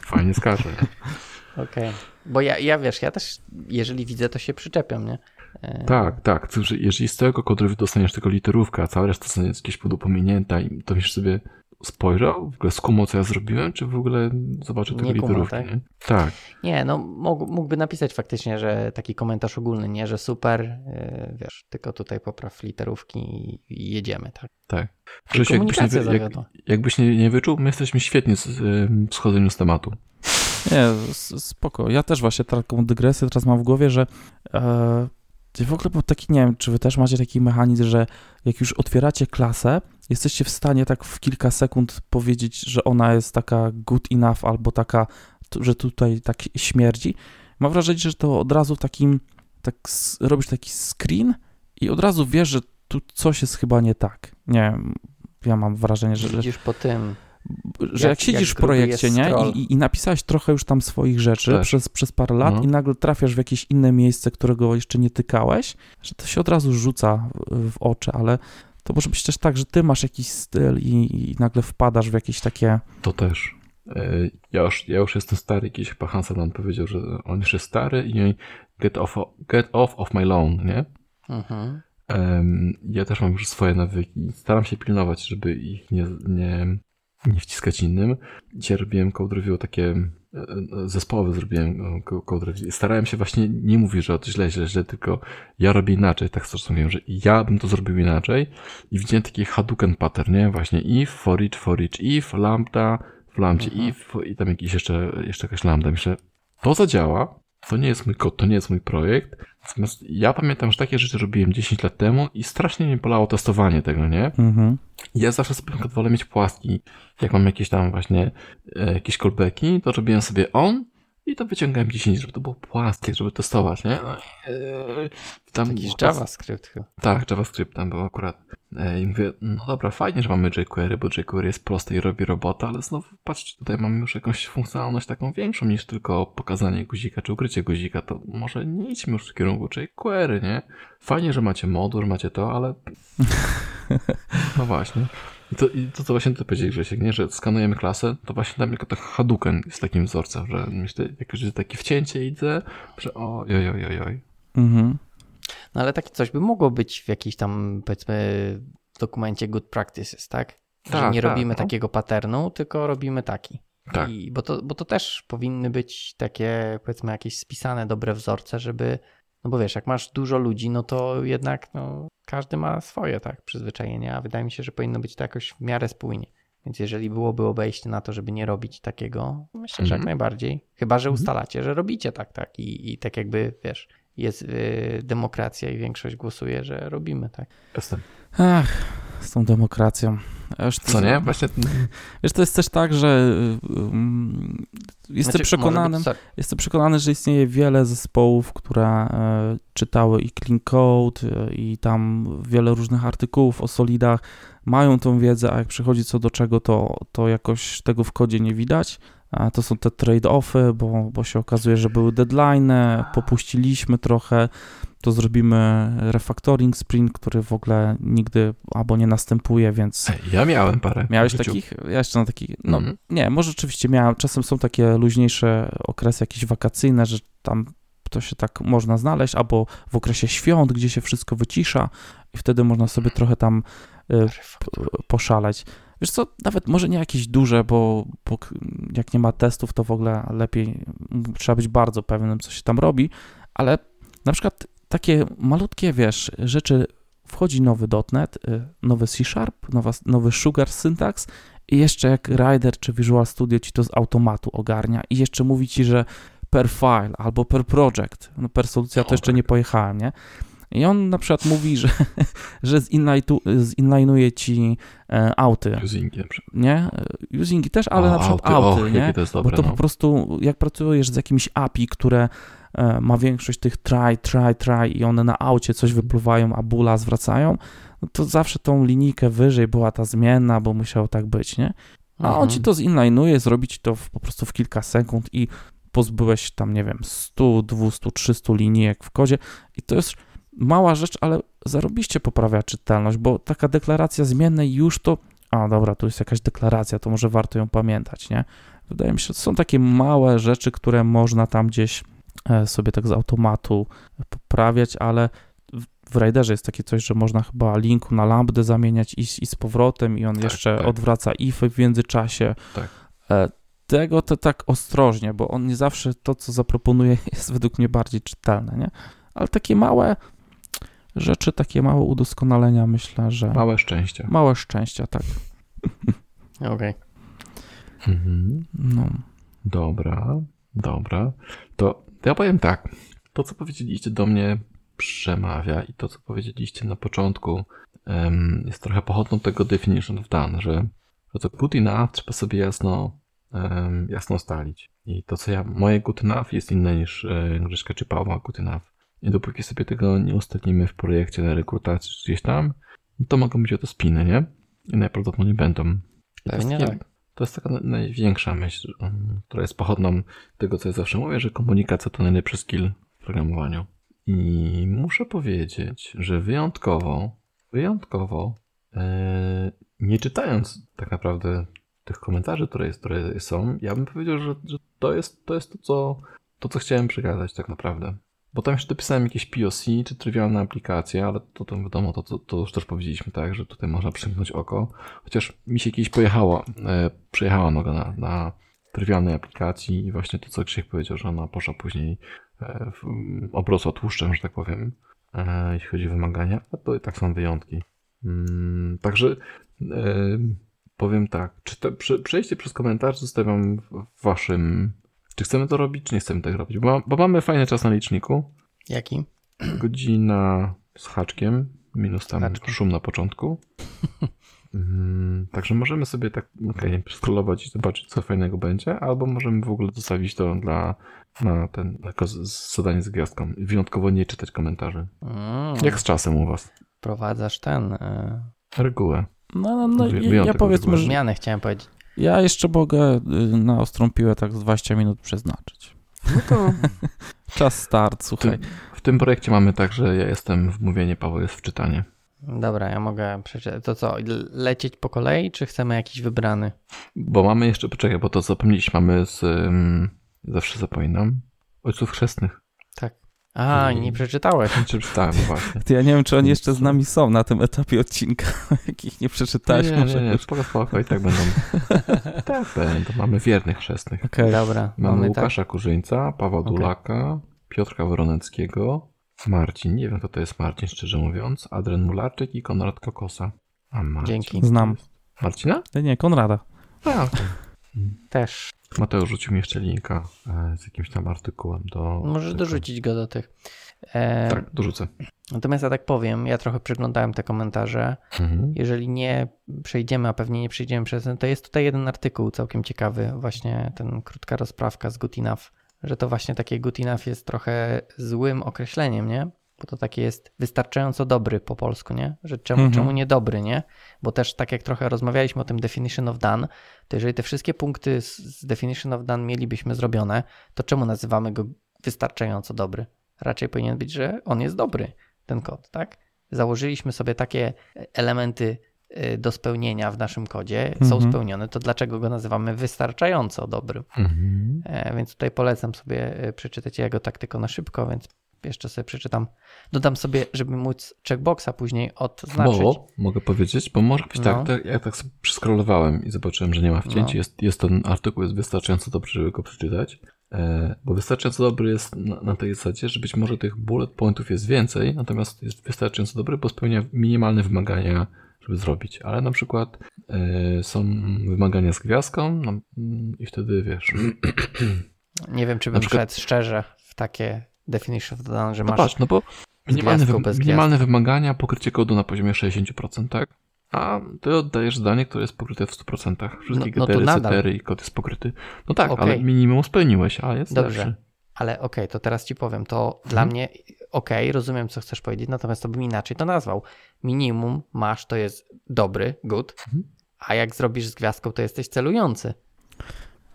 fajnie skacze. Okej. Bo ja, ja wiesz, ja też, jeżeli widzę, to się przyczepiam, nie? E, Tak, tak. Jeżeli z tego kodu dostaniesz tylko literówkę, a cała reszta jest gdzieś pominięta i to myślisz sobie, spojrzał, w ogóle skumał, co ja zrobiłem, czy w ogóle zobaczył kumał, literówki, tak? nie? Tak. Nie, no mógł, mógłby napisać faktycznie, że taki komentarz ogólny, nie, że super, y, wiesz, tylko tutaj popraw literówki i, jedziemy, tak? Tak. Grzesiu, jakbyś nie, jak, jakbyś nie, nie wyczuł, my jesteśmy świetni z, ym, w schodzeniu z tematu. Nie, spoko. Ja też właśnie taką dygresję teraz mam w głowie, że e, w ogóle był taki, nie wiem, czy wy też macie taki mechanizm, że jak już otwieracie klasę, jesteście w stanie tak w kilka sekund powiedzieć, że ona jest taka good enough albo taka, że tutaj tak śmierdzi. Mam wrażenie, że to od razu takim, tak robisz taki screen i od razu wiesz, że tu coś jest chyba nie tak. Nie wiem, ja mam wrażenie, że, że Widzisz po tym, że jak, Jak- siedzisz jak w projekcie, nie? I, I, I napisałeś trochę już tam swoich rzeczy Też. przez, przez parę lat No. i nagle trafiasz w jakieś inne miejsce, którego jeszcze nie tykałeś, że to się od razu rzuca w, w oczy, ale to może być też tak, że ty masz jakiś styl i, i nagle wpadasz w jakieś takie... To też. E, Ja już, ja już jestem stary, kiedyś chyba Hansen nam powiedział, że on już jest stary i get off, get off of my lawn, nie? mhm. Ja też mam już swoje nawyki. Staram się pilnować, żeby ich nie, nie, nie wciskać innym. Dzisiaj robiłem code review takie e, e, zespołowe zrobiłem co- code review. Starałem się właśnie nie mówić, że to źle, źle, źle, tylko ja robię inaczej. Tak mówiłem, że ja bym to zrobił inaczej i widziałem taki Hadouken pattern, nie? Właśnie if, for each, for each, if, lambda, w lambdzie Mhm. if i tam jakiś jeszcze, jeszcze jakaś lambda. Myślę, to zadziała, to nie jest mój kod, to nie jest mój projekt. Natomiast ja pamiętam, że takie rzeczy robiłem 10 lat temu i strasznie mnie bolało testowanie tego, nie? Mhm. Ja zawsze sobie wolę mieć płaski. Jak mam jakieś tam właśnie e, jakieś callbacki, to robiłem sobie on i to wyciągałem 10, żeby to było płaskie, żeby testować, nie? No, e, tam Jakiś JavaScript chyba. tak, JavaScript tam był akurat. E, I mówię, no dobra, fajnie, że mamy jQuery, bo jQuery jest proste i robi robotę, ale znowu patrzcie, tutaj mamy już jakąś funkcjonalność taką większą niż tylko pokazanie guzika czy ukrycie guzika, to może nie idźmy już w kierunku jQuery, nie? Fajnie, że macie moduł, że macie to, ale... No właśnie. I to, i to co właśnie ty powiedziałeś, Grzesiek, nie? że skanujemy klasę, to właśnie dla mnie tylko tak Hadouken jest takim wzorcem, że myślę, jak już jest takie wcięcie idę, że oj, oj, oj, oj. Mhm. No ale takie coś by mogło być w jakiejś tam, powiedzmy, dokumencie good practices, tak? że Tak, nie tak, robimy no. takiego patternu, tylko robimy taki. Tak. I, bo, to, bo to też powinny być takie, powiedzmy, jakieś spisane dobre wzorce, żeby. No bo wiesz, jak masz dużo ludzi, no to jednak no, każdy ma swoje tak przyzwyczajenia, a wydaje mi się, że powinno być to jakoś w miarę spójnie. Więc jeżeli byłoby obejście na to, żeby nie robić takiego, myślę, że jak Mhm. najbardziej. Chyba, że Mhm. ustalacie, że robicie tak, tak. I, i tak jakby, wiesz, jest y, demokracja i większość głosuje, że robimy tak. Jestem. Ach, z tą demokracją. Co nie? Właśnie Wiesz, to jest też tak, że um, jestem Znaczy, przekonany, być-. Jestem przekonany, że istnieje wiele zespołów, które e, czytały i Clean Code e, i tam wiele różnych artykułów o solidach, mają tą wiedzę, a jak przychodzi co do czego, to, to jakoś tego w kodzie nie widać. To są te trade-offy, bo, bo się okazuje, że były deadline, popuściliśmy trochę, to zrobimy refactoring sprint, który w ogóle nigdy albo nie następuje, więc... Ja miałem parę. Miałeś takich? Ja jeszcze na takich. No Mhm. nie, może rzeczywiście miałem. Czasem są takie luźniejsze okresy jakieś wakacyjne, że tam to się tak można znaleźć, albo w okresie świąt, gdzie się wszystko wycisza i wtedy można sobie trochę tam y, p- poszaleć. Wiesz co, nawet może nie jakieś duże, bo, bo jak nie ma testów, to w ogóle lepiej, trzeba być bardzo pewnym, co się tam robi, ale na przykład takie malutkie, wiesz, rzeczy, wchodzi nowy .NET, y, nowy C Sharp, nowa, nowy Sugar syntax i jeszcze jak Rider czy Visual Studio ci to z automatu ogarnia i jeszcze mówi ci, że per file albo per project, no per solucja to jeszcze tak. nie pojechałem, nie? I on na przykład mówi, że, że zinline'u- zinline'uje ci e, auty, Usingi na przykład. nie? E, Usingi też, ale O, na przykład auty, auty, och, nie? jest Bo dobre, to no. po prostu, jak pracujesz z jakimś API, które e, ma większość tych try, try, try i one na aucie coś wypluwają, a bula zwracają, no to zawsze tą linijkę wyżej była ta zmienna, bo musiało tak być, nie? A on Mhm. ci to zinline'uje, zrobi ci to w, po prostu w kilka sekund i pozbyłeś tam, nie wiem, 100, 200, 300 linijek w kodzie i to jest mała rzecz, ale zarobiście poprawia czytelność, bo taka deklaracja zmiennej już to, a dobra, tu jest jakaś deklaracja, to może warto ją pamiętać, nie? Wydaje mi się, że są takie małe rzeczy, które można tam gdzieś e, sobie tak z automatu poprawiać, ale w- Riderze jest takie coś, że można chyba linku na lambdę zamieniać i, z- i z powrotem i on Tak, jeszcze tak. odwraca ify w międzyczasie. Tak. E, Tego to tak ostrożnie, bo on nie zawsze to, co zaproponuje, jest według mnie bardziej czytelne, nie? Ale takie małe rzeczy, takie małe udoskonalenia, myślę, że Małe szczęście. małe szczęścia, tak. Okej. Mhm. No. Dobra, dobra. To, ja powiem tak. To, co powiedzieliście do mnie przemawia i to, co powiedzieliście na początku jest trochę pochodną tego definition of done, że, że to good enough trzeba sobie jasno, jasno stalić. I to, co ja, moje good enough jest inne niż e, czy Pawła good enough. I dopóki sobie tego nie ustalimy w projekcie na rekrutacji czy gdzieś tam, no to mogą być o to spiny, nie? I najprawdopodobniej będą. To jest Pewnie takie- tak. to jest taka największa myśl, um, która jest pochodną tego, co ja zawsze mówię, że komunikacja to najlepszy skill w programowaniu. I muszę powiedzieć, że wyjątkowo, wyjątkowo, e, nie czytając tak naprawdę tych komentarzy, które, jest, które są, ja bym powiedział, że, że to, jest, to jest to, co, to, co chciałem przekazać tak naprawdę. Bo tam jeszcze dopisałem jakieś POC czy trywialne aplikacje, ale to, to wiadomo, to, to, to już też powiedzieliśmy, tak, że tutaj można przymknąć oko. Chociaż mi się kiedyś pojechała, e, przejechała noga na, na trywialnej aplikacji i właśnie to, co Krzysiek powiedział, że ona poszła później e, w, obrosła tłuszczem, że tak powiem, e, jeśli chodzi o wymagania, a to i tak są wyjątki. Mm, także e, powiem tak, czy te, prze, przejście przez komentarz zostawiam w waszym... Czy chcemy to robić, czy nie chcemy tak robić? Bo, bo mamy fajny czas na liczniku. Jaki? Godzina z haczkiem, minus tam Haczkiem. szum na początku. Mm, Także możemy sobie tak okay, i zobaczyć, co fajnego będzie, albo możemy w ogóle zostawić to dla, na ten, jako z- zadanie z gwiazdką. Wyjątkowo nie czytać komentarzy. Mm, Jak z czasem u was? Wprowadzasz ten. E, Regułę. No, no, no Wy- ja, ja powiedzmy, że zmianę chciałem powiedzieć. Ja jeszcze mogę y, na ostrą piłę tak z 20 minut przeznaczyć. No to Czas start, słuchaj. w tym projekcie mamy tak, że ja jestem w mówienie, Paweł jest w czytanie. Dobra, ja mogę przeczytać. To co, lecieć po kolei, czy chcemy jakiś wybrany? Bo mamy jeszcze, poczekaj, bo to zapomnieliśmy, mamy z, um, zawsze zapominam, ojców chrzestnych. Tak. A, I- nie przeczytałeś. Czy czytałem właśnie. To ja nie wiem, czy oni jeszcze z nami są na tym etapie odcinka, jakich nie przeczytałeś. nie, może nie, nie, już. spoko, spoko, i tak będą. tak będą. Mamy wiernych chrzestnych. Okej. Dobra, Mamy, mamy tak. Łukasza Kurzyńca, Pawła Okej. Dulaka, Piotrka Woroneckiego, Marcin, nie wiem kto to jest Marcin, szczerze mówiąc, Adrian Mularczyk i Konrad Kokosa. A Marcin. Dzięki. Znam. Marcina? Nie, Nie, Konrada. A, okej. Też. Mateusz rzucił mi jeszcze linka e, z jakimś tam artykułem do... Możesz tego. dorzucić go do tych. E, Tak, dorzucę. Natomiast ja tak powiem, ja trochę przeglądałem te komentarze. Mhm. Jeżeli nie przejdziemy, a pewnie nie przejdziemy przez ten, to jest tutaj jeden artykuł całkiem ciekawy, właśnie ten krótka rozprawka z Good Enough, że to właśnie takie Good Enough jest trochę złym określeniem, nie? Bo to takie jest wystarczająco dobry po polsku, nie? Że czemu, Mhm. czemu nie dobry, nie? Bo też tak jak trochę rozmawialiśmy o tym definition of done, to jeżeli te wszystkie punkty z- definition of done mielibyśmy zrobione, to czemu nazywamy go wystarczająco dobry? Raczej powinien być, że on jest dobry, ten kod, tak? Założyliśmy sobie takie elementy y, do spełnienia w naszym kodzie, są Mhm. spełnione, to dlaczego go nazywamy wystarczająco dobrym? Mhm. E, Więc tutaj polecam sobie e, przeczytać jego tak tylko na szybko, więc jeszcze sobie przeczytam. Dodam sobie, żeby móc checkboxa później odznaczyć. Bo, mogę powiedzieć, bo może być No. tak, tak, ja tak sobie przeskrolowałem i zobaczyłem, że nie ma wcięć. No. Jest, jest ten artykuł, jest wystarczająco dobry, żeby go przeczytać. E, bo wystarczająco dobry jest na, na, tej zasadzie, że być może tych bullet pointów jest więcej, natomiast jest wystarczająco dobry, bo spełnia minimalne wymagania, żeby zrobić. Ale na przykład e, są wymagania z gwiazdką no, i wtedy wiesz. Nie wiem, czy bym przykład... szedł szczerze w takie definition of the że no masz. Patrz, no bo minimalne, wy, minimalne wymagania, pokrycie kodu na poziomie 60%, tak? A ty oddajesz zdanie, które jest pokryte w 100%. Wszystkie no, no getery, i kod jest pokryty. No tak, okay. ale minimum spełniłeś, a jest Dobrze. lepszy. Ale okej, okay, to teraz ci powiem, to hmm. dla mnie okej, okay, rozumiem co chcesz powiedzieć, natomiast to bym inaczej to nazwał. Minimum masz, to jest dobry, good, hmm. a jak zrobisz z gwiazdką, to jesteś celujący.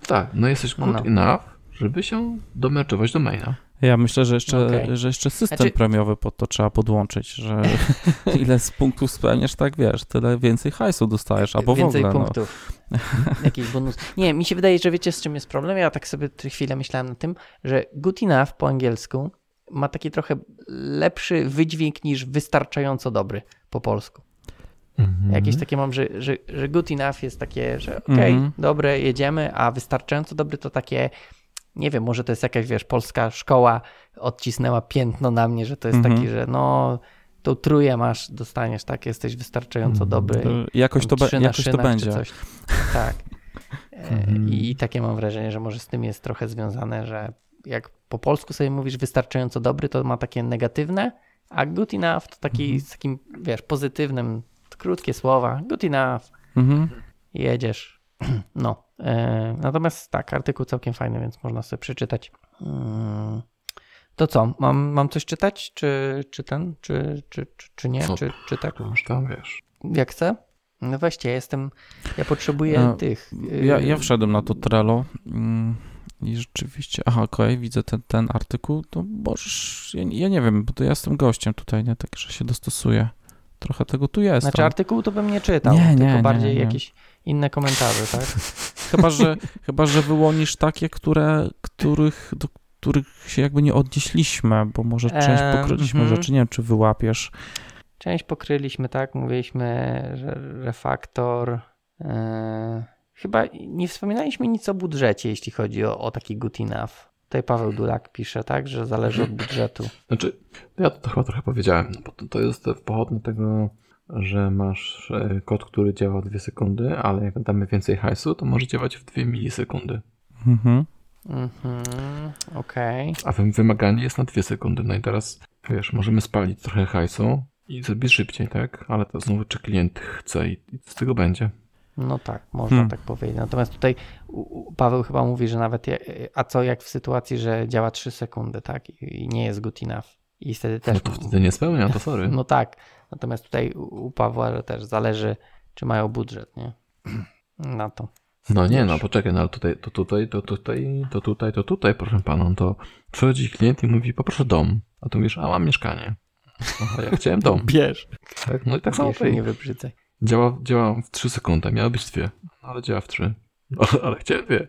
Tak, no jesteś good no. enough, żeby się domerczować do maina. Ja myślę, że jeszcze, okay. że jeszcze system znaczy... premiowy pod to trzeba podłączyć, że ile z punktów spełniasz, tak wiesz, tyle więcej hajsu dostajesz, albo więcej w ogóle. No. punktów. No. Jakiś bonus. Nie, mi się wydaje, że wiecie z czym jest problem? Ja tak sobie chwilę myślałem na tym, że good enough po angielsku ma taki trochę lepszy wydźwięk niż wystarczająco dobry po polsku. Mhm. Jakieś takie mam, że, że, że good enough jest takie, że okej, okay, mhm. dobre, jedziemy, a wystarczająco dobry to takie nie wiem, może to jest jakaś, wiesz, polska szkoła odcisnęła piętno na mnie, że to jest mhm. taki, że no tą trójkę masz, dostaniesz, tak, jesteś wystarczająco mhm. dobry. To jakoś to, be, jakoś to będzie. Coś. Tak. E, mhm. I takie mam wrażenie, że może z tym jest trochę związane, że jak po polsku sobie mówisz wystarczająco dobry, to ma takie negatywne, a good enough to taki mhm. z takim, wiesz, pozytywnym, krótkie słowa, good enough, mhm. jedziesz. No, natomiast tak, artykuł całkiem fajny, więc można sobie przeczytać. Mm. To co, mam, mam coś czytać, czy, czy ten, czy, czy, czy, czy nie, czy, czy tak? Już tam wiesz. Jak chcę? No weźcie, ja jestem, ja potrzebuję no, tych. Ja, ja wszedłem na to Trello mm, i rzeczywiście, aha, okej, okay, widzę ten, ten artykuł, to możesz, ja, ja nie wiem, bo to ja jestem gościem tutaj, nie, także się dostosuję. Trochę tego tu jest. Znaczy artykuł to bym nie czytał, nie, tylko nie, bardziej nie, jakieś inne komentarze, tak? chyba, że, chyba, że wyłonisz takie, które, których, do których się jakby nie odnieśliśmy, bo może część pokryliśmy mm -hmm. rzeczy, nie wiem, czy wyłapiesz. Część pokryliśmy, tak? Mówiliśmy, że refaktor. Yy, chyba nie wspominaliśmy nic o budżecie, jeśli chodzi o, o taki good enough. Tutaj Paweł Dulak pisze, tak, że zależy od budżetu. Znaczy, ja to chyba trochę powiedziałem, bo to, to jest pochodne tego że masz e, kod, który działa 2 sekundy, ale jak damy więcej hajsu, to może działać w 2 milisekundy. Mhm. Mhm, okej. Okay. A wymaganie jest na 2 sekundy. No i teraz, wiesz, możemy spalić trochę hajsu i zrobić szybciej, tak? Ale to znowu czy klient chce i, i z tego będzie. No tak, można hmm. tak powiedzieć. Natomiast tutaj Paweł chyba mówi, że nawet a co jak w sytuacji, że działa 3 sekundy, tak? I nie jest good enough. I wtedy też. No to wtedy nie spełnia, to sorry. No tak. Natomiast tutaj u Pawła też zależy, czy mają budżet, nie? Na to. No nie, no poczekaj, no ale tutaj, to tutaj, to tutaj, to tutaj, to tutaj, proszę panu, to przychodzi klient i mówi, poproszę dom. A tu mówisz, a mam mieszkanie. No, ja chciałem dom. Bierz. Tak, no i tak samo tutaj. Nie wybrzydzaj. Działa, działa w 3 sekundy, miało być dwie, ale działa w 3. Ale, ale chciałem dwie.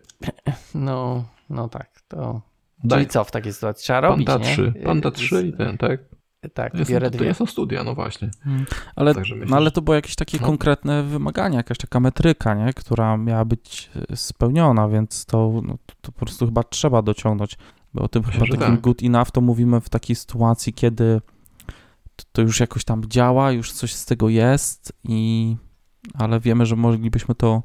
No, no tak, to... Daj. Czyli co w takiej sytuacji? Trzeba robić, Panda 3, Panda 3 i ten, tak? Tak, to biorę dwie. To nie są studia, no właśnie. Hmm. Ale, no, ale to było jakieś takie no. konkretne wymagania, jakaś taka metryka, nie? która miała być spełniona, więc to, no, to po prostu chyba trzeba dociągnąć. Bo o tym chyba takim tak. good enough to mówimy w takiej sytuacji, kiedy to już jakoś tam działa, już coś z tego jest, i ale wiemy, że moglibyśmy to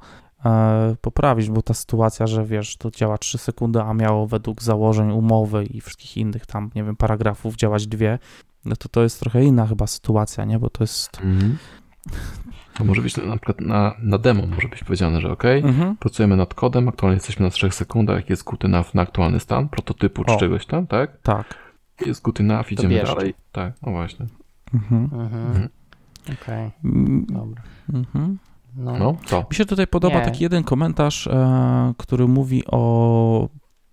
poprawić, bo ta sytuacja, że wiesz, to działa 3 sekundy, a miało według założeń umowy i wszystkich innych tam, nie wiem, paragrafów działać dwie, no to to jest trochę inna chyba sytuacja, nie? Bo to jest... Mhm. To może być na przykład na, na demo może być powiedziane, że ok, mhm. pracujemy nad kodem, aktualnie jesteśmy na 3 sekundach, jest good enough na aktualny stan prototypu czy o. czegoś tam, tak? Tak. Jest good enough, idziemy dalej. Tak, no właśnie. Mhm. mhm. mhm. Okej, okay. Mm. dobra. Mhm. No. no, co? Mi się tutaj podoba Nie. taki jeden komentarz, e, który mówi o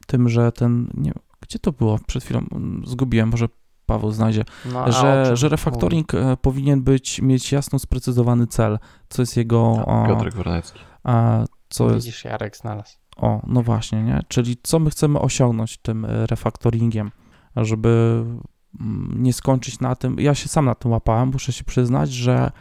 tym, że ten, nie, gdzie to było przed chwilą, zgubiłem, może Paweł znajdzie, no, że, że refaktoring mówi? E, powinien być, mieć jasno sprecyzowany cel, co jest jego... Tak, Piotrek Warnecki. A, co Widzisz, jest, Jarek znalazł. O, no właśnie, nie? Czyli co my chcemy osiągnąć tym e, refaktoringiem, żeby mm, nie skończyć na tym. Ja się sam na tym łapałem, muszę się przyznać, że e,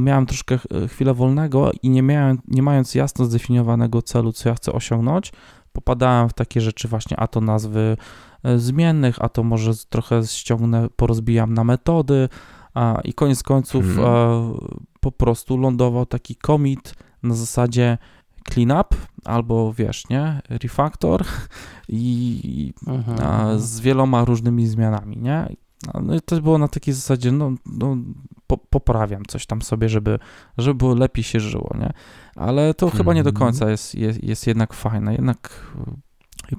miałem troszkę chwilę wolnego i nie, miałem, nie mając jasno zdefiniowanego celu, co ja chcę osiągnąć, popadałem w takie rzeczy właśnie, a to nazwy e, zmiennych, a to może trochę ściągnę, porozbijam na metody, a, i koniec końców Mhm. e, po prostu lądował taki commit na zasadzie cleanup albo wiesz, nie, refactor i Mhm. a, z wieloma różnymi zmianami, nie? A, No i to było na takiej zasadzie, no, no po, poprawiam coś tam sobie, żeby, żeby było lepiej się żyło, nie? Ale to chyba nie do Mhm. końca jest, jest, jest jednak fajne, jednak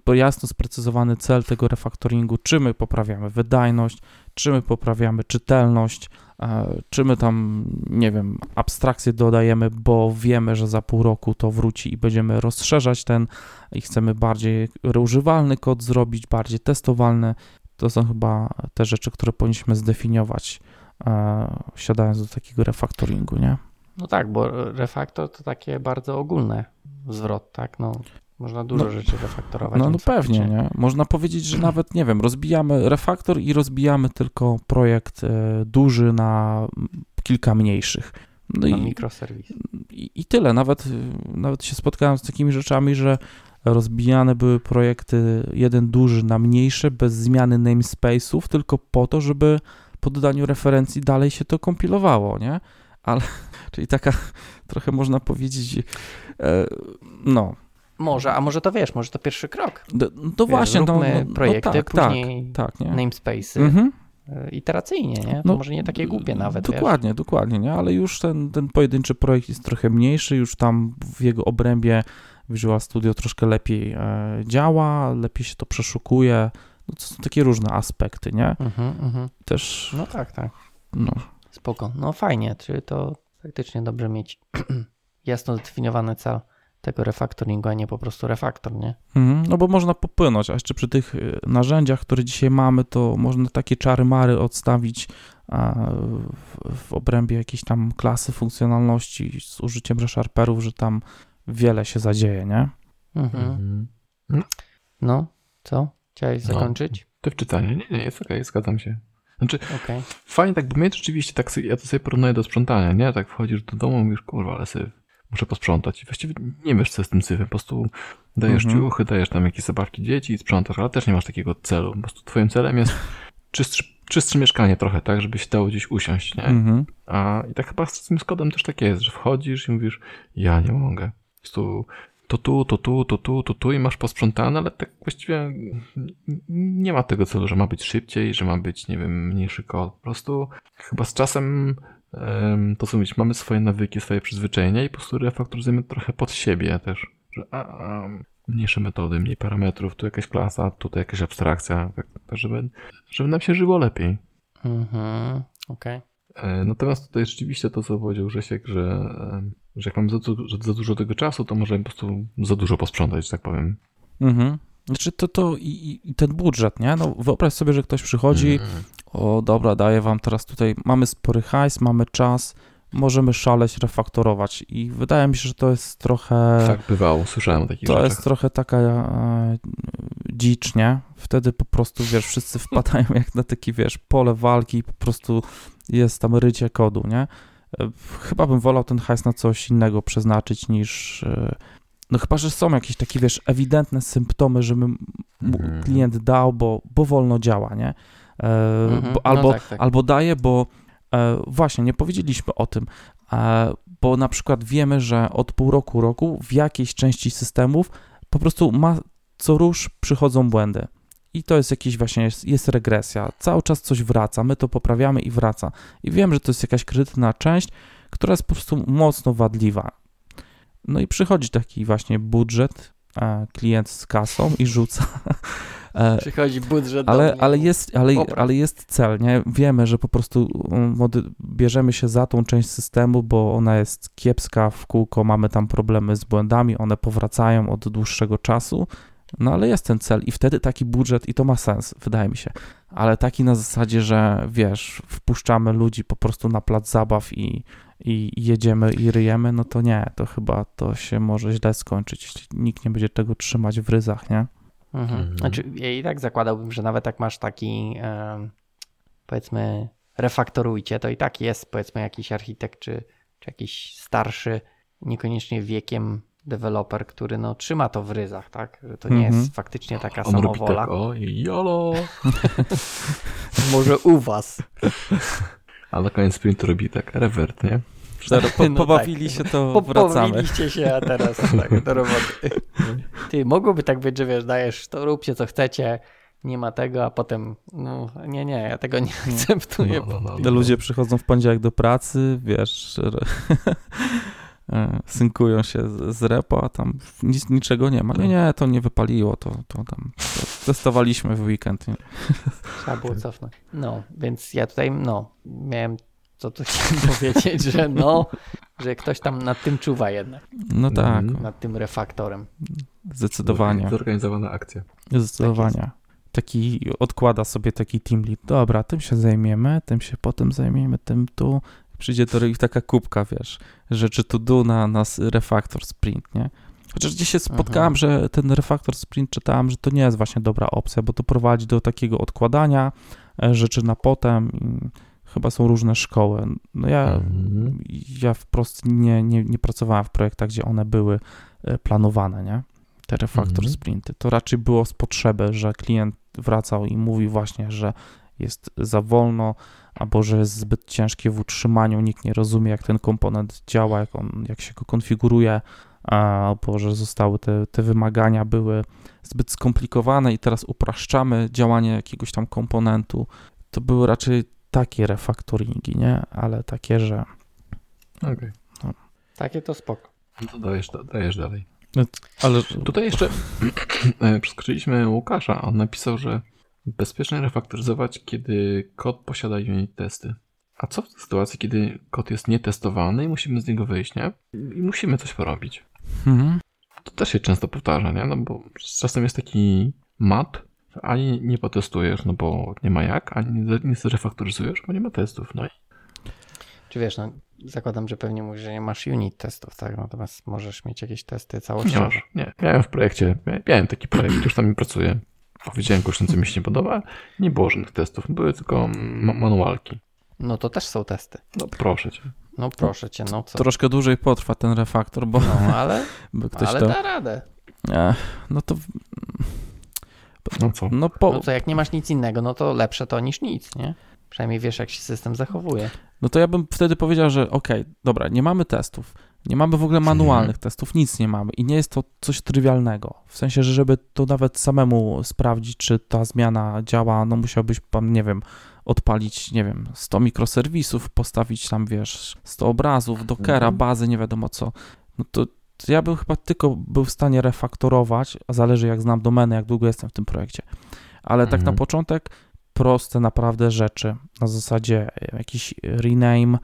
y, jasno sprecyzowany cel tego refaktoringu, czy my poprawiamy wydajność, czy my poprawiamy czytelność, e, czy my tam, nie wiem, abstrakcję dodajemy, bo wiemy, że za pół roku to wróci i będziemy rozszerzać ten i chcemy bardziej reużywalny kod zrobić, bardziej testowalny. To są chyba te rzeczy, które powinniśmy zdefiniować, siadając do takiego refaktoringu, nie? No tak, bo refaktor to takie bardzo ogólne zwrot, tak? No, można dużo No, rzeczy refaktorować. No, no więc pewnie, faktycznie- nie? Można powiedzieć, że nawet, nie wiem, rozbijamy refaktor i rozbijamy tylko projekt e, duży na kilka mniejszych. No Na i, mikroserwis. i, i tyle. Nawet, y, nawet się spotkałem z takimi rzeczami, że rozbijane były projekty jeden duży na mniejsze, bez zmiany namespace'ów, tylko po to, żeby po dodaniu referencji dalej się to kompilowało, nie? Ale, czyli taka trochę można powiedzieć, e, no, Może, a może to wiesz, może to pierwszy krok. no, no właśnie, no, zróbmy no, projekty, no tak, później tak, tak, namespace'y Mhm. y, iteracyjnie, nie? To No, może nie takie głupie nawet, Dokładnie, dokładnie, nie? Ale już ten, ten pojedynczy projekt jest trochę mniejszy, już tam w jego obrębie Visual Studio troszkę lepiej e, działa, lepiej się to przeszukuje. No, to są takie różne aspekty, nie? Mhm, mhm. Też, No tak, tak. no, Spoko. No fajnie, czyli to faktycznie dobrze mieć jasno zdefiniowany cel tego refaktoringu, a nie po prostu refaktor, nie? Mhm, no bo można popłynąć, a jeszcze przy tych y, narzędziach, które dzisiaj mamy, to można takie czary-mary odstawić a, w, w obrębie jakiejś tam klasy funkcjonalności z użyciem resharperów, że tam wiele się zadzieje, nie? Mhm. Mhm. No, co? Chciałeś No. zakończyć? To wczytanie? Nie, nie, jest okej, zgadzam się. Znaczy, Okej. fajnie tak, bo mnie rzeczywiście tak, sobie- ja to sobie porównuję do sprzątania, nie? Tak wchodzisz do domu i mówisz, kurwa, ale syf, muszę posprzątać. I właściwie nie wiesz, co jest tym syfem, po prostu dajesz Mhm. ciuchy, dajesz tam jakieś zabawki dzieci i sprzątasz, ale też nie masz takiego celu. Po prostu twoim celem jest czystsze, czystsze mieszkanie trochę, tak? Żeby się dało gdzieś usiąść, nie? Mhm. A i tak chyba z tym skodem też tak jest, że wchodzisz i mówisz, ja nie mogę. Po prostu to tu, to tu, to tu, to tu i masz posprzątane, ale tak właściwie nie ma tego celu, że ma być szybciej, że ma być, nie wiem, mniejszy kod. Po prostu chyba z czasem em, to co mówić, mamy swoje nawyki, swoje przyzwyczajenia i po prostu refaktoryzujemy trochę pod siebie też, że a, a, mniejsze metody, mniej parametrów, tu jakaś klasa, tutaj jakaś abstrakcja, tak, tak żeby, żeby nam się żyło lepiej. Mhm. Okej. E, Natomiast tutaj rzeczywiście to, co powiedział Grzesiek, że, że jak mamy za, za dużo tego czasu, to możemy po prostu za dużo posprzątać, że tak powiem. Mhm. Znaczy to, to i, i- ten budżet, nie? No wyobraź sobie, że ktoś przychodzi, Mhm. o dobra, daję wam teraz tutaj, mamy spory hajs, mamy czas, możemy szaleć, refaktorować i wydaje mi się, że to jest trochę... Tak bywało, słyszałem o takich To rzeczach. jest trochę taka e, dzicz, nie? Wtedy po prostu, wiesz, wszyscy wpadają jak na taki, wiesz, pole walki i po prostu jest tam rycie kodu, nie? Chyba bym wolał ten hajs na coś innego przeznaczyć niż... e, No chyba, że są jakieś takie, wiesz, ewidentne symptomy, że my, mu Mhm. klient dał, bo, bo wolno działa, nie? E, Mhm. bo, No albo, tak, tak. albo daje, bo e, właśnie, nie powiedzieliśmy o tym, e, bo na przykład wiemy, że od pół roku, roku w jakiejś części systemów po prostu ma co rusz przychodzą błędy. I to jest jakiś właśnie, jest, jest regresja. Cały czas coś wraca, my to poprawiamy i wraca. I wiem, że to jest jakaś krytyczna część, która jest po prostu mocno wadliwa. No i przychodzi taki właśnie budżet, e, klient z kasą i rzuca. E, Przychodzi budżet do ale, mnie. ale, jest, ale, ale jest cel, nie? Wiemy, że po prostu mody- bierzemy się za tą część systemu, bo ona jest kiepska w kółko, mamy tam problemy z błędami, one powracają od dłuższego czasu, no ale jest ten cel i wtedy taki budżet i to ma sens, wydaje mi się. Ale taki na zasadzie, że wiesz, wpuszczamy ludzi po prostu na plac zabaw i, i jedziemy i ryjemy, no to nie, to chyba to się może źle skończyć, jeśli nikt nie będzie tego trzymać w ryzach, nie? Mhm. Mhm. Znaczy, ja i tak zakładałbym, że nawet jak masz taki, powiedzmy, refaktorujcie, to i tak jest, powiedzmy, jakiś architekt czy, czy jakiś starszy, niekoniecznie wiekiem deweloper, który no, trzyma to w ryzach, tak? Że to nie Mhm. jest faktycznie taka On samowola. tak, o, jolo. Może u was. A na koniec sprintu robi tak, rewert, nie? Dobra, po, No pobawili tak. się, to Po, wracamy. pobawiliście się, a teraz tak, do roboty. Ty, mogłoby tak być, że wiesz, dajesz, to róbcie co chcecie, nie ma tego, a potem, no nie, nie, ja tego nie akceptuję. No, no, no, Te ludzie przychodzą w poniedziałek do pracy, wiesz, synkują się z, z repo, a tam nic, niczego nie ma. Nie, nie, to nie wypaliło, to, to tam to testowaliśmy w weekend. Nie? Trzeba było cofnąć. No, więc ja tutaj, no, miałem co tu chciałem powiedzieć, że no, że ktoś tam nad tym czuwa jednak, No tak, nad tym refaktorem. zdecydowanie. Zorganizowana akcja. Zdecydowanie. Taki odkłada sobie taki team lead. Dobra, tym się zajmiemy, tym się potem zajmiemy, tym tu. Przyjdzie do ich taka kubka, wiesz, rzeczy to do na nas refactor sprint, nie? Chociaż gdzieś się spotkałem, Aha. że ten refactor sprint czytałem, że to nie jest właśnie dobra opcja, bo to prowadzi do takiego odkładania e, rzeczy na potem. Chyba są różne szkoły. No ja, Mhm. ja wprost nie, nie, nie pracowałem w projektach, gdzie one były e, planowane, nie? Te refactor Mhm. sprinty. To raczej było z potrzeby, że klient wracał i mówił właśnie, że jest za wolno, albo że jest zbyt ciężkie w utrzymaniu, nikt nie rozumie, jak ten komponent działa, jak, on, jak się go konfiguruje, albo że zostały te, te wymagania były zbyt skomplikowane i teraz upraszczamy działanie jakiegoś tam komponentu. To były raczej takie refaktoringi, nie? Ale takie, że Okej. Takie to spoko. No to dajesz, dajesz dalej. ale Tutaj jeszcze e, przeskoczyliśmy Łukasza. On napisał, że bezpiecznie refaktoryzować, kiedy kod posiada unit testy. A co w sytuacji, kiedy kod jest nietestowany i musimy z niego wyjść, nie? I musimy coś porobić. mhm. To też się często powtarza, nie? No bo czasem jest taki mat, że ani nie potestujesz, no bo nie ma jak, ani nie- nie zrefaktoryzujesz, bo nie ma testów. No i Czy wiesz, no, zakładam, że pewnie mówisz, że nie masz unit testów, tak? Natomiast możesz mieć jakieś testy nie całościowe. masz. Nie, miałem w projekcie, miałem taki projekt, już tam pracuję. Powiedziałem gościom, co mi się nie podoba. Nie było żadnych testów, były tylko ma- manualki. No to też są testy. No proszę cię. No proszę cię, no co? troszkę dłużej potrwa ten refaktor, bo, No ale, bo ktoś ale to... da radę. No to... No co? No po, No co, jak nie masz nic innego, no to lepsze to niż nic, nie? Przynajmniej wiesz, jak się system zachowuje. No to ja bym wtedy powiedział, że okej, dobra, nie mamy testów, nie mamy w ogóle manualnych testów, nic nie mamy i nie jest to coś trywialnego. W sensie, że żeby to nawet samemu sprawdzić, czy ta zmiana działa, no musiałbyś pan, nie wiem, odpalić, nie wiem, 100 mikroserwisów, postawić tam, wiesz, 100 obrazów, dockera, Mhm. bazy, nie wiadomo co. No to, ja bym chyba tylko był w stanie refaktorować, a zależy jak znam domenę, jak długo jestem w tym projekcie. Ale tak na Mhm. początek proste naprawdę rzeczy, na zasadzie e, jakiś rename,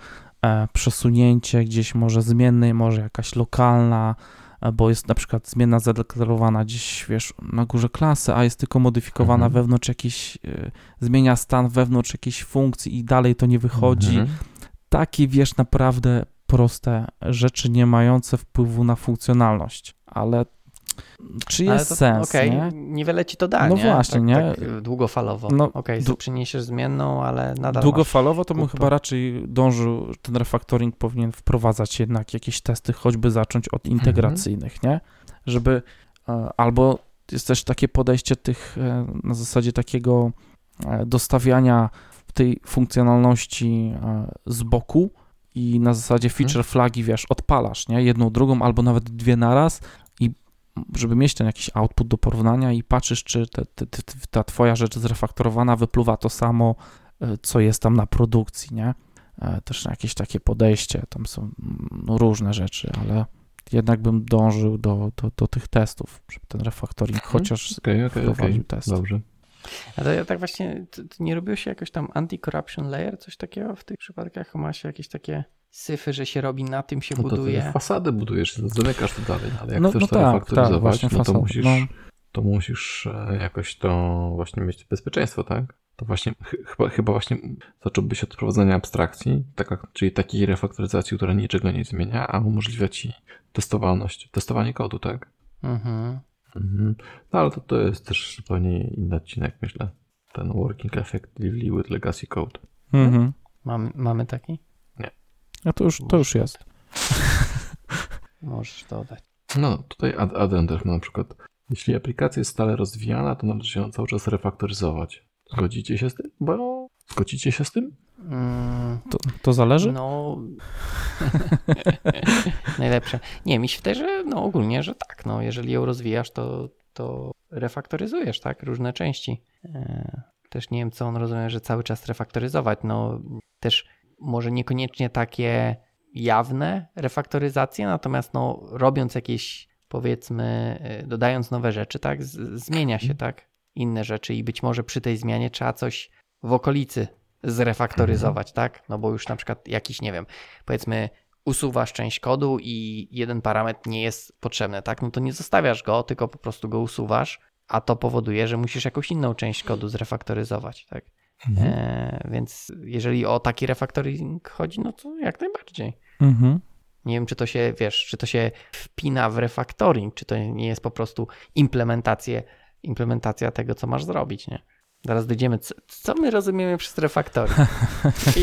przesunięcie gdzieś może zmiennej, może jakaś lokalna, e, bo jest na przykład zmienna zadeklarowana gdzieś, wiesz, na górze klasy, a jest tylko modyfikowana Mhm. wewnątrz jakiś, e, zmienia stan wewnątrz jakiejś funkcji i dalej to nie wychodzi. Mhm. Takie, wiesz, naprawdę proste rzeczy nie mające wpływu na funkcjonalność, ale czy jest to, sens, okej, nie? niewiele ci to da, No nie? właśnie, tak, nie? Tak y, długofalowo. No, du- okay, przyniesiesz zmienną, ale nadal Długofalowo to bym chyba raczej dążył, ten refaktoring powinien wprowadzać jednak jakieś testy, choćby zacząć od integracyjnych, nie? Żeby e, albo jest też takie podejście tych e, na zasadzie takiego e, dostawiania tej funkcjonalności z boku i na zasadzie feature flagi, wiesz, odpalasz, nie? Jedną, drugą albo nawet dwie naraz żeby mieć ten jakiś output do porównania i patrzysz, czy te, te, te, ta twoja rzecz zrefaktorowana wypluwa to samo, e, co jest tam na produkcji, nie? E, Też na jakieś takie podejście, tam są mm, no, różne rzeczy, ale jednak bym dążył do, do, do tych testów, żeby ten refaktoring chociaż Okej, okej, okej. wprowadził test. Dobrze. Ale ja tak właśnie, to, to nie robiło się jakoś tam anti-corruption layer, coś takiego w tych przypadkach? Ma się jakieś takie syfy, że się robi, na tym się No to buduje. fasadę budujesz, zamykasz to dalej, ale jak No- chcesz no to tak, refaktoryzować, tak, właśnie no to musisz, no. to musisz e, jakoś to właśnie mieć bezpieczeństwo, tak? To właśnie ch- chyba, chyba właśnie zacząłbyś od wprowadzenia abstrakcji, taka, czyli takiej refaktoryzacji, która niczego nie zmienia, a umożliwia ci testowalność, testowanie kodu, tak? Mhm. Mhm. No ale to, to jest też zupełnie inny odcinek, myślę. Ten working effectively with legacy code. Mhm. Mamy, mamy taki? A to już, to już jest. Możesz dodać. No, tutaj Ad- Adrian też ma na przykład, jeśli aplikacja jest stale rozwijana, to należy ją cały czas refaktoryzować. Zgodzicie się z tym? Bo zgodzicie się z tym? Mm, To, to zależy? No. Najlepsze. Nie, mi się wydaje, że no ogólnie, że tak. No, jeżeli ją rozwijasz, to, to refaktoryzujesz, tak? Różne części. E, Też nie wiem, co on rozumie, że cały czas refaktoryzować. No, też może niekoniecznie takie jawne refaktoryzacje, natomiast no, robiąc jakieś, powiedzmy, e, dodając nowe rzeczy, tak? Z, zmienia się, tak? Inne rzeczy i być może przy tej zmianie trzeba coś w okolicy zrefaktoryzować, tak? No bo już na przykład jakiś, nie wiem, powiedzmy usuwasz część kodu i jeden parametr nie jest potrzebny, tak? No to nie zostawiasz go, tylko po prostu go usuwasz, a to powoduje, że musisz jakąś inną część kodu zrefaktoryzować, tak? E, więc jeżeli o taki refaktoring chodzi, no to jak najbardziej. Mhm. Nie wiem, czy to się, wiesz, czy to się wpina w refaktoring, czy to nie jest po prostu implementacja, implementacja tego, co masz zrobić, nie? Zaraz dojdziemy, co, co my rozumiemy przez refaktoring.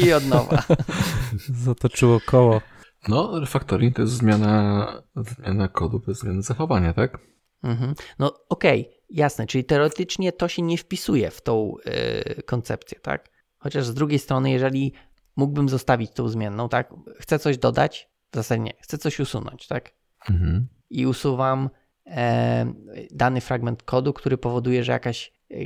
I od nowa. Zatoczyło koło. No, refactoring to jest zmiana, zmiana kodu bez zmiany zachowania, tak? Mhm. No okej, jasne, czyli teoretycznie to się nie wpisuje w tą y, koncepcję, tak? Chociaż z drugiej strony, jeżeli mógłbym zostawić tą zmienną, tak? Chcę coś dodać, w zasadzie nie, chcę coś usunąć, tak? Mhm. I usuwam e, dany fragment kodu, który powoduje, że jakaś, e,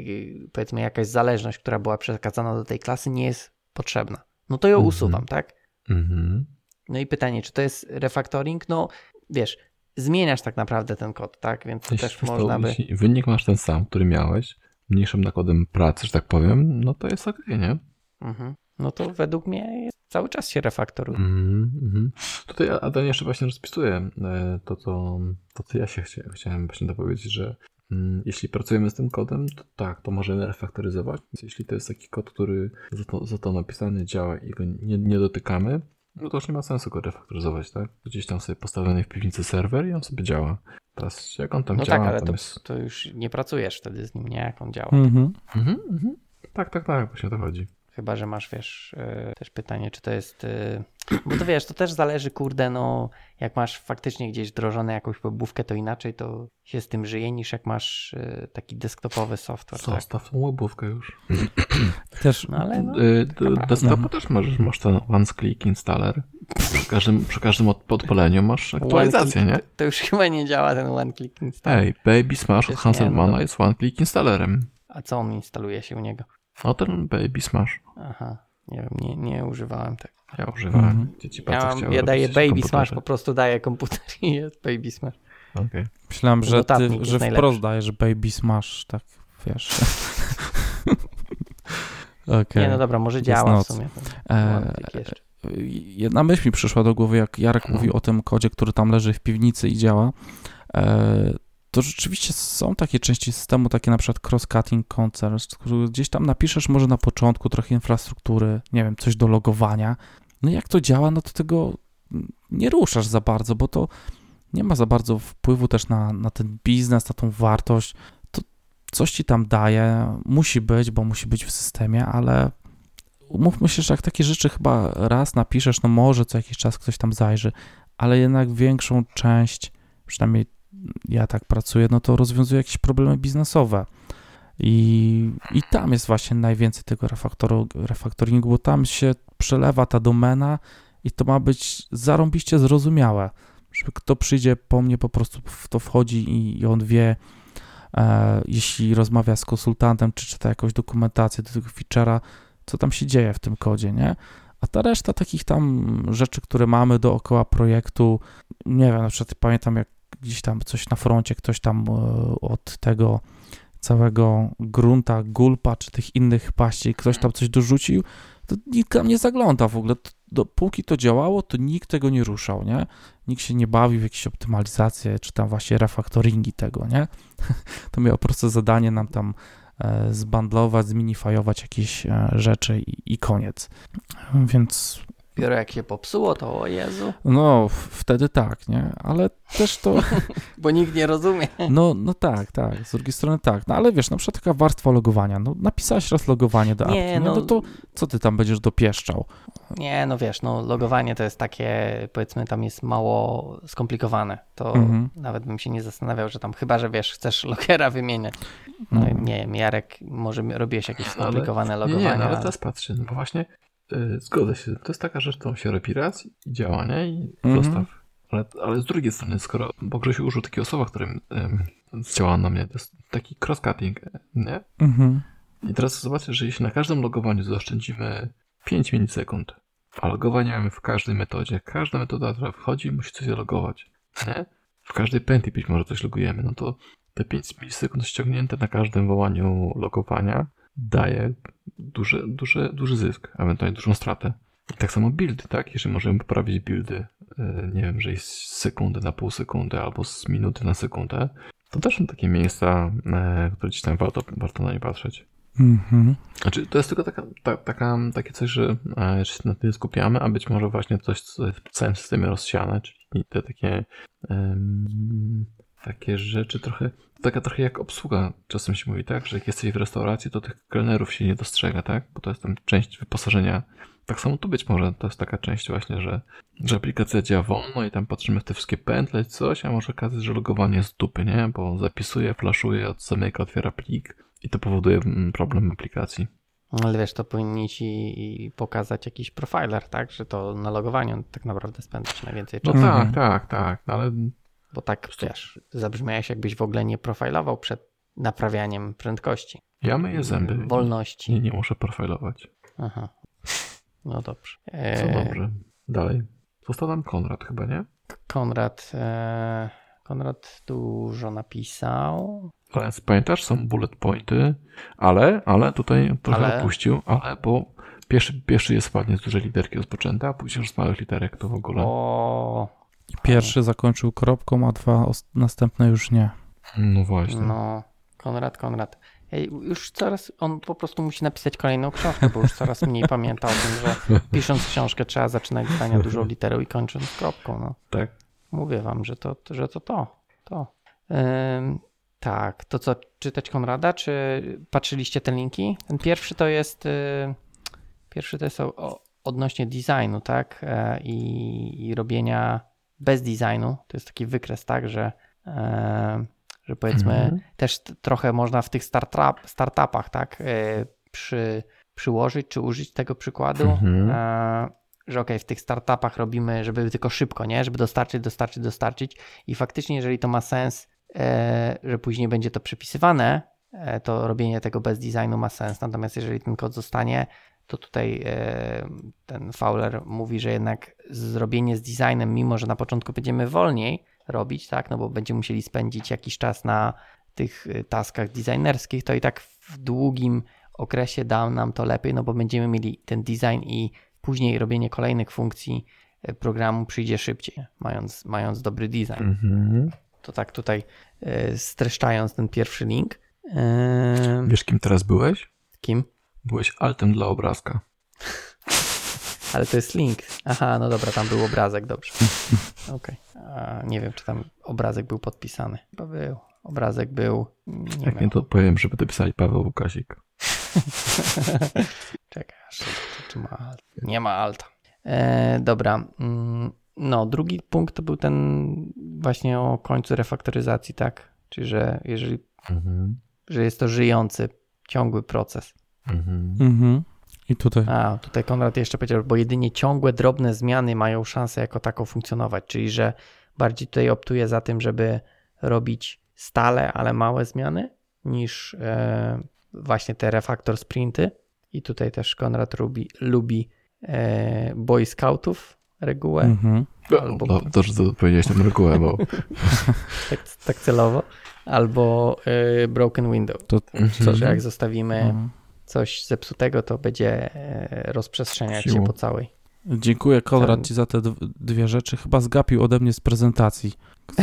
powiedzmy, jakaś zależność, która była przekazana do tej klasy, nie jest potrzebna. No to ją Mhm. usuwam, tak? Mhm. No i pytanie, czy to jest refactoring? No wiesz, zmieniasz tak naprawdę ten kod, tak? Więc Jeśli, też można by. jeśli wynik masz ten sam, który miałeś, mniejszym nakładem pracy, że tak powiem, no to jest okej, nie? Mhm. No to według mnie jest, cały czas się refaktoruje. Mhm, mhm. Tutaj Adam jeszcze właśnie rozpisuje e, to, to, to co ja się chcia, chciałem właśnie dopowiedzieć, że mm, jeśli pracujemy z tym kodem, to tak, to możemy refaktoryzować. Jeśli to jest taki kod, który za to, za to napisany działa i go nie, nie dotykamy, no to już nie ma sensu go refaktoryzować, tak? Gdzieś tam sobie postawiony w piwnicy serwer i on sobie działa. Teraz jak on tam No działa, tak, ale to, jest... to już nie pracujesz wtedy z nim, nie? Jak on działa. Mhm. Mhm, mhm. Tak, tak, tak, właśnie o to chodzi. Chyba, że masz, wiesz, e, też pytanie, czy to jest. e, Bo to wiesz, to też zależy, kurde, no, jak masz faktycznie gdzieś wdrożone jakąś webówkę, to inaczej to się z tym żyje, niż jak masz e, taki desktopowy software. Tak? Zostaw tą łebówkę już. Też No ale no, Y, do prawda. desktopu też możesz, masz ten one-click installer. Przy każdym, przy każdym od- odpaleniu masz aktualizację, one nie? click, To już chyba nie działa ten one click install. Ej, Baby Smash od no Hanselmana dobra. jest one-click installerem. A co on instaluje się u niego? No ten Baby Smash. Aha, nie wiem, nie, nie używałem tego. Ja używałem. Mhm. Dzieci Ja, bardzo mam, chciały ja daję Baby Smash, po prostu daję komputer i jest Baby Smash. Okej. myślałem, że ty, że najlepszy. wprost dajesz baby smash, tak wiesz. Okej. Nie, no dobra, może działa w sumie. Click jeszcze. Jedna myśl mi przyszła do głowy, jak Jarek No. mówił o tym kodzie, który tam leży w piwnicy i działa. E, To rzeczywiście są takie części systemu, takie na przykład cross-cutting concerns, które gdzieś tam napiszesz może na początku trochę infrastruktury, nie wiem, coś do logowania. No jak to działa, no to tego nie ruszasz za bardzo, bo to nie ma za bardzo wpływu też na, na ten biznes, na tą wartość. To coś ci tam daje, musi być, bo musi być w systemie, ale umówmy się, że jak takie rzeczy chyba raz napiszesz, no może co jakiś czas ktoś tam zajrzy, ale jednak większą część, przynajmniej ja tak pracuję, no to rozwiązuje jakieś problemy biznesowe. I, I tam jest właśnie najwięcej tego refaktoringu, bo tam się przelewa ta domena i to ma być zarąbiście zrozumiałe. Żeby kto przyjdzie po mnie, po prostu w to wchodzi i, i on wie, e, jeśli rozmawia z konsultantem, czy czyta jakąś dokumentację do tego feature'a, co tam się dzieje w tym kodzie, nie? A ta reszta takich tam rzeczy, które mamy dookoła projektu, nie wiem, na przykład pamiętam jak gdzieś tam coś na froncie, ktoś tam e, od tego całego grunta, gulpa, czy tych innych paści, ktoś tam coś dorzucił, to nikt tam nie zagląda w ogóle. Dopóki to działało, to nikt tego nie ruszał, nie? Nikt się nie bawił w jakieś optymalizacje, czy tam właśnie refaktoringi tego, nie? To miało po prostu zadanie nam tam zbandlować, zminifajować jakieś e, rzeczy i, i koniec. Więc Dopiero jak się popsuło, to o Jezu. No, wtedy tak, nie? Ale też to, Bo nikt nie rozumie. no, no tak, tak, z drugiej strony tak. No ale wiesz, na przykład taka warstwa logowania, no napisałeś raz logowanie do Nie, apki, no, no- to co ty tam będziesz dopieszczał? Nie, no wiesz, no logowanie to jest takie, powiedzmy, tam jest mało skomplikowane. To Mhm. nawet bym się nie zastanawiał, że tam, chyba że wiesz, chcesz logera wymieniać. No, No. nie wiem, Jarek, może robiłeś jakieś Ale- skomplikowane Nie, logowanie. nie, no ale ale- teraz patrzę, no bo właśnie zgodzę się, to jest taka rzecz, którą się robi raz i działa, nie? I Mhm. zostaw. Ale, ale z drugiej strony, skoro, bo Grzesiu użył takiego słowa, którym zdziałała na mnie, to jest taki cross-cutting, nie? Mhm. I teraz zobaczcie, że jeśli na każdym logowaniu zaoszczędzimy 5 milisekund, a logowanie mamy w każdej metodzie, każda metoda, która wchodzi, musi coś zalogować, nie? W każdej pętli być może coś logujemy, no to te 5 milisekund ściągnięte na każdym wołaniu logowania daje duży, duży, duży zysk, ewentualnie dużą stratę. I tak samo buildy, tak? Jeżeli możemy poprawić buildy, yy, nie wiem, że jest z sekundy na pół sekundy albo z minuty na sekundę, to też są takie miejsca, e, które gdzieś tam warto, warto na nie patrzeć. Mhm. Znaczy, to jest tylko taka, ta, taka, takie coś, że e, się na tym skupiamy, a być może właśnie coś, co jest w całym systemie rozsiane, czyli te takie em, takie rzeczy trochę, taka trochę jak obsługa. Czasem się mówi tak, że jak jesteś w restauracji, to tych kelnerów się nie dostrzega, tak? Bo to jest tam część wyposażenia. Tak samo tu być może, to jest taka część właśnie, że, że aplikacja działa wolno i tam patrzymy w te wszystkie pętle, coś, a może okazać, że logowanie jest z dupy, nie? Bo zapisuje, flaszuje, od zamyka, otwiera plik i to powoduje mm, problem aplikacji. Ale wiesz, to powinni ci pokazać jakiś profiler, tak? Że to na logowaniu tak naprawdę spędzasz najwięcej No czasu. Mhm. tak, tak, tak, no ale Bo tak, wiesz, zabrzmiałeś jakbyś w ogóle nie profilował przed naprawianiem prędkości, ja myję zęby. wolności. Nie, nie muszę profilować. Aha. No dobrze. Co E, dobrze. Dalej. Został nam Konrad chyba, nie? Konrad, e, Konrad dużo napisał. Ale pamiętasz, są bullet pointy, ale, ale tutaj trochę Ale? opuścił, ale bo pierwszy, pierwszy jest ładnie z dużej literki rozpoczęty, a później już z małych literek to w ogóle. O, Pierwszy zakończył kropką, a dwa następne już nie. No właśnie. no, Konrad, Konrad. Ej, już coraz, on po prostu musi napisać kolejną książkę, bo już coraz mniej pamięta o tym, że pisząc książkę trzeba zaczynać zdania dużą literą i kończąc kropką, no. Tak. Mówię wam, że to, że to to. to. Ym, tak, to co, czytać Konrada, czy patrzyliście te linki? Ten pierwszy to jest, y, pierwszy to jest o, o, odnośnie designu, tak, e, i, i robienia bez designu. To jest taki wykres, tak, że, e, że powiedzmy Mhm. też trochę można w tych startup, startupach, tak, e, przy, przyłożyć, czy użyć tego przykładu, Mhm. e, że okej, w tych startupach robimy, żeby tylko szybko, nie? Żeby dostarczyć, dostarczyć, dostarczyć i faktycznie, jeżeli to ma sens, e, że później będzie to przypisywane, e, to robienie tego bez designu ma sens. Natomiast jeżeli ten kod zostanie, to tutaj e, ten Fowler mówi, że jednak zrobienie z designem, mimo że na początku będziemy wolniej robić, tak, no bo będziemy musieli spędzić jakiś czas na tych e, taskach designerskich, to i tak w długim okresie da nam to lepiej, no bo będziemy mieli ten design i później robienie kolejnych funkcji e, programu przyjdzie szybciej, mając, mając dobry design. Mhm. To tak tutaj streszczając ten pierwszy link. Wiesz, kim teraz byłeś? kim? Byłeś altem dla obrazka. Ale to jest link. Aha, no dobra, tam był obrazek, dobrze. Okej. A Nie wiem, czy tam obrazek był podpisany. Chyba był. Obrazek był. Nie Jak wiem. nie, to powiem, żeby dopisali Paweł Łukasik. Czekaj, czy, czy ma alt? Nie ma alta. E, dobra. mm, No, drugi punkt to był ten właśnie o końcu refaktoryzacji, tak? Czyli, że jeżeli, Mhm. że jest to żyjący, ciągły proces. Mhm. Mhm. I tutaj. A, tutaj Konrad jeszcze powiedział, bo jedynie ciągłe, drobne zmiany mają szansę jako taką funkcjonować, czyli że bardziej tutaj optuje za tym, żeby robić stale, ale małe zmiany, niż e, właśnie te refactor sprinty. I tutaj też Konrad lubi, lubi e, Boy Scoutów regułę, Mhm. Albo- No, to, że to powiedziałeś tę regułę, bo tak, tak celowo, albo e, Broken Window. To, To, że jak zostawimy Mhm. Coś zepsutego, to będzie e, rozprzestrzeniać się Siłą. po całej. Dziękuję Konrad Ten- ci za te dw- dwie rzeczy. Chyba zgapił ode mnie z prezentacji.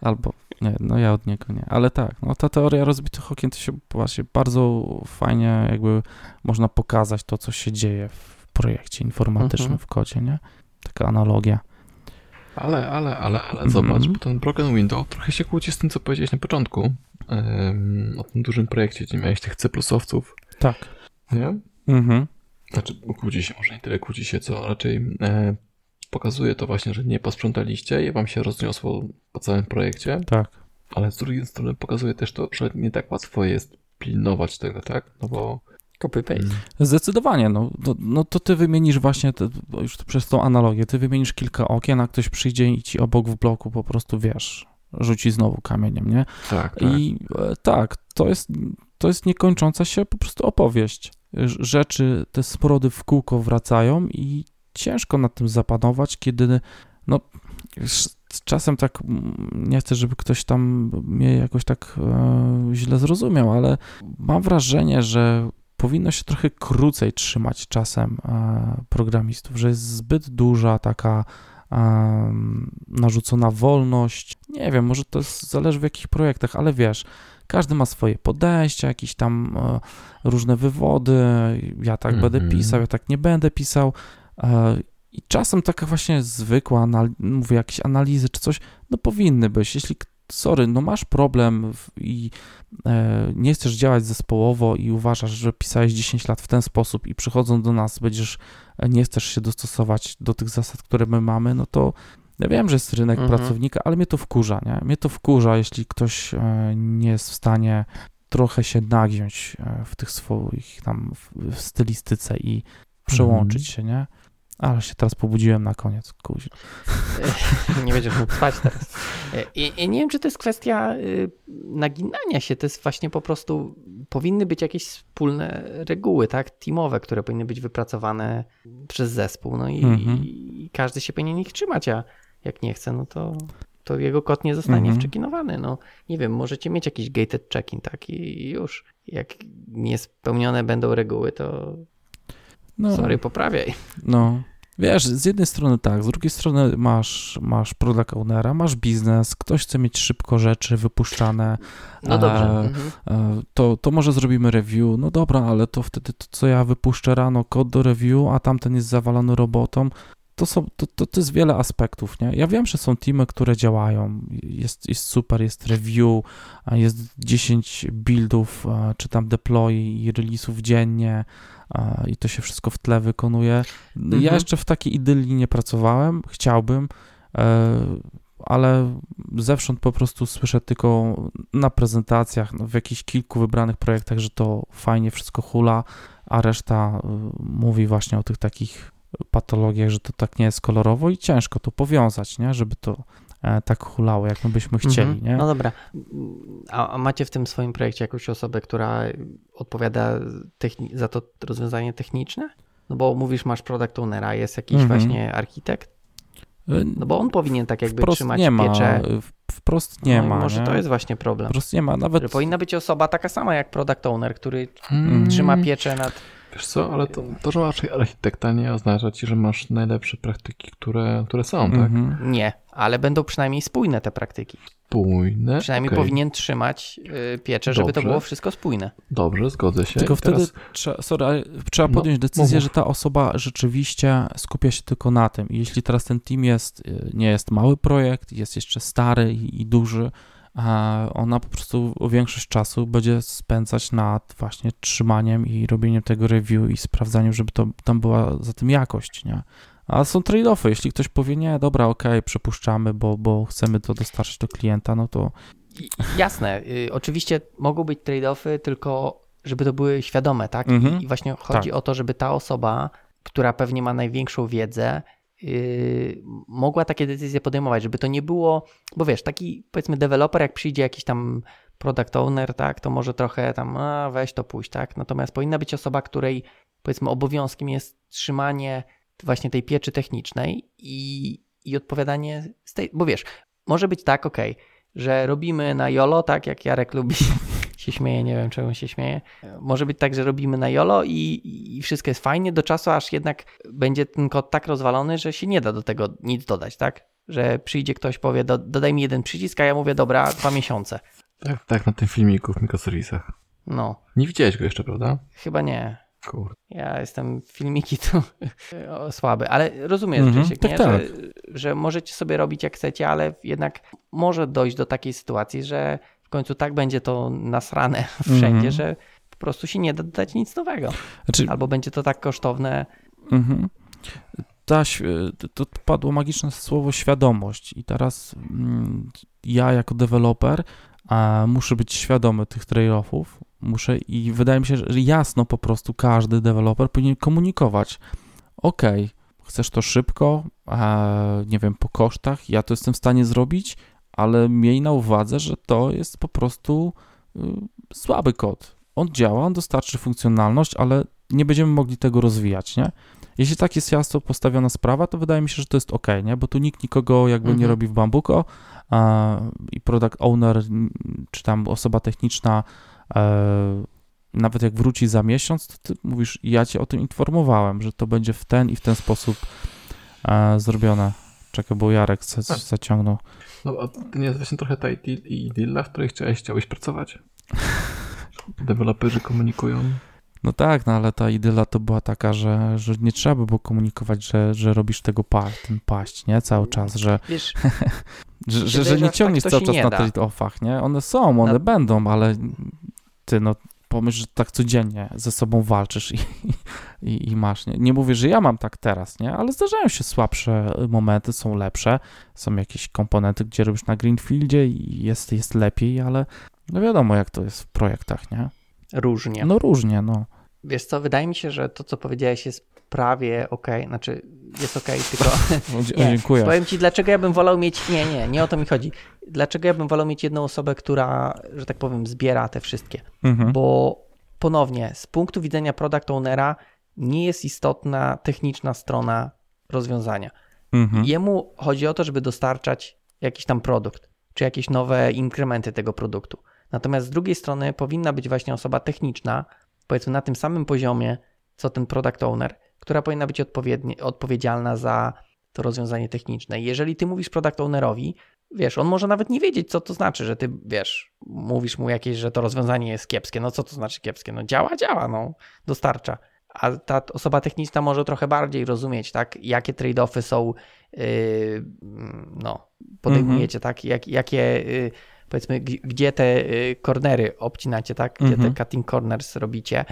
Albo nie, no ja od niego nie. Ale tak, no ta teoria rozbitych okien to się właśnie bardzo fajnie jakby można pokazać to, co się dzieje w projekcie informatycznym Mhm. w kodzie, nie? Taka analogia. Ale, ale, ale, ale Mhm. zobacz, bo ten Broken Window trochę się kłóci z tym, co powiedziałeś na początku. em, o tym dużym projekcie, gdzie miałeś tych C++owców, Tak. nie? Mhm. Znaczy, kłóci się, może nie tyle kłóci się, co raczej e, pokazuje to właśnie, że nie posprzątaliście i wam się rozniosło po całym projekcie, Tak. ale z drugiej strony pokazuje też to, że nie tak łatwo jest pilnować tego, tak? No bo Copy-paste. Zdecydowanie, no, no, no to ty wymienisz właśnie, te, już to przez tą analogię, ty wymienisz kilka okien, a ktoś przyjdzie i ci obok w bloku po prostu, wiesz, rzuci znowu kamieniem, nie? tak, tak. I e, tak, to jest, to jest niekończąca się po prostu opowieść. Rzeczy, te smrody w kółko wracają i ciężko nad tym zapanować, kiedy no z czasem tak mm, nie chcę, żeby ktoś tam mnie jakoś tak e, źle zrozumiał, ale mam wrażenie, że powinno się trochę krócej trzymać czasem e, programistów, że jest zbyt duża taka narzucona wolność. Nie wiem, może to jest, zależy w jakich projektach, ale wiesz, każdy ma swoje podejścia, jakieś tam e, różne wywody. Ja tak będę Mhm. pisał, ja tak nie będę pisał. E, I czasem taka właśnie zwykła, mówię, jakieś analizy czy coś, no powinny być. Jeśli, sorry, no masz problem i e, nie chcesz działać zespołowo i uważasz, że pisałeś 10 lat w ten sposób i przychodząc do nas będziesz, e, nie chcesz się dostosować do tych zasad, które my mamy, no to ja wiem, że jest rynek Mhm. pracownika, ale mnie to wkurza, nie? Mnie to wkurza, jeśli ktoś e, nie jest w stanie trochę się nagiąć w tych swoich tam w, stylistyce i przełączyć się, nie? Ale się teraz pobudziłem na koniec, kuźno. nie będziesz mógł spać teraz. I, I nie wiem, czy to jest kwestia y, naginania się, to jest właśnie po prostu, powinny być jakieś wspólne reguły, tak, teamowe, które powinny być wypracowane przez zespół, no i, Mhm. i każdy się powinien ich trzymać, a jak nie chce, no to, to jego kod nie zostanie Mhm. wczekinowany, no nie wiem, możecie mieć jakiś gated check-in, tak, i już, jak niespełnione będą reguły, to No, sorry, poprawiaj. no. Wiesz, z jednej strony tak, z drugiej strony masz, masz product ownera, masz biznes, ktoś chce mieć szybko rzeczy wypuszczane, No dobrze. A, Mhm. E, to, to może zrobimy review. No dobra, ale to wtedy to, co ja wypuszczę rano, kod do review, a tamten jest zawalony robotą. To, są, to, to, to jest wiele aspektów, nie? Ja wiem, że są teamy, które działają, jest, jest super, jest review, jest 10 buildów, e, czy tam deploy i release'ów dziennie e, i to się wszystko w tle wykonuje. Ja Mhm. jeszcze w takiej idylii nie pracowałem, chciałbym, e, ale zewsząd po prostu słyszę tylko na prezentacjach, no, w jakichś kilku wybranych projektach, że to fajnie wszystko hula, a reszta y, mówi właśnie o tych takich patologiach, że to tak nie jest kolorowo i ciężko to powiązać, nie? żeby to e, tak hulało, jak my byśmy chcieli. Mhm. Nie? No dobra. A, a macie w tym swoim projekcie jakąś osobę, która odpowiada za to rozwiązanie techniczne? No bo mówisz, masz product ownera, jest jakiś Mhm. właśnie architekt? Y, No bo on powinien tak jakby wprost trzymać nie ma, pieczę. wprost nie no ma. Może nie? to jest właśnie problem. Wprost nie ma, nawet Że powinna być osoba taka sama jak product owner, który Hmm, trzyma pieczę nad... Wiesz co, ale to, to, że masz architekta nie oznacza ci, że masz najlepsze praktyki, które, które są, tak? Mhm. Nie, ale będą przynajmniej spójne te praktyki. Spójne. Przynajmniej okej. powinien trzymać y, pieczę, żeby to było wszystko spójne. Dobrze, zgodzę się. Tylko I wtedy teraz- trzeba, sorry, ale trzeba No, podjąć decyzję, mów. że ta osoba rzeczywiście skupia się tylko na tym. I jeśli teraz ten team jest, y, nie jest mały projekt, jest jeszcze stary i, i duży, ona po prostu większość czasu będzie spędzać nad właśnie trzymaniem i robieniem tego review i sprawdzaniem, żeby to tam była za tym jakość, nie? A są trade-offy. Jeśli ktoś powie, nie, dobra, okej, przepuszczamy, bo, bo chcemy to dostarczyć do klienta, no to Jasne, y, oczywiście mogą być trade-offy, tylko żeby to były świadome, tak? Mhm. I, właśnie chodzi Tak. o to, żeby ta osoba, która pewnie ma największą wiedzę, mogła takie decyzje podejmować, żeby to nie było, bo wiesz, taki powiedzmy deweloper, jak przyjdzie jakiś tam product owner, tak, to może trochę tam, a weź to pójść, tak? Natomiast powinna być osoba, której powiedzmy obowiązkiem jest trzymanie właśnie tej pieczy technicznej i, i odpowiadanie z tej, bo wiesz, może być tak, okej, że robimy na YOLO, tak jak Jarek lubi się śmieje, nie wiem czemu się śmieje. Może być tak, że robimy na YOLO i, i wszystko jest fajnie do czasu, aż jednak będzie ten kod tak rozwalony, że się nie da do tego nic dodać, tak? Że przyjdzie ktoś, powie, do, dodaj mi jeden przycisk, a ja mówię, dobra, dwa miesiące. Tak, tak, na tym filmiku w mikroserwisach. No, Nie widziałeś go jeszcze, prawda? chyba nie. Kurde. Ja jestem filmiki to słaby, ale rozumiesz, Mhm, Grzesiek, tak, nie? tak. Że, że możecie sobie robić jak chcecie, ale jednak może dojść do takiej sytuacji, że końcu tak będzie to nasrane wszędzie, Mhm. że po prostu się nie da dodać nic nowego. Znaczy, Albo będzie to tak kosztowne. Mhm. Ta, świ- to padło magiczne słowo świadomość i teraz mm, ja jako deweloper a, muszę być świadomy tych trade-offów, muszę i wydaje mi się, że jasno po prostu każdy deweloper powinien komunikować. Ok, chcesz to szybko, a, nie wiem, po kosztach, ja to jestem w stanie zrobić, ale miej na uwadze, że to jest po prostu y, słaby kod. On działa, on dostarczy funkcjonalność, ale nie będziemy mogli tego rozwijać, nie? Jeśli tak jest jasno postawiona sprawa, to wydaje mi się, że to jest ok, nie? Bo tu nikt nikogo jakby nie Mhm. robi w bambuko a, i product owner, czy tam osoba techniczna, e, nawet jak wróci za miesiąc, to ty mówisz, ja cię o tym informowałem, że to będzie w ten i w ten sposób e, zrobione. Czekaj, bo Jarek Tak. zaciągnął. No a to nie jest właśnie trochę ta i- idylla, w której chciałeś, chciałeś pracować? Deweloperzy komunikują. No tak, no ale ta idyla to była taka, że, że nie trzeba by było komunikować, że, że robisz tego pa, ten paść, nie? Cały czas, że, Wiesz, że, że, że nie tak ciągniesz to cały czas na da. trade-offach, nie? One są, one Na- będą, ale ty no pomyśl, że tak codziennie ze sobą walczysz i, i, i masz, nie? Nie mówię, że ja mam tak teraz, nie? Ale zdarzają się słabsze momenty, są lepsze, są jakieś komponenty, gdzie robisz na greenfieldzie i jest, jest lepiej, ale no wiadomo jak to jest w projektach, nie? różnie. No różnie, no. Wiesz co, wydaje mi się, że to, co powiedziałeś, jest prawie ok, znaczy jest ok, tylko O, dzie- Nie, dziękuję. Powiem ci, dlaczego ja bym wolał mieć. Nie, nie, nie o to mi chodzi. Dlaczego ja bym wolał mieć jedną osobę, która, że tak powiem, zbiera te wszystkie. Mhm. Bo ponownie, z punktu widzenia product ownera, nie jest istotna techniczna strona rozwiązania. Mhm. Jemu chodzi o to, żeby dostarczać jakiś tam produkt, czy jakieś nowe inkrementy tego produktu. Natomiast z drugiej strony powinna być właśnie osoba techniczna, powiedzmy na tym samym poziomie, co ten product owner, która powinna być odpowiedzialna za to rozwiązanie techniczne. Jeżeli ty mówisz product ownerowi, wiesz, on może nawet nie wiedzieć, co to znaczy, że ty, wiesz, mówisz mu jakieś, że to rozwiązanie jest kiepskie. No co to znaczy kiepskie? No działa, działa, no, dostarcza. A ta osoba techniczna może trochę bardziej rozumieć, tak, jakie trade-offy są, yy, no, podejmujecie, tak, jak, jakie, yy, powiedzmy, gdzie te yy, cornery obcinacie, tak, gdzie Mhm. te cutting corners robicie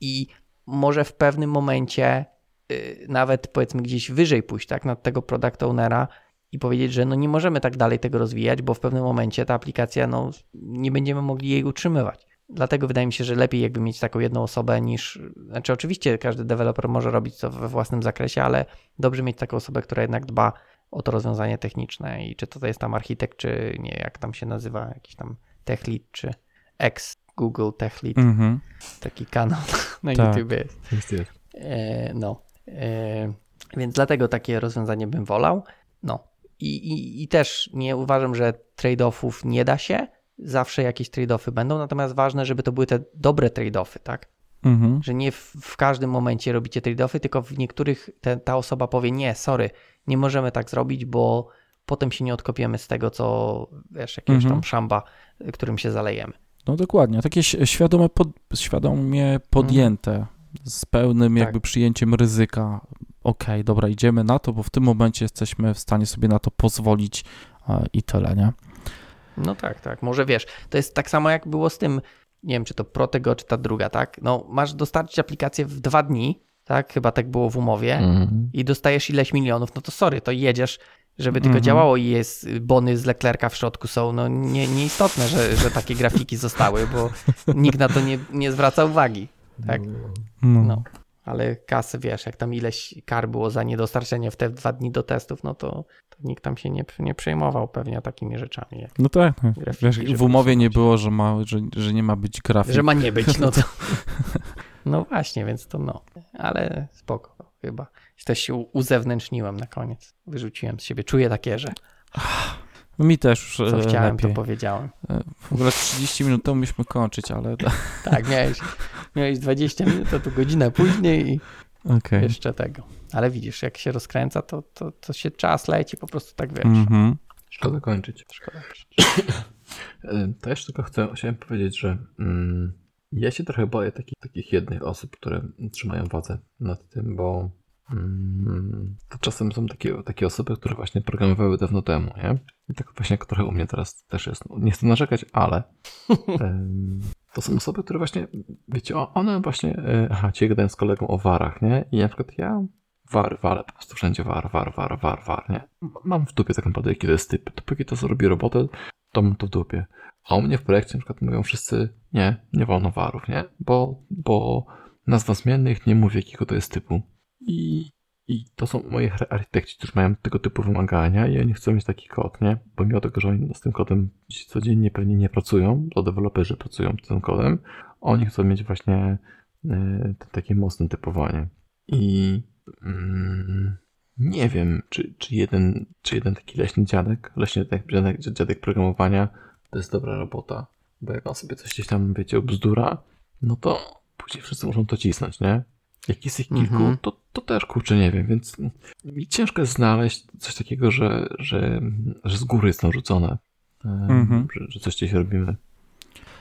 i może w pewnym momencie yy, nawet, powiedzmy, gdzieś wyżej pójść, tak, nad tego product ownera i powiedzieć, że no nie możemy tak dalej tego rozwijać, bo w pewnym momencie ta aplikacja, no, nie będziemy mogli jej utrzymywać. Dlatego wydaje mi się, że lepiej jakby mieć taką jedną osobę niż. Znaczy, oczywiście każdy deweloper może robić to we własnym zakresie, ale dobrze mieć taką osobę, która jednak dba o to rozwiązanie techniczne i czy to jest tam architekt, czy nie, jak tam się nazywa, jakiś tam tech lead, czy ex Google tech lead, Mhm. taki kanał na Tak. YouTube jest. Jest, jest. E, no. E, więc dlatego takie rozwiązanie bym wolał. No. I, i, I też nie uważam, że trade-offów nie da się. Zawsze jakieś trade-offy będą, natomiast ważne, żeby to były te dobre trade-offy, tak? Mhm. Że nie w, w każdym momencie robicie trade-offy, tylko w niektórych te, ta osoba powie: Nie, sorry, nie możemy tak zrobić, bo potem się nie odkopiemy z tego, co wiesz, jakiegoś Mhm. tam szamba, którym się zalejemy. No dokładnie, takie świadome pod, świadomie podjęte, z pełnym Tak. jakby przyjęciem ryzyka. Okej, dobra, idziemy na to, bo w tym momencie jesteśmy w stanie sobie na to pozwolić e, i tyle, nie? No tak, tak. Może wiesz, to jest tak samo jak było z tym, nie wiem, czy to Protego, czy ta druga, tak? No, masz dostarczyć aplikację w dwa dni, tak? Chyba tak było w umowie Mhm. i dostajesz ileś milionów, no to sorry, to jedziesz, żeby tylko Mhm. działało i jest bony z Leclerca w środku są, no nie, nieistotne, że, że takie grafiki zostały, bo nikt na to nie, nie zwraca uwagi, tak? No. Ale kasy, wiesz, jak tam ileś kar było za niedostarczenie w te dwa dni do testów, no to, to nikt tam się nie, nie przejmował pewnie takimi rzeczami. No tak, no. Grafiki, Wiesz, w umowie nie było, że, ma, że, że nie ma być grafik. Że ma nie być, no to. No właśnie, więc to no. Ale spoko, chyba. Też się uzewnętrzniłem na koniec. Wyrzuciłem z siebie. Czuję takie, że Mi też co e, chciałem, lepiej. to powiedziałem. E, W ogóle 30 minut temu mieliśmy kończyć, ale Tak, miałeś, miałeś 20 minut, to tu godzinę później i okej. jeszcze tego. Ale widzisz, jak się rozkręca, to, to, to się czas leci po prostu tak wiesz. Mhm. Szkoda kończyć. Szkoda. Y, To jeszcze tylko chcę, chciałem powiedzieć, że mm, Ja się trochę boję takich, takich jednych osób, które trzymają władzę nad tym, bo mm, to czasem są takie, takie osoby, które właśnie programowały dawno temu, nie? I tak właśnie jak trochę u mnie teraz też jest. No, nie chcę narzekać, ale to są osoby, które właśnie, wiecie, one właśnie, e, aha, ci gadałem z kolegą o warach, nie? I na przykład ja war, war, po prostu wszędzie war, war, war, war, war, nie? Mam w dupie tak naprawdę, jaki to jest typ. Dopóki to zrobi robotę, to mam to w dupie. A u mnie w projekcie na przykład mówią wszyscy, nie, nie wolno warów, nie? Bo, bo nazwa zmiennych nie mówi jakiego to jest typu. I, I to są moi arch- architekci, którzy mają tego typu wymagania i oni chcą mieć taki kod, nie? Pomimo tego, że oni z tym kodem codziennie pewnie nie pracują, to deweloperzy pracują z tym kodem, oni chcą mieć właśnie t- takie mocne typowanie. I mm, nie wiem, czy, czy, jeden, czy jeden taki leśny dziadek, leśny dziadek, dziadek programowania to jest dobra robota. Bo jak on sobie coś gdzieś tam, wiecie, bzdura, no to później wszyscy muszą to cisnąć, nie? Jak jest ich kilku, Mhm. to, to też kurczę nie wiem, więc mi ciężko jest znaleźć coś takiego, że, że, że z góry jest narzucone, e, Mhm. że, że coś gdzieś robimy.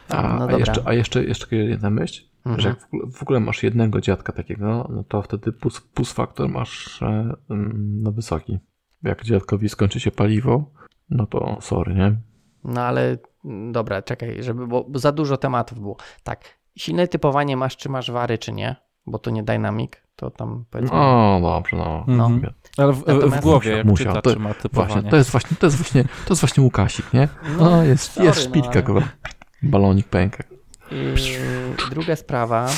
A, No a, jeszcze, a jeszcze, jeszcze jedna myśl, Mhm. że jak w ogóle, w ogóle masz jednego dziadka takiego, no to wtedy push, push faktor masz e, mm, no wysoki. Jak dziadkowi skończy się paliwo, no to sorry, nie? No ale mm, dobra, czekaj, żeby, bo za dużo tematów było. Tak, silne typowanie masz, czy masz wary, czy nie, bo to nie dynamic, to tam powiedzmy. No dobrze, no. Mhm. Ale w, w głowie, jak Musiał, czyta, to- czy ma typowanie. Właśnie, to jest właśnie, to jest właśnie, to jest właśnie Łukasik, nie? No, No, jest, sorry, jest no, szpilka, ale- kurwa. Balonik pęka. Yy, druga sprawa,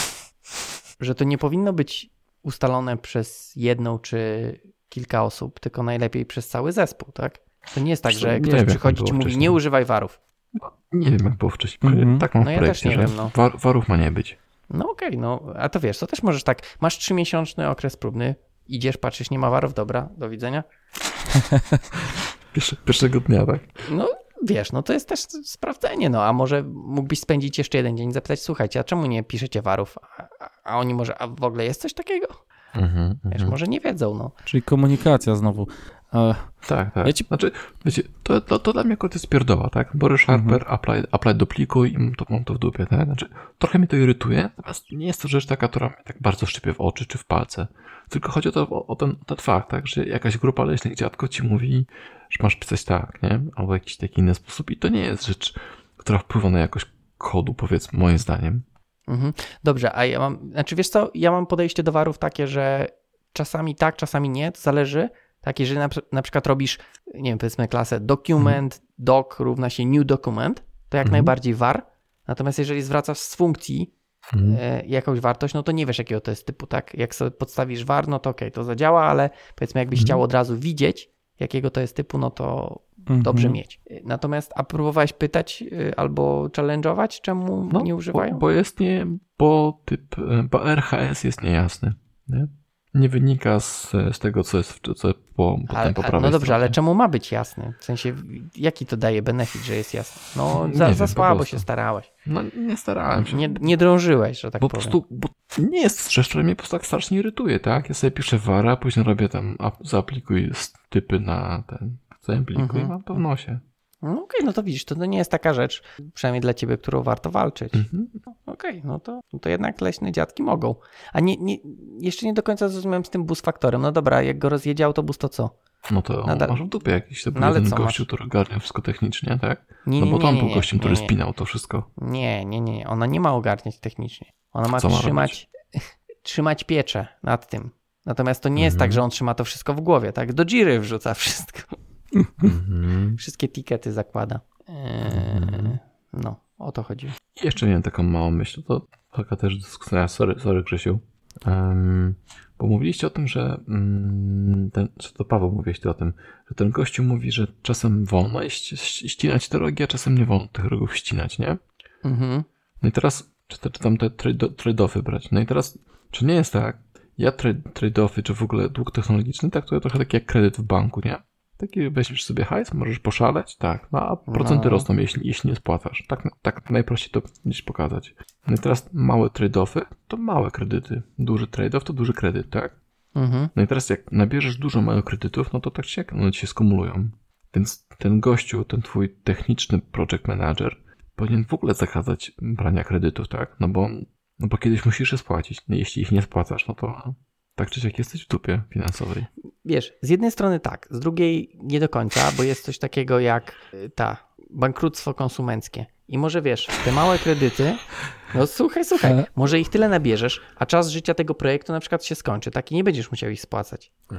że to nie powinno być ustalone przez jedną czy kilka osób, tylko najlepiej przez cały zespół, tak? To nie jest tak, że nie ktoś wiem, przychodzi i mówi, wcześniej. nie używaj warów. Nie wiem, jak było wcześniej. Mhm. Tak mam w No ja też projekcie, nie że wiem, no. war, warów ma nie być. No okej, no, a to wiesz, to też możesz tak, masz trzymiesięczny okres próbny, idziesz, patrzysz, nie ma warów, dobra, do widzenia. Pierwsze, pierwszego dnia, tak? No wiesz, no to jest też sprawdzenie, no a może mógłbyś spędzić jeszcze jeden dzień i zapytać, słuchajcie, a czemu nie piszecie warów? A, a, a oni może, a w ogóle jest coś takiego? Mhm, Wiesz, mhm. może nie wiedzą, no. Czyli komunikacja znowu. E, Tak, tak. Ja ci- Znaczy, wiecie, to, to, to dla mnie akurat jest pierdoła, tak? Borys Sharper, Mhm. apply, apply duplikuj i mam to, mam to w dupie, tak? Znaczy, trochę mnie to irytuje, natomiast nie jest to rzecz taka, która mnie tak bardzo szczypie w oczy czy w palce. Tylko chodzi o, to, o, o ten, ten fakt, tak? Że jakaś grupa leśnych dziadków ci mówi, że masz pisać tak, nie? Albo jakiś taki inny sposób i to nie jest rzecz, która wpływa na jakość kodu, powiedzmy, moim zdaniem. Mhm. Dobrze, a ja mam, znaczy wiesz co, ja mam podejście do warów takie, że czasami tak, czasami nie, to zależy. Tak, jeżeli na, na przykład robisz, nie wiem, powiedzmy klasę document, doc równa się new document, to jak Mhm. najbardziej var. Natomiast jeżeli zwracasz z funkcji Mhm. e, jakąś wartość, no to nie wiesz jakiego to jest typu, tak? Jak sobie podstawisz var, no to okej, to zadziała, ale powiedzmy jakbyś Mhm. chciał od razu widzieć, jakiego to jest typu, no to mhm. dobrze mieć. E, Natomiast, a próbowałeś pytać e, albo challenge'ować, czemu nie używają? No, Bo, bo jest nie, bo typ, e, bo RHS jest niejasny, nie? Nie wynika z, z tego, co jest, co co po, potem po prawej no dobrze, stronie. ale czemu ma być jasny? W sensie, jaki to daje benefit, że jest jasny? No, za, wiem, za po słabo się starałeś. No nie starałem się. Nie, nie drążyłeś, że tak bo po powiem. prostu, bo nie jest rzecz, która mnie po prostu tak strasznie irytuje, tak? Ja sobie piszę vara, później robię tam, ap- zaaplikuję typy na ten, zaimplikuję Mhm. i mam to w nosie. No okej, no to widzisz, to, to nie jest taka rzecz, przynajmniej dla ciebie, którą warto walczyć. Mhm. Okej, no, to, no to jednak leśne dziadki mogą. A nie, nie, jeszcze nie do końca zrozumiałem z tym bus faktorem. No dobra, jak go rozjedzie autobus, to co? No to Nadal- masz w dupie jakiś to był No ale co gościu, masz? który ogarnia wszystko technicznie, tak? Nie, No bo tam nie, był gościem, który spinał to wszystko. Nie, nie, nie. Ona nie ma ogarniać technicznie. Ona ma Co ma trzymać, trzymać pieczę nad tym. Natomiast to nie jest Mhm. tak, że on trzyma to wszystko w głowie, tak? Do Jiry wrzuca wszystko. Mhm. Wszystkie tikety zakłada. Mhm. Eee, no, o to chodzi. Jeszcze miałem taką małą myśl, to taka też dyskusja, sorry, sorry Grzesiu. Em, bo mówiliście o tym, że mm, ten, czy to Paweł mówiłeś ty o tym, że ten gościu mówi, że czasem wolno ści- ści- ścinać te rogi, a czasem nie wolno tych rogów ścinać, nie? Mhm. No i teraz, czy, te, czy tam te trade- trade-offy brać? No i teraz, czy nie jest tak, ja trade- trade-offy, czy w ogóle dług technologiczny traktuję trochę tak jak kredyt w banku, nie? Taki weźmiesz sobie hajs, możesz poszaleć, tak, no a procenty No. rosną, jeśli, jeśli nie spłacasz. Tak, tak najprościej to gdzieś pokazać. No i teraz małe trade-offy to małe kredyty. Duży trade-off to duży kredyt, tak? Mhm. No i teraz jak nabierzesz dużo małych kredytów, no to tak się, one ci się skumulują. Więc ten gościu, ten twój techniczny project manager powinien w ogóle zakazać brania kredytów, tak? No bo, no bo kiedyś musisz je spłacić. No jeśli ich nie spłacasz, no to tak czy siak jesteś w dupie finansowej. Wiesz, z jednej strony tak, z drugiej nie do końca, bo jest coś takiego jak y, ta bankructwo konsumenckie. I może wiesz, te małe kredyty, no słuchaj, słuchaj, Ale- może ich tyle nabierzesz, a czas życia tego projektu na przykład się skończy, tak i nie będziesz musiał ich spłacać. i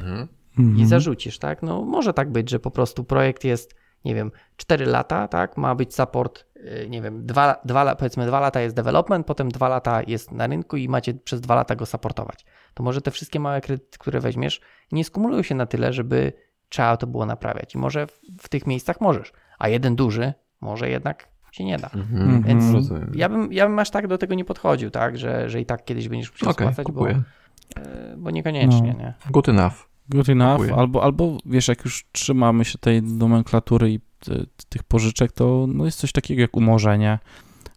Mhm. zarzucisz, tak? No może tak być, że po prostu projekt jest, nie wiem, 4 lata, tak? Ma być support, yy, nie wiem, dwa, dwa, la- powiedzmy 2 lata jest development, potem 2 lata jest na rynku i macie przez 2 lata go supportować. To może te wszystkie małe kredyty, które weźmiesz, nie skumulują się na tyle, żeby trzeba to było naprawiać. I może w, tych miejscach możesz, a jeden duży może jednak się nie da. Mhm. Więc Rozumiem. ja bym, ja bym aż tak do tego nie podchodził, tak? Że, że i tak kiedyś będziesz musiał Okej, spłacać, bo, yy, bo niekoniecznie, No. nie? Good enough. Good enough, albo, albo wiesz, jak już trzymamy się tej nomenklatury i ty, tych pożyczek, to no jest coś takiego jak umorzenie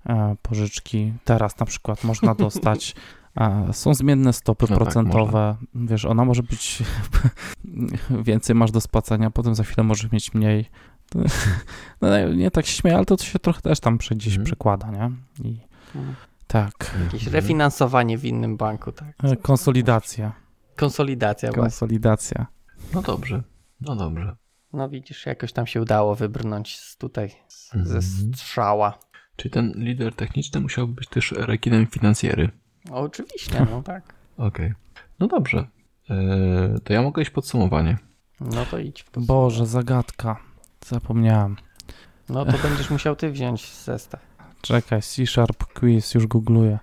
e, pożyczki. Teraz na przykład można dostać, e, są zmienne stopy No tak, procentowe, wiesz, ona może być, więcej masz do spłacania, potem za chwilę możesz mieć mniej. No, nie tak się śmieję, ale to się trochę też tam gdzieś Mhm. przekłada, nie? I Mhm. tak, Jakieś refinansowanie w innym banku, tak? e, konsolidacja, Konsolidacja właśnie. konsolidacja. No dobrze. No dobrze. No widzisz, jakoś tam się udało wybrnąć z tutaj z, ze Mhm. strzała. Czyli ten lider techniczny musiałby być też rekinem finansjery. O, oczywiście, no tak. Okej. No dobrze. Eee, to ja mogę iść podsumowanie. No to idź. Boże, zagadka. Zapomniałem. No to będziesz musiał ty wziąć zestaw. Czekaj, C-Sharp Quiz, już googluję.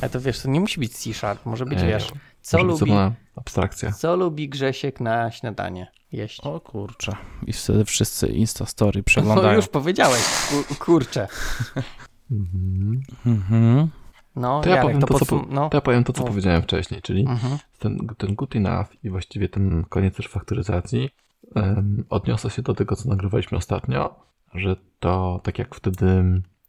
Ale to wiesz, to nie musi być C-Sharp, może być, Ej, wiesz, co lubi, abstrakcja. co lubi Grzesiek na śniadanie jeść. O kurczę. I wtedy wszyscy Instastory No przeglądają. już powiedziałeś, ku, kurczę. Mhm. Mhm. No, To ja Jarek, powiem to, to, co, po, no. to ja powiem to, co Mów. powiedziałem wcześniej, czyli Mhm. ten, ten good enough i właściwie ten koniec też fakturyzacji um, odniosę się do tego, co nagrywaliśmy ostatnio, że to tak jak wtedy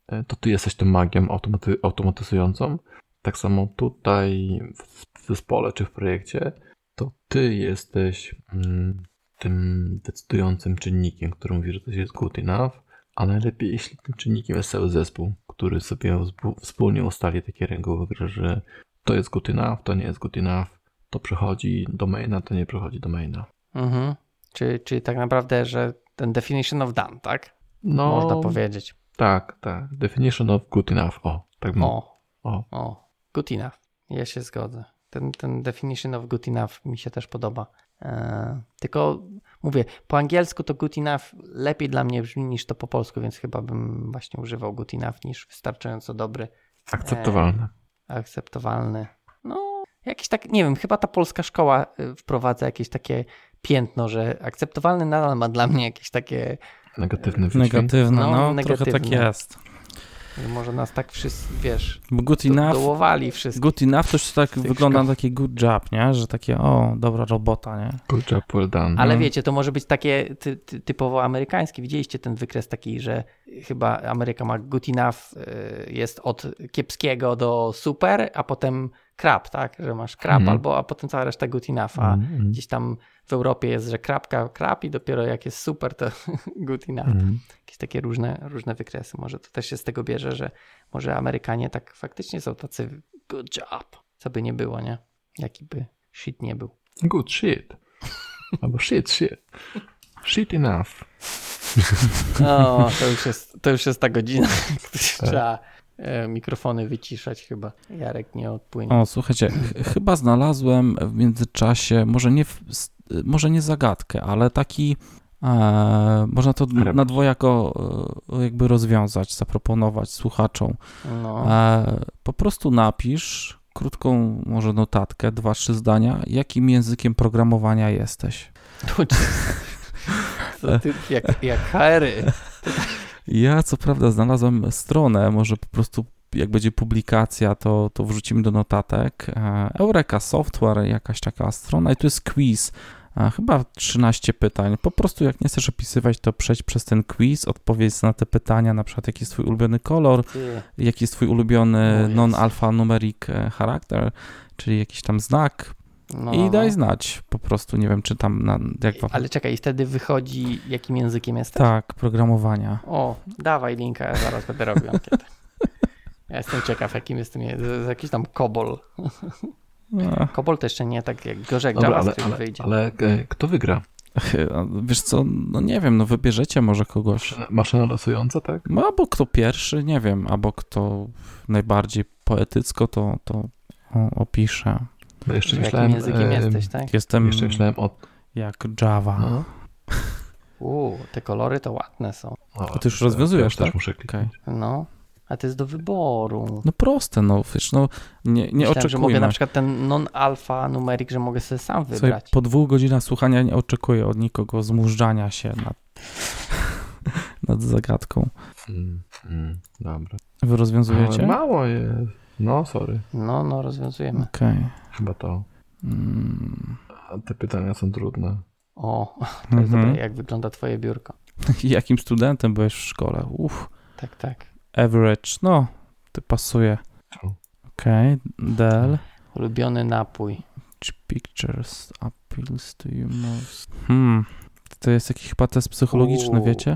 e, to ty jesteś tym magiem automaty, automatyzującą, tak samo tutaj w, zespole czy w projekcie, to ty jesteś mm, tym decydującym czynnikiem, który mówi, że to jest good enough, a najlepiej jeśli tym czynnikiem jest cały zespół, który sobie wspólnie ustali takie reguły gry, że to jest good enough, to nie jest good enough, to przechodzi do maina, to nie przechodzi do maina. Mhm. Czy, czy tak naprawdę, że ten definition of done, tak? No, Można powiedzieć. tak, tak. Definition of good enough. O, tak. O, o. o, good enough. Ja się zgodzę. Ten, ten definition of good enough mi się też podoba. Eee, tylko mówię, po angielsku to good enough lepiej dla mnie brzmi niż to po polsku, więc chyba bym właśnie używał good enough niż wystarczająco dobry, Akceptowalne. akceptowalny. No, jakiś tak, nie wiem, chyba ta polska szkoła y, wprowadza jakieś takie piętno, że akceptowalny nadal ma dla mnie jakieś takie, Negatywny wydźwięk. Negatywne, No, no, trochę negatywne. tak jest. Że może nas tak wszyscy, wiesz, good do, enough, dołowali wszyscy. good enough to już tak wygląda szkoł. na taki good job, nie? Że takie, o, dobra robota, nie? Good job, well done. Ale No. wiecie, to może być takie ty, ty, typowo amerykańskie. Widzieliście ten wykres taki, że chyba Ameryka ma good enough, y, jest od kiepskiego do super, a potem crap, tak? Że masz crap Mhm. albo, a potem cała reszta good enough, a Mm, gdzieś tam w Europie jest, że krapka, crap i dopiero jak jest super, to good enough. mm. Jakieś takie różne, różne wykresy. Może to też się z tego bierze, że może Amerykanie tak faktycznie są tacy good job, co by nie było, nie? Jaki by shit nie był. Good shit. Albo shit, shit. Shit enough. O, to już jest, to już jest ta godzina, Tak. trzeba mikrofony wyciszać chyba. Jarek nie odpłynie. O, słuchajcie, ch- chyba znalazłem w międzyczasie, może nie, w, może nie zagadkę, ale taki, e, można to na dwojako e, jakby rozwiązać, zaproponować słuchaczom. No. E, po prostu napisz krótką może notatkę, dwa, trzy zdania, jakim językiem programowania jesteś. To ty, jak, jak HR-y. Ja co prawda znalazłem stronę, może po prostu jak będzie publikacja, to, to wrzucimy do notatek. E, Eureka Software, jakaś taka strona i tu jest quiz. E, Chyba 13 pytań. Po prostu jak nie chcesz opisywać, to przejdź przez ten quiz, odpowiedz na te pytania, na przykład jaki jest twój ulubiony kolor, jaki jest twój ulubiony O Jezu. non-alphanumeric e, charakter, czyli jakiś tam znak, No, I no, daj no. znać po prostu, nie wiem, czy tam na, jak wam... Ale czekaj, i wtedy wychodzi, jakim językiem jesteś? Tak, programowania. O, dawaj linka, ja zaraz będę robił ankietę. Ja jestem ciekaw, jakim jest tym, jest jakiś tam COBOL. No, COBOL to jeszcze nie tak jak gorzej Dobra, ale, ale, wyjdzie. ale e, kto wygra? Wiesz co, no nie wiem, no wybierzecie może kogoś. Maszyna losująca, tak? No albo kto pierwszy, nie wiem, albo kto najbardziej poetycko to, to opisze. Bo jeszcze jakim myślałem, językiem e, jesteś, tak? Jestem Jeszcze myślałem o... jak Java. No, Uuu, te kolory to ładne są. o, ty już rozwiązujesz, też tak? muszę kliknąć. No, a to jest do wyboru. No proste, no wiesz, no nie, nie Myślałem, że mogę oczekujmy. na przykład ten non-alpha numerik, że mogę sobie sam Słuchaj, wybrać. po dwóch godzinach słuchania nie oczekuję od nikogo zmużdżania się nad, nad zagadką. Mm, mm, dobra. Wy rozwiązujecie? Ale mało jest. No, sorry. No, no, rozwiązujemy. Okej. Chyba to. Mm. Te pytania są trudne. O, to jest Mhm. dobre, jak wygląda twoje biurko. Jakim studentem byłeś w szkole? Uff, Tak, tak. average, no, ty pasuje. Okej, Dell. Ulubiony napój. Which pictures appeals to you most? Hmm, to jest jakiś chyba test psychologiczny, Uuu, wiecie?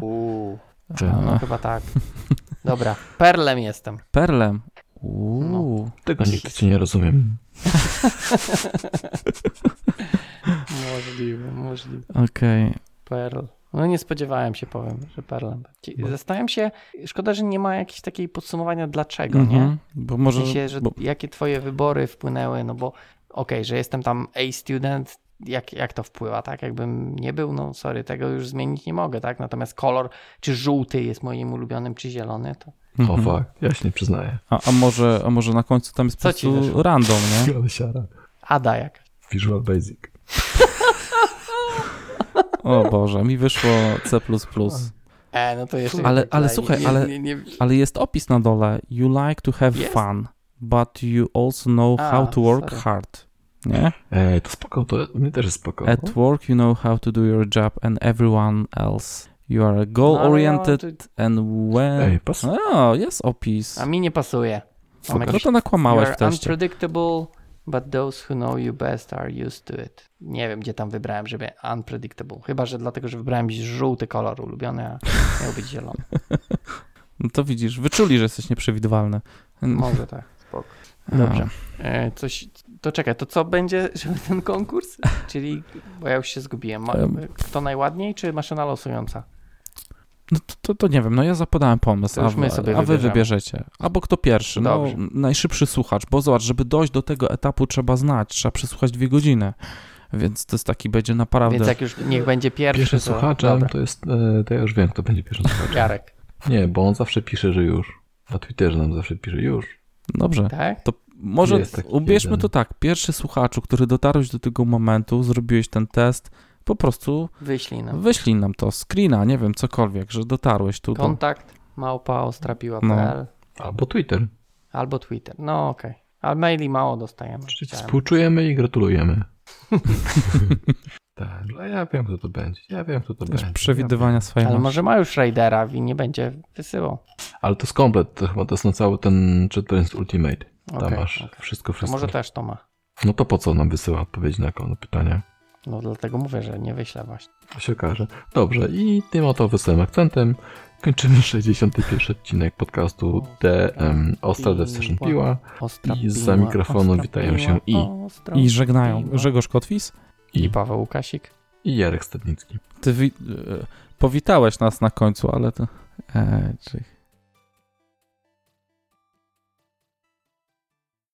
Ty. A, No, chyba tak. Dobra, perlem jestem. Perlem. Uuu. Tego nigdy cię nie rozumiem. Możliwe, możliwe. Okej. Perl. No nie spodziewałem się, powiem, że perlem. Zastanawiam się, szkoda, że nie ma jakiejś takiej podsumowania dlaczego, nie? Mhm. Bo może... W sensie, że bo, jakie twoje wybory wpłynęły, no bo okej, że jestem tam A student, jak, jak to wpływa, tak? Jakbym nie był, no sorry, tego już zmienić nie mogę, tak? Natomiast kolor, czy żółty jest moim ulubionym, czy zielony, to O mhm. fuck, ja się nie przyznaję. a, a, może, a może na końcu tam jest po Co ci prostu random, nie? Ale siara. Ada jakaś. Visual Basic. O Boże, mi wyszło C++. E, no to jeszcze... Ale- nie ale słuchaj, nie, ale- Nie, nie, nie, Ale jest opis na dole. You like to have Jest? fun, but you also know A, how to work sorry. hard. Nie? Ej, to spoko, to mnie też jest spoko. At work you know how to do your job and everyone else. You are No, goal-oriented mam tu- and when... Ej, pas... O, jest opis. A mi nie pasuje. Mam No jakiś to nakłamałeś You w are teście. unpredictable, but those who know you best are used to it. Nie wiem, gdzie tam wybrałem, żeby unpredictable. Chyba, że dlatego, że wybrałem żółty kolor ulubiony, a miał być zielony. No to widzisz, wyczuli, że jesteś nieprzewidywalny. Może tak, spoko. Dobrze. E, coś, to czekaj, to co będzie, żeby ten konkurs? Czyli, bo ja już się zgubiłem. Kto najładniej, czy maszyna losująca? No to, to, to nie wiem, no ja zapadałem pomysł, a, wy- sobie a wy wybierzecie. Albo kto pierwszy, no najszybszy słuchacz, bo zobacz, żeby dojść do tego etapu trzeba znać, trzeba przesłuchać dwie godziny, więc to jest taki będzie naprawdę... Więc jak już niech będzie pierwszy, Pierwszy to... słuchaczem to jest, e, to ja już wiem, kto będzie pierwszym słuchaczem. Jarek, Nie, bo on zawsze pisze, że już. Na Twitterze nam zawsze pisze już. Dobrze, tak? to może ubierzmy jeden. to tak, pierwszy słuchaczu, który dotarłeś do tego momentu, zrobiłeś ten test, po prostu Wyślij nam. wyślij nam to, screena, nie wiem, cokolwiek, że dotarłeś tu do... Kontakt małpa ostrapiła.pl Albo Twitter. albo Twitter. No okej. Ale maili mało dostajemy. Czyli współczujemy i gratulujemy. tak, ale ja wiem, kto to będzie. Ja wiem, kto to Wiesz, będzie. przewidywania swoje Ale może ma już Raidera i nie będzie wysyłał. Ale to jest komplet, to chyba to jest na cały ten JetBrains Ultimate. Tam Okej, masz okej. wszystko, To wszystko. może tak. też to ma. No to po co nam wysyła odpowiedzi na na pytania? No dlatego mówię, że nie wyślę właśnie. To się okaże. Dobrze, i tym oto wesołym akcentem kończymy 61. odcinek podcastu DM Ostra Dev Session Piła. Ostra I piła, mikrofonu ostra witają piła, się i- I żegnają. Grzegorz Kotwis. I I, Paweł Łukasik. i Jarek Stadnicki. Ty wi- e, powitałeś nas na końcu, ale to... E, czy...